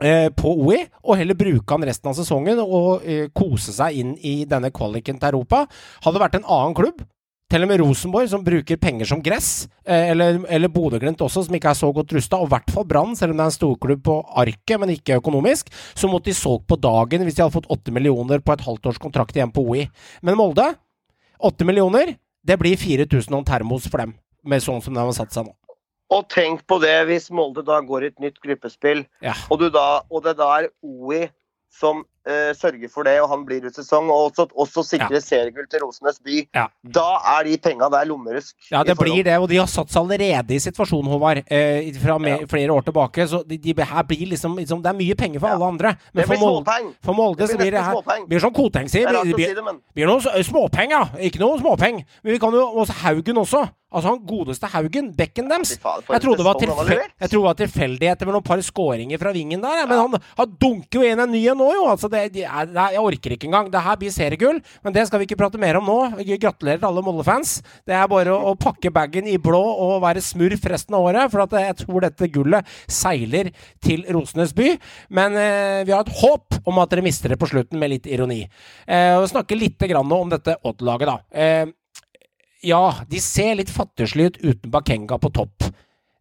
[SPEAKER 1] Eh, på OI, og heller bruke han resten av sesongen og eh, kose seg inn i denne kvaliken til Europa. Hadde vært en annen klubb, til og med Rosenborg, som bruker penger som gress, eh, eller, eller Bodø-Glimt også, som ikke er så godt rusta, og i hvert fall Brann, selv om det er en storklubb på arket, men ikke økonomisk, så måtte de solgt på dagen hvis de hadde fått åtte millioner på et halvt års kontrakt igjen på OI. Men Molde, åtte millioner, det blir 4000 om termos for dem, med sånn som de har satt seg nå.
[SPEAKER 6] Og tenk på det hvis Molde da går i et nytt gruppespill,
[SPEAKER 1] ja.
[SPEAKER 6] og, da, og, det da er OI som uh, sørger for det, og han blir ut sesong, og også, også sikrer ja. seriegull til Rosenes by,
[SPEAKER 1] ja.
[SPEAKER 6] da er de penga der lommerusk.
[SPEAKER 1] Ja, det blir det, og de har satt seg allerede i situasjonen, Håvard, uh, fra med, flere år tilbake. Så de, de, her blir liksom, liksom, Det er mye penger for alle andre.
[SPEAKER 6] Men for Molde,
[SPEAKER 1] for Molde så blir det her blir som Koteng sier. Det blir,
[SPEAKER 6] si det,
[SPEAKER 1] blir småpeng, ja. ikke noe småpeng. Men vi kan jo også Haugen også. Altså han godeste Haugen, bekken deres. Jeg trodde det var, tilfe var tilfeldigheter med noen par skåringer fra vingen der. Men han, han, dunker jo inn en ny en nå, jo. Altså, det, det, jeg orker ikke engang. Det her blir seriegull, men det skal vi ikke prate mer om nå. Gratulerer til alle Molde-fans. Det er bare å, å, pakke bagen i blå og være smurf resten av året, for jeg tror dette gullet seiler til Rosenes by. Men eh, vi har et håp om at dere mister det på slutten, med litt ironi. Eh, og snakke litt om dette Odd-laget, da. Eh, ja, de ser litt fattigslige ut uten Bakenga på topp.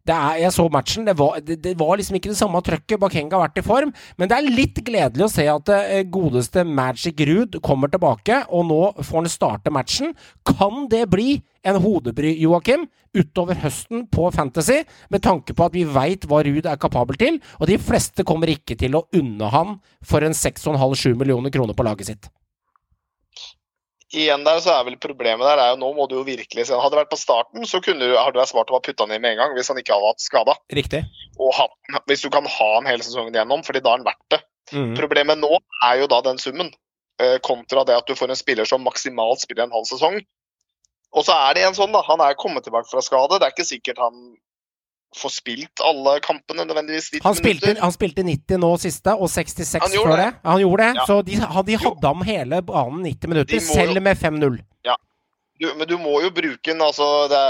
[SPEAKER 1] Er, jeg så matchen. Det var, det, det var liksom ikke det samme trøkket. Bakenga har vært i form. Men det er litt gledelig å se at det godeste Magic Ruud kommer tilbake, og nå får han starte matchen. Kan det bli en hodebry, Joakim, utover høsten på Fantasy, med tanke på at vi veit hva Ruud er kapabel til, og de fleste kommer ikke til å unne han for en 6,5-7 millioner kroner på laget sitt?
[SPEAKER 7] Igjen der så er vel problemet der er jo nå må du jo virkelig se Hadde det vært på starten, så kunne du, hadde det vært smart å ha putta inn med en gang hvis han ikke hadde hatt skada.
[SPEAKER 1] Riktig.
[SPEAKER 7] Og ha, hvis du kan ha han hele sesongen gjennom, fordi da er han verdt det.
[SPEAKER 1] Mm.
[SPEAKER 7] Problemet nå er jo da den summen, eh, kontra det at du får en spiller som maksimalt spiller en halv sesong. Og så er det en sånn, da. Han er kommet tilbake fra skade. Det er ikke sikkert han får spilt alle kampene nødvendigvis
[SPEAKER 1] Han spilte, han spilte 90 nå siste, og 66 før det.
[SPEAKER 7] det.
[SPEAKER 1] Han gjorde det,
[SPEAKER 7] Ja.
[SPEAKER 1] så de, de hadde ham hele banen 90 minutter,
[SPEAKER 7] selv jo-
[SPEAKER 1] med 5-0.
[SPEAKER 7] Du, men du må jo bruke ham. altså.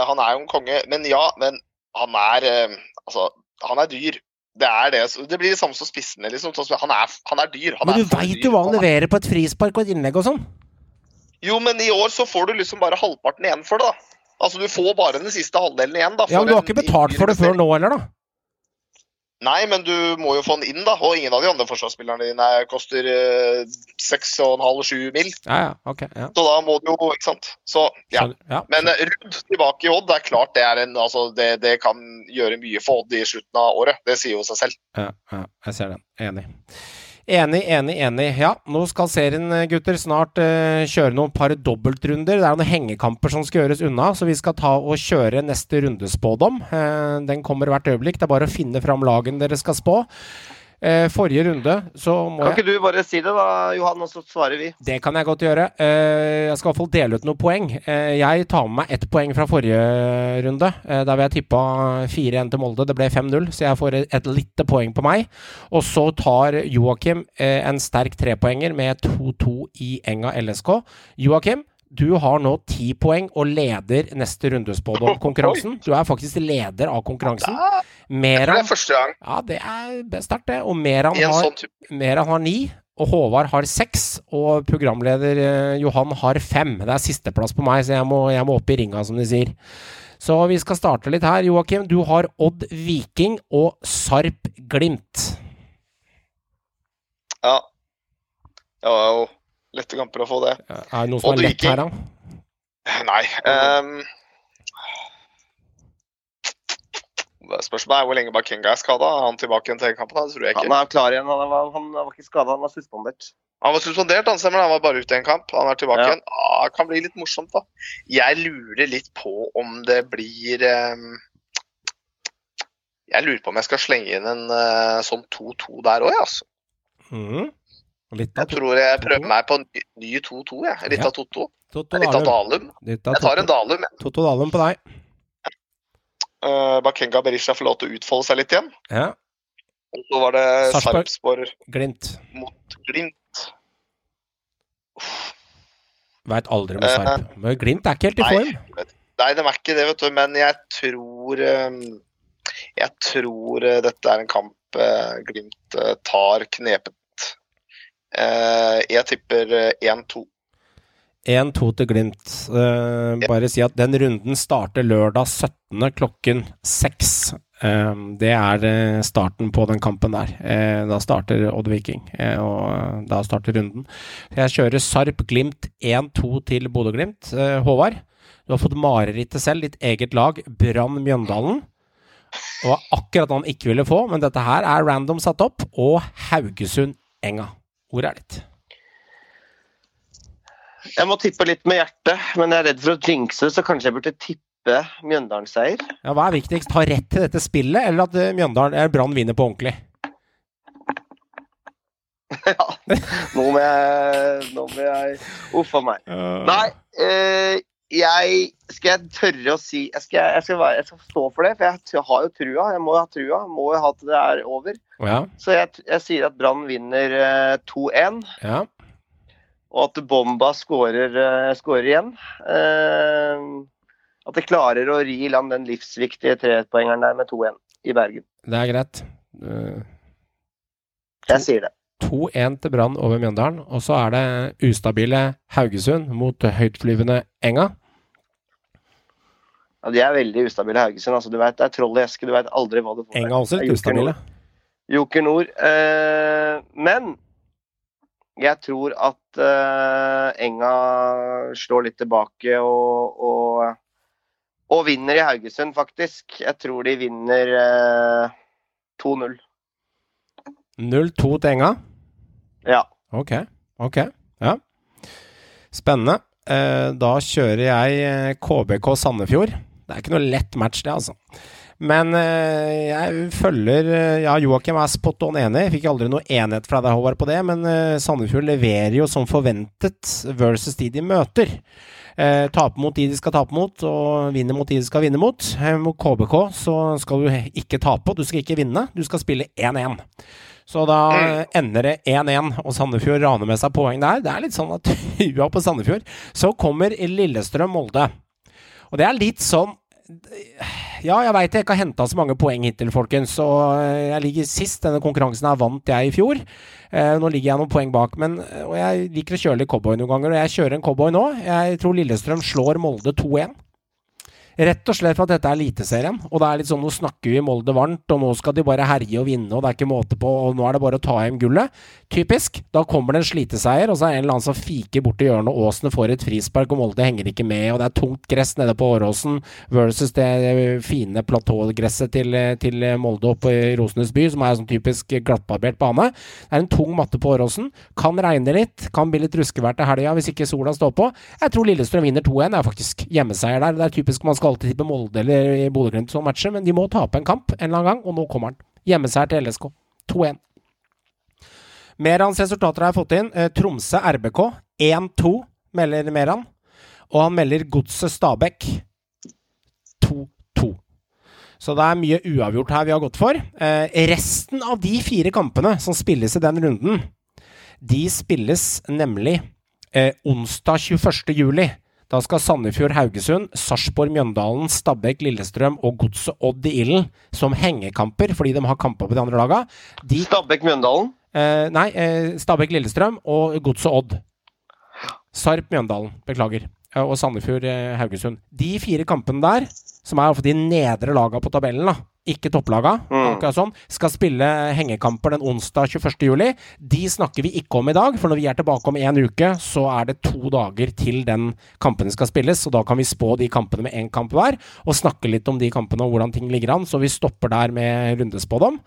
[SPEAKER 7] Han er jo en konge. Men ja, men han er eh, Altså, han er dyr. Det er det. Det blir det samme som spissene, liksom. Sånn Han er, han er dyr. Han
[SPEAKER 1] Men du veit jo hva han
[SPEAKER 7] er-
[SPEAKER 1] leverer på et frispark og et innlegg og sånn.
[SPEAKER 7] Jo, men i år så får du liksom bare halvparten igjen for det, da. Altså, du får bare den siste halvdelen igjen, da.
[SPEAKER 1] Ja, men Du har ikke betalt for det før nå heller, da?
[SPEAKER 7] Nei, men du må jo få den inn, da. Og ingen av de andre forsvarsspillerne dine koster eh, 6,5-7 mil.
[SPEAKER 1] Ja, ja, ok. Ja.
[SPEAKER 7] Så da må du jo Ikke sant. Så ja.
[SPEAKER 1] Ja.
[SPEAKER 7] Men eh, Rudd tilbake i Odd, det er klart det er en Altså, det, det kan gjøre mye for Odd i slutten av året. Det sier jo seg selv.
[SPEAKER 1] Ja, ja, jeg ser den. Enig. Enig, enig, enig. Ja, nå skal serien, eh, gutter, snart eh, kjøre noen par dobbeltrunder. Det er noen hengekamper som skal gjøres unna, så vi skal ta og kjøre neste rundespådom. Eh, den kommer hvert øyeblikk. Det er bare å finne fram lagen dere skal spå. Eh, forrige runde så må
[SPEAKER 6] Kan
[SPEAKER 1] jeg
[SPEAKER 6] ikke du bare si det, da, Johan, og så svarer vi?
[SPEAKER 1] Det kan jeg godt gjøre. Eh, jeg skal i hvert fall dele ut noen poeng. Eh, jeg tar med meg ett poeng fra forrige runde. Eh, der vil jeg tippa 4-1 til Molde. Det ble 5-0, så jeg får et, et lite poeng på meg. Og så tar Joakim eh, en sterk trepoenger med 2-2 i Enga LSK. Joakim, du har nå ti poeng og leder neste rundespådom-konkurransen. (laughs) Du er faktisk leder av konkurransen.
[SPEAKER 7] Det er første gang
[SPEAKER 1] Ja, det er sterkt, det. Og Meran har
[SPEAKER 7] sånn
[SPEAKER 1] Meran har ni, og Håvard har seks, og programleder eh, Johan har fem. Det er sisteplass på meg, så jeg må, jeg må opp i ringa, som de sier. Så vi skal starte litt her. Joakim, du har Odd Viking og Sarp Glimt.
[SPEAKER 7] Ja. Det var jo lette kamper å få det.
[SPEAKER 1] Er det noe som
[SPEAKER 7] og
[SPEAKER 1] er lett her, da?
[SPEAKER 7] Nei. Um, Spørsmålet er hvor lenge Bakenga er skada. Er han tilbake igjen til egenkampen? Det tror jeg ikke.
[SPEAKER 6] Han er klar igjen. Han var, han var ikke skada, han var suspendert.
[SPEAKER 7] Han var suspendert, han stemmer. Han var bare ute i en kamp. Han er tilbake
[SPEAKER 6] Ja.
[SPEAKER 7] igjen. Ah, det kan bli litt morsomt, da. Jeg lurer litt på om det blir um, Jeg lurer på om jeg skal slenge inn en uh, sånn 2-2 der òg, altså.
[SPEAKER 1] Mhm. Litt av
[SPEAKER 7] Jeg tror jeg prøver meg på en ny- ny 2-2, jeg. Litt
[SPEAKER 1] Ja.
[SPEAKER 7] av Totto. Litt av
[SPEAKER 1] Dalum.
[SPEAKER 7] Dalum.
[SPEAKER 1] Litt av
[SPEAKER 7] Jeg tar en Dalum. jeg.
[SPEAKER 1] Toto Dalum på deg.
[SPEAKER 7] Uh, Bakenga Berisha får lov til å utfolde seg litt igjen.
[SPEAKER 1] Ja.
[SPEAKER 7] Og så var det
[SPEAKER 1] Sarpsborg. Glimt.
[SPEAKER 7] mot Glimt.
[SPEAKER 1] Veit aldri med
[SPEAKER 7] Sarp.
[SPEAKER 1] Sarp. Men Glimt er ikke helt i
[SPEAKER 7] nei.
[SPEAKER 1] form.
[SPEAKER 7] Nei, de er ikke det, vet du. Men jeg tror eh, Jeg tror dette er en kamp Glimt tar knepet. Eh, jeg tipper eh, 1-2.
[SPEAKER 1] 1-2 til Glimt. Eh, bare si at den runden starter lørdag 17. klokken 6. Eh, det er starten på den kampen der. Eh, da starter Odd Viking, og da starter runden. Jeg kjører Sarp Glimt 1-2 til Bodø-Glimt. Håvard, du har fått marerittet selv, ditt eget lag, Brann Mjøndalen. Det var akkurat han ikke ville få, men dette her er random satt opp. Og Haugesund Enga. Hvor er ditt?
[SPEAKER 6] Jeg må tippe litt med hjertet, men jeg er redd for å jinxe, så kanskje jeg burde tippe Mjøndalen-seier.
[SPEAKER 1] Ja, Hva er viktigst? Ha rett til dette spillet, eller at eh, Mjøndalen eller Brann vinner på ordentlig? (laughs)
[SPEAKER 6] ja. Nå må jeg Nå må jeg Uff a meg. Nei, eh, jeg Skal jeg tørre å si Jeg skal, jeg skal, være, jeg skal stå for det, for jeg har jo trua. Jeg må jo ha trua. Må jo ha til det er over.
[SPEAKER 1] Oh, ja.
[SPEAKER 6] Så jeg, jeg sier at Brann vinner uh, 2-1,
[SPEAKER 1] ja.
[SPEAKER 6] og at Bomba skårer, uh, skårer igjen. Uh, at de klarer å ri i land den livsviktige trepoengeren der med 2-1 i Bergen.
[SPEAKER 1] Det er greit. Eh,
[SPEAKER 6] Jeg sier det.
[SPEAKER 1] 2-1 til Brann over Mjøndalen, og så er det ustabile Haugesund mot høytflyvende Enga.
[SPEAKER 6] Ja, De er veldig ustabile, Haugesund. Altså, du vet, det er troll i eske. Du veit aldri hva du får.
[SPEAKER 1] Enga også litt ustabile.
[SPEAKER 6] Joker Nord. Eh, men jeg tror at eh, Enga slår litt tilbake og, og, og vinner i Haugesund, faktisk. Jeg tror de vinner eh, 2-0.
[SPEAKER 1] 0-2 til Enga.
[SPEAKER 6] Ja.
[SPEAKER 1] Ok, ok. Ja. Spennende. Eh, da kjører jeg eh, KBK Sandefjord. Det er ikke noe lett match, det, altså. Men eh, jeg følger eh, Ja, Joakim er spot on enig. Fikk aldri noe enhet fra deg, Håvard, på det, men eh, Sandefjord leverer jo som forventet versus de de møter. Eh, taper mot de de skal tape mot, og vinner mot de de skal vinne mot. Mot KBK så skal du ikke tape, du skal ikke vinne. Du skal spille 1-1. Så da ender det 1-1, og Sandefjord raner med seg poeng der. Det er litt sånn at (laughs) trua på Sandefjord. Så kommer Lillestrøm-Molde. Og det er litt sånn Ja, jeg veit jeg ikke har henta så mange poeng hittil, folkens. Og jeg ligger sist. Denne konkurransen her vant jeg i fjor. Eh, nå ligger jeg noen poeng bak, men og jeg liker å kjøre litt cowboy noen ganger. Og jeg kjører en cowboy nå. Jeg tror Lillestrøm slår Molde 2-1. Rett og slett for at dette er Eliteserien. Og det er litt sånn, nå snakker vi Molde varmt, og nå skal de bare herje og vinne, og det er ikke måte på, og nå er det bare å ta hjem gullet. Typisk. Da kommer det en sliteseier, og så er det en eller annen som fiker borti hjørnet, og Åsene får et frispark, og Molde henger ikke med, og det er tungt gress nede på Åråsen versus det fine platågresset til, til Molde oppe i Rosenes by, som er sånn typisk glattbarbert bane. Det er en tung matte på Åråsen. Kan regne litt, kan bli litt ruskevær til helga hvis ikke sola står på. Jeg tror Lillestrøm vinner 2-1. Det er faktisk hjemmeseier der. Det er typisk man skal alltid tippe Molde eller Bodø-Glimt som matcher, men de må tape en kamp en eller annen gang, og nå kommer den. Hjemmeseier til LSK. 2-1. Merans resultater har jeg fått inn. Eh, Tromsø RBK 1-2, melder Meran. Og han melder Godset Stabæk 2-2. Så det er mye uavgjort her vi har gått for. Eh, resten av de fire kampene som spilles i den runden, de spilles nemlig eh, onsdag 21. juli. Da skal Sandefjord Haugesund, Sarpsborg Mjøndalen, Stabæk Lillestrøm og Godset Odd i ilden som hengekamper, fordi de har kamper på de andre laga. De,
[SPEAKER 6] Stabæk Mjøndalen.
[SPEAKER 1] eh, nei, eh, Stabæk Lillestrøm og Godset Odd. Sarp Mjøndalen, beklager. Og Sandefjord eh, Haugesund. De fire kampene der, som er ofte de nedre laga på tabellen, da, ikke topplaga, mm. sånn, skal spille hengekamper den onsdag 21. juli. De snakker vi ikke om i dag, for når vi er tilbake om en uke, så er det to dager til den kampene skal spilles, og da kan vi spå de kampene med én kamp hver, og snakke litt om de kampene og hvordan ting ligger an, så vi stopper der med rundespådom.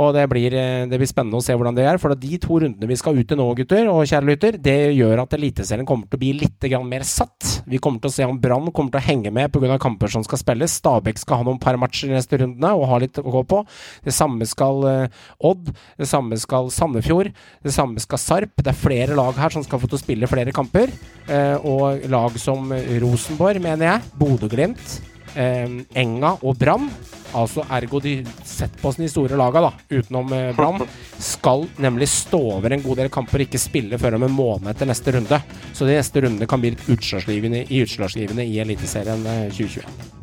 [SPEAKER 1] Og det blir, eh, det blir spennende å se hvordan det er. For de to rundene vi skal ut i nå, gutter og kjære lytter, det gjør at Eliteserien kommer til å bli litt mer satt. Vi kommer til å se om Brann kommer til å henge med pga. kamper som skal spilles. Stabæk skal ha noen par matcher i neste rundene og ha litt å gå på. Det samme skal eh, Odd. Det samme skal Sandefjord. Det samme skal Sarp. Det er flere lag her som skal få til å spille flere kamper. Eh, og lag som Rosenborg, mener jeg. Bodø-Glimt. Eh, Enga og Brann. Altså ergo de sett på de store laga, da, utenom eh, Brann, skal nemlig stå over en god del kamper og ikke spille før om en måned etter neste runde. Så de neste rundene kan bli utslagsgivende i, utslagsgivende i Eliteserien eh, 2020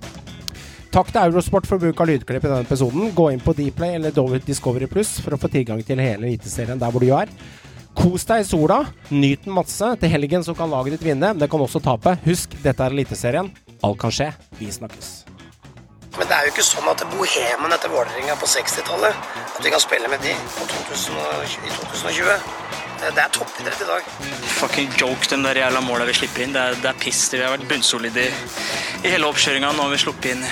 [SPEAKER 1] Takk til Eurosport for bruk av lydklipp i denne episoden. Gå inn på Dplay eller Discovery Pluss for å få tilgang til hele Eliteserien der hvor du er. Kos deg i sola, nyt den masse. Til helgen så kan laget ditt vinne, men det kan også tape. Husk, dette er Eliteserien. Alt kan skje. Vi snakkes.
[SPEAKER 2] Men det er jo ikke sånn at bohemen etter Vålerenga på 60-tallet At vi kan spille med de på 2000, i 2020. Det det er toppidrett i dag.
[SPEAKER 3] Fucking joke, den der jævla måla vi slipper inn. Det er, det er piss. Vi har vært bunnsolide i, i hele oppkjøringa. Nå har vi sluppet inn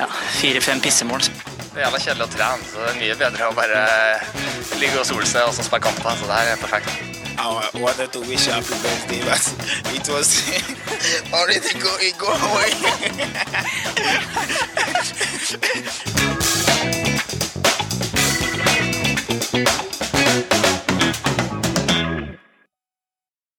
[SPEAKER 3] ja, fire-fem pissemål.
[SPEAKER 4] Det er jævla kjedelig å trene, så det er mye bedre å bare ligge og sole seg og så spille kamper. Så det her er perfekt.
[SPEAKER 5] I wanted to wish happy birthday, but it was already going, going.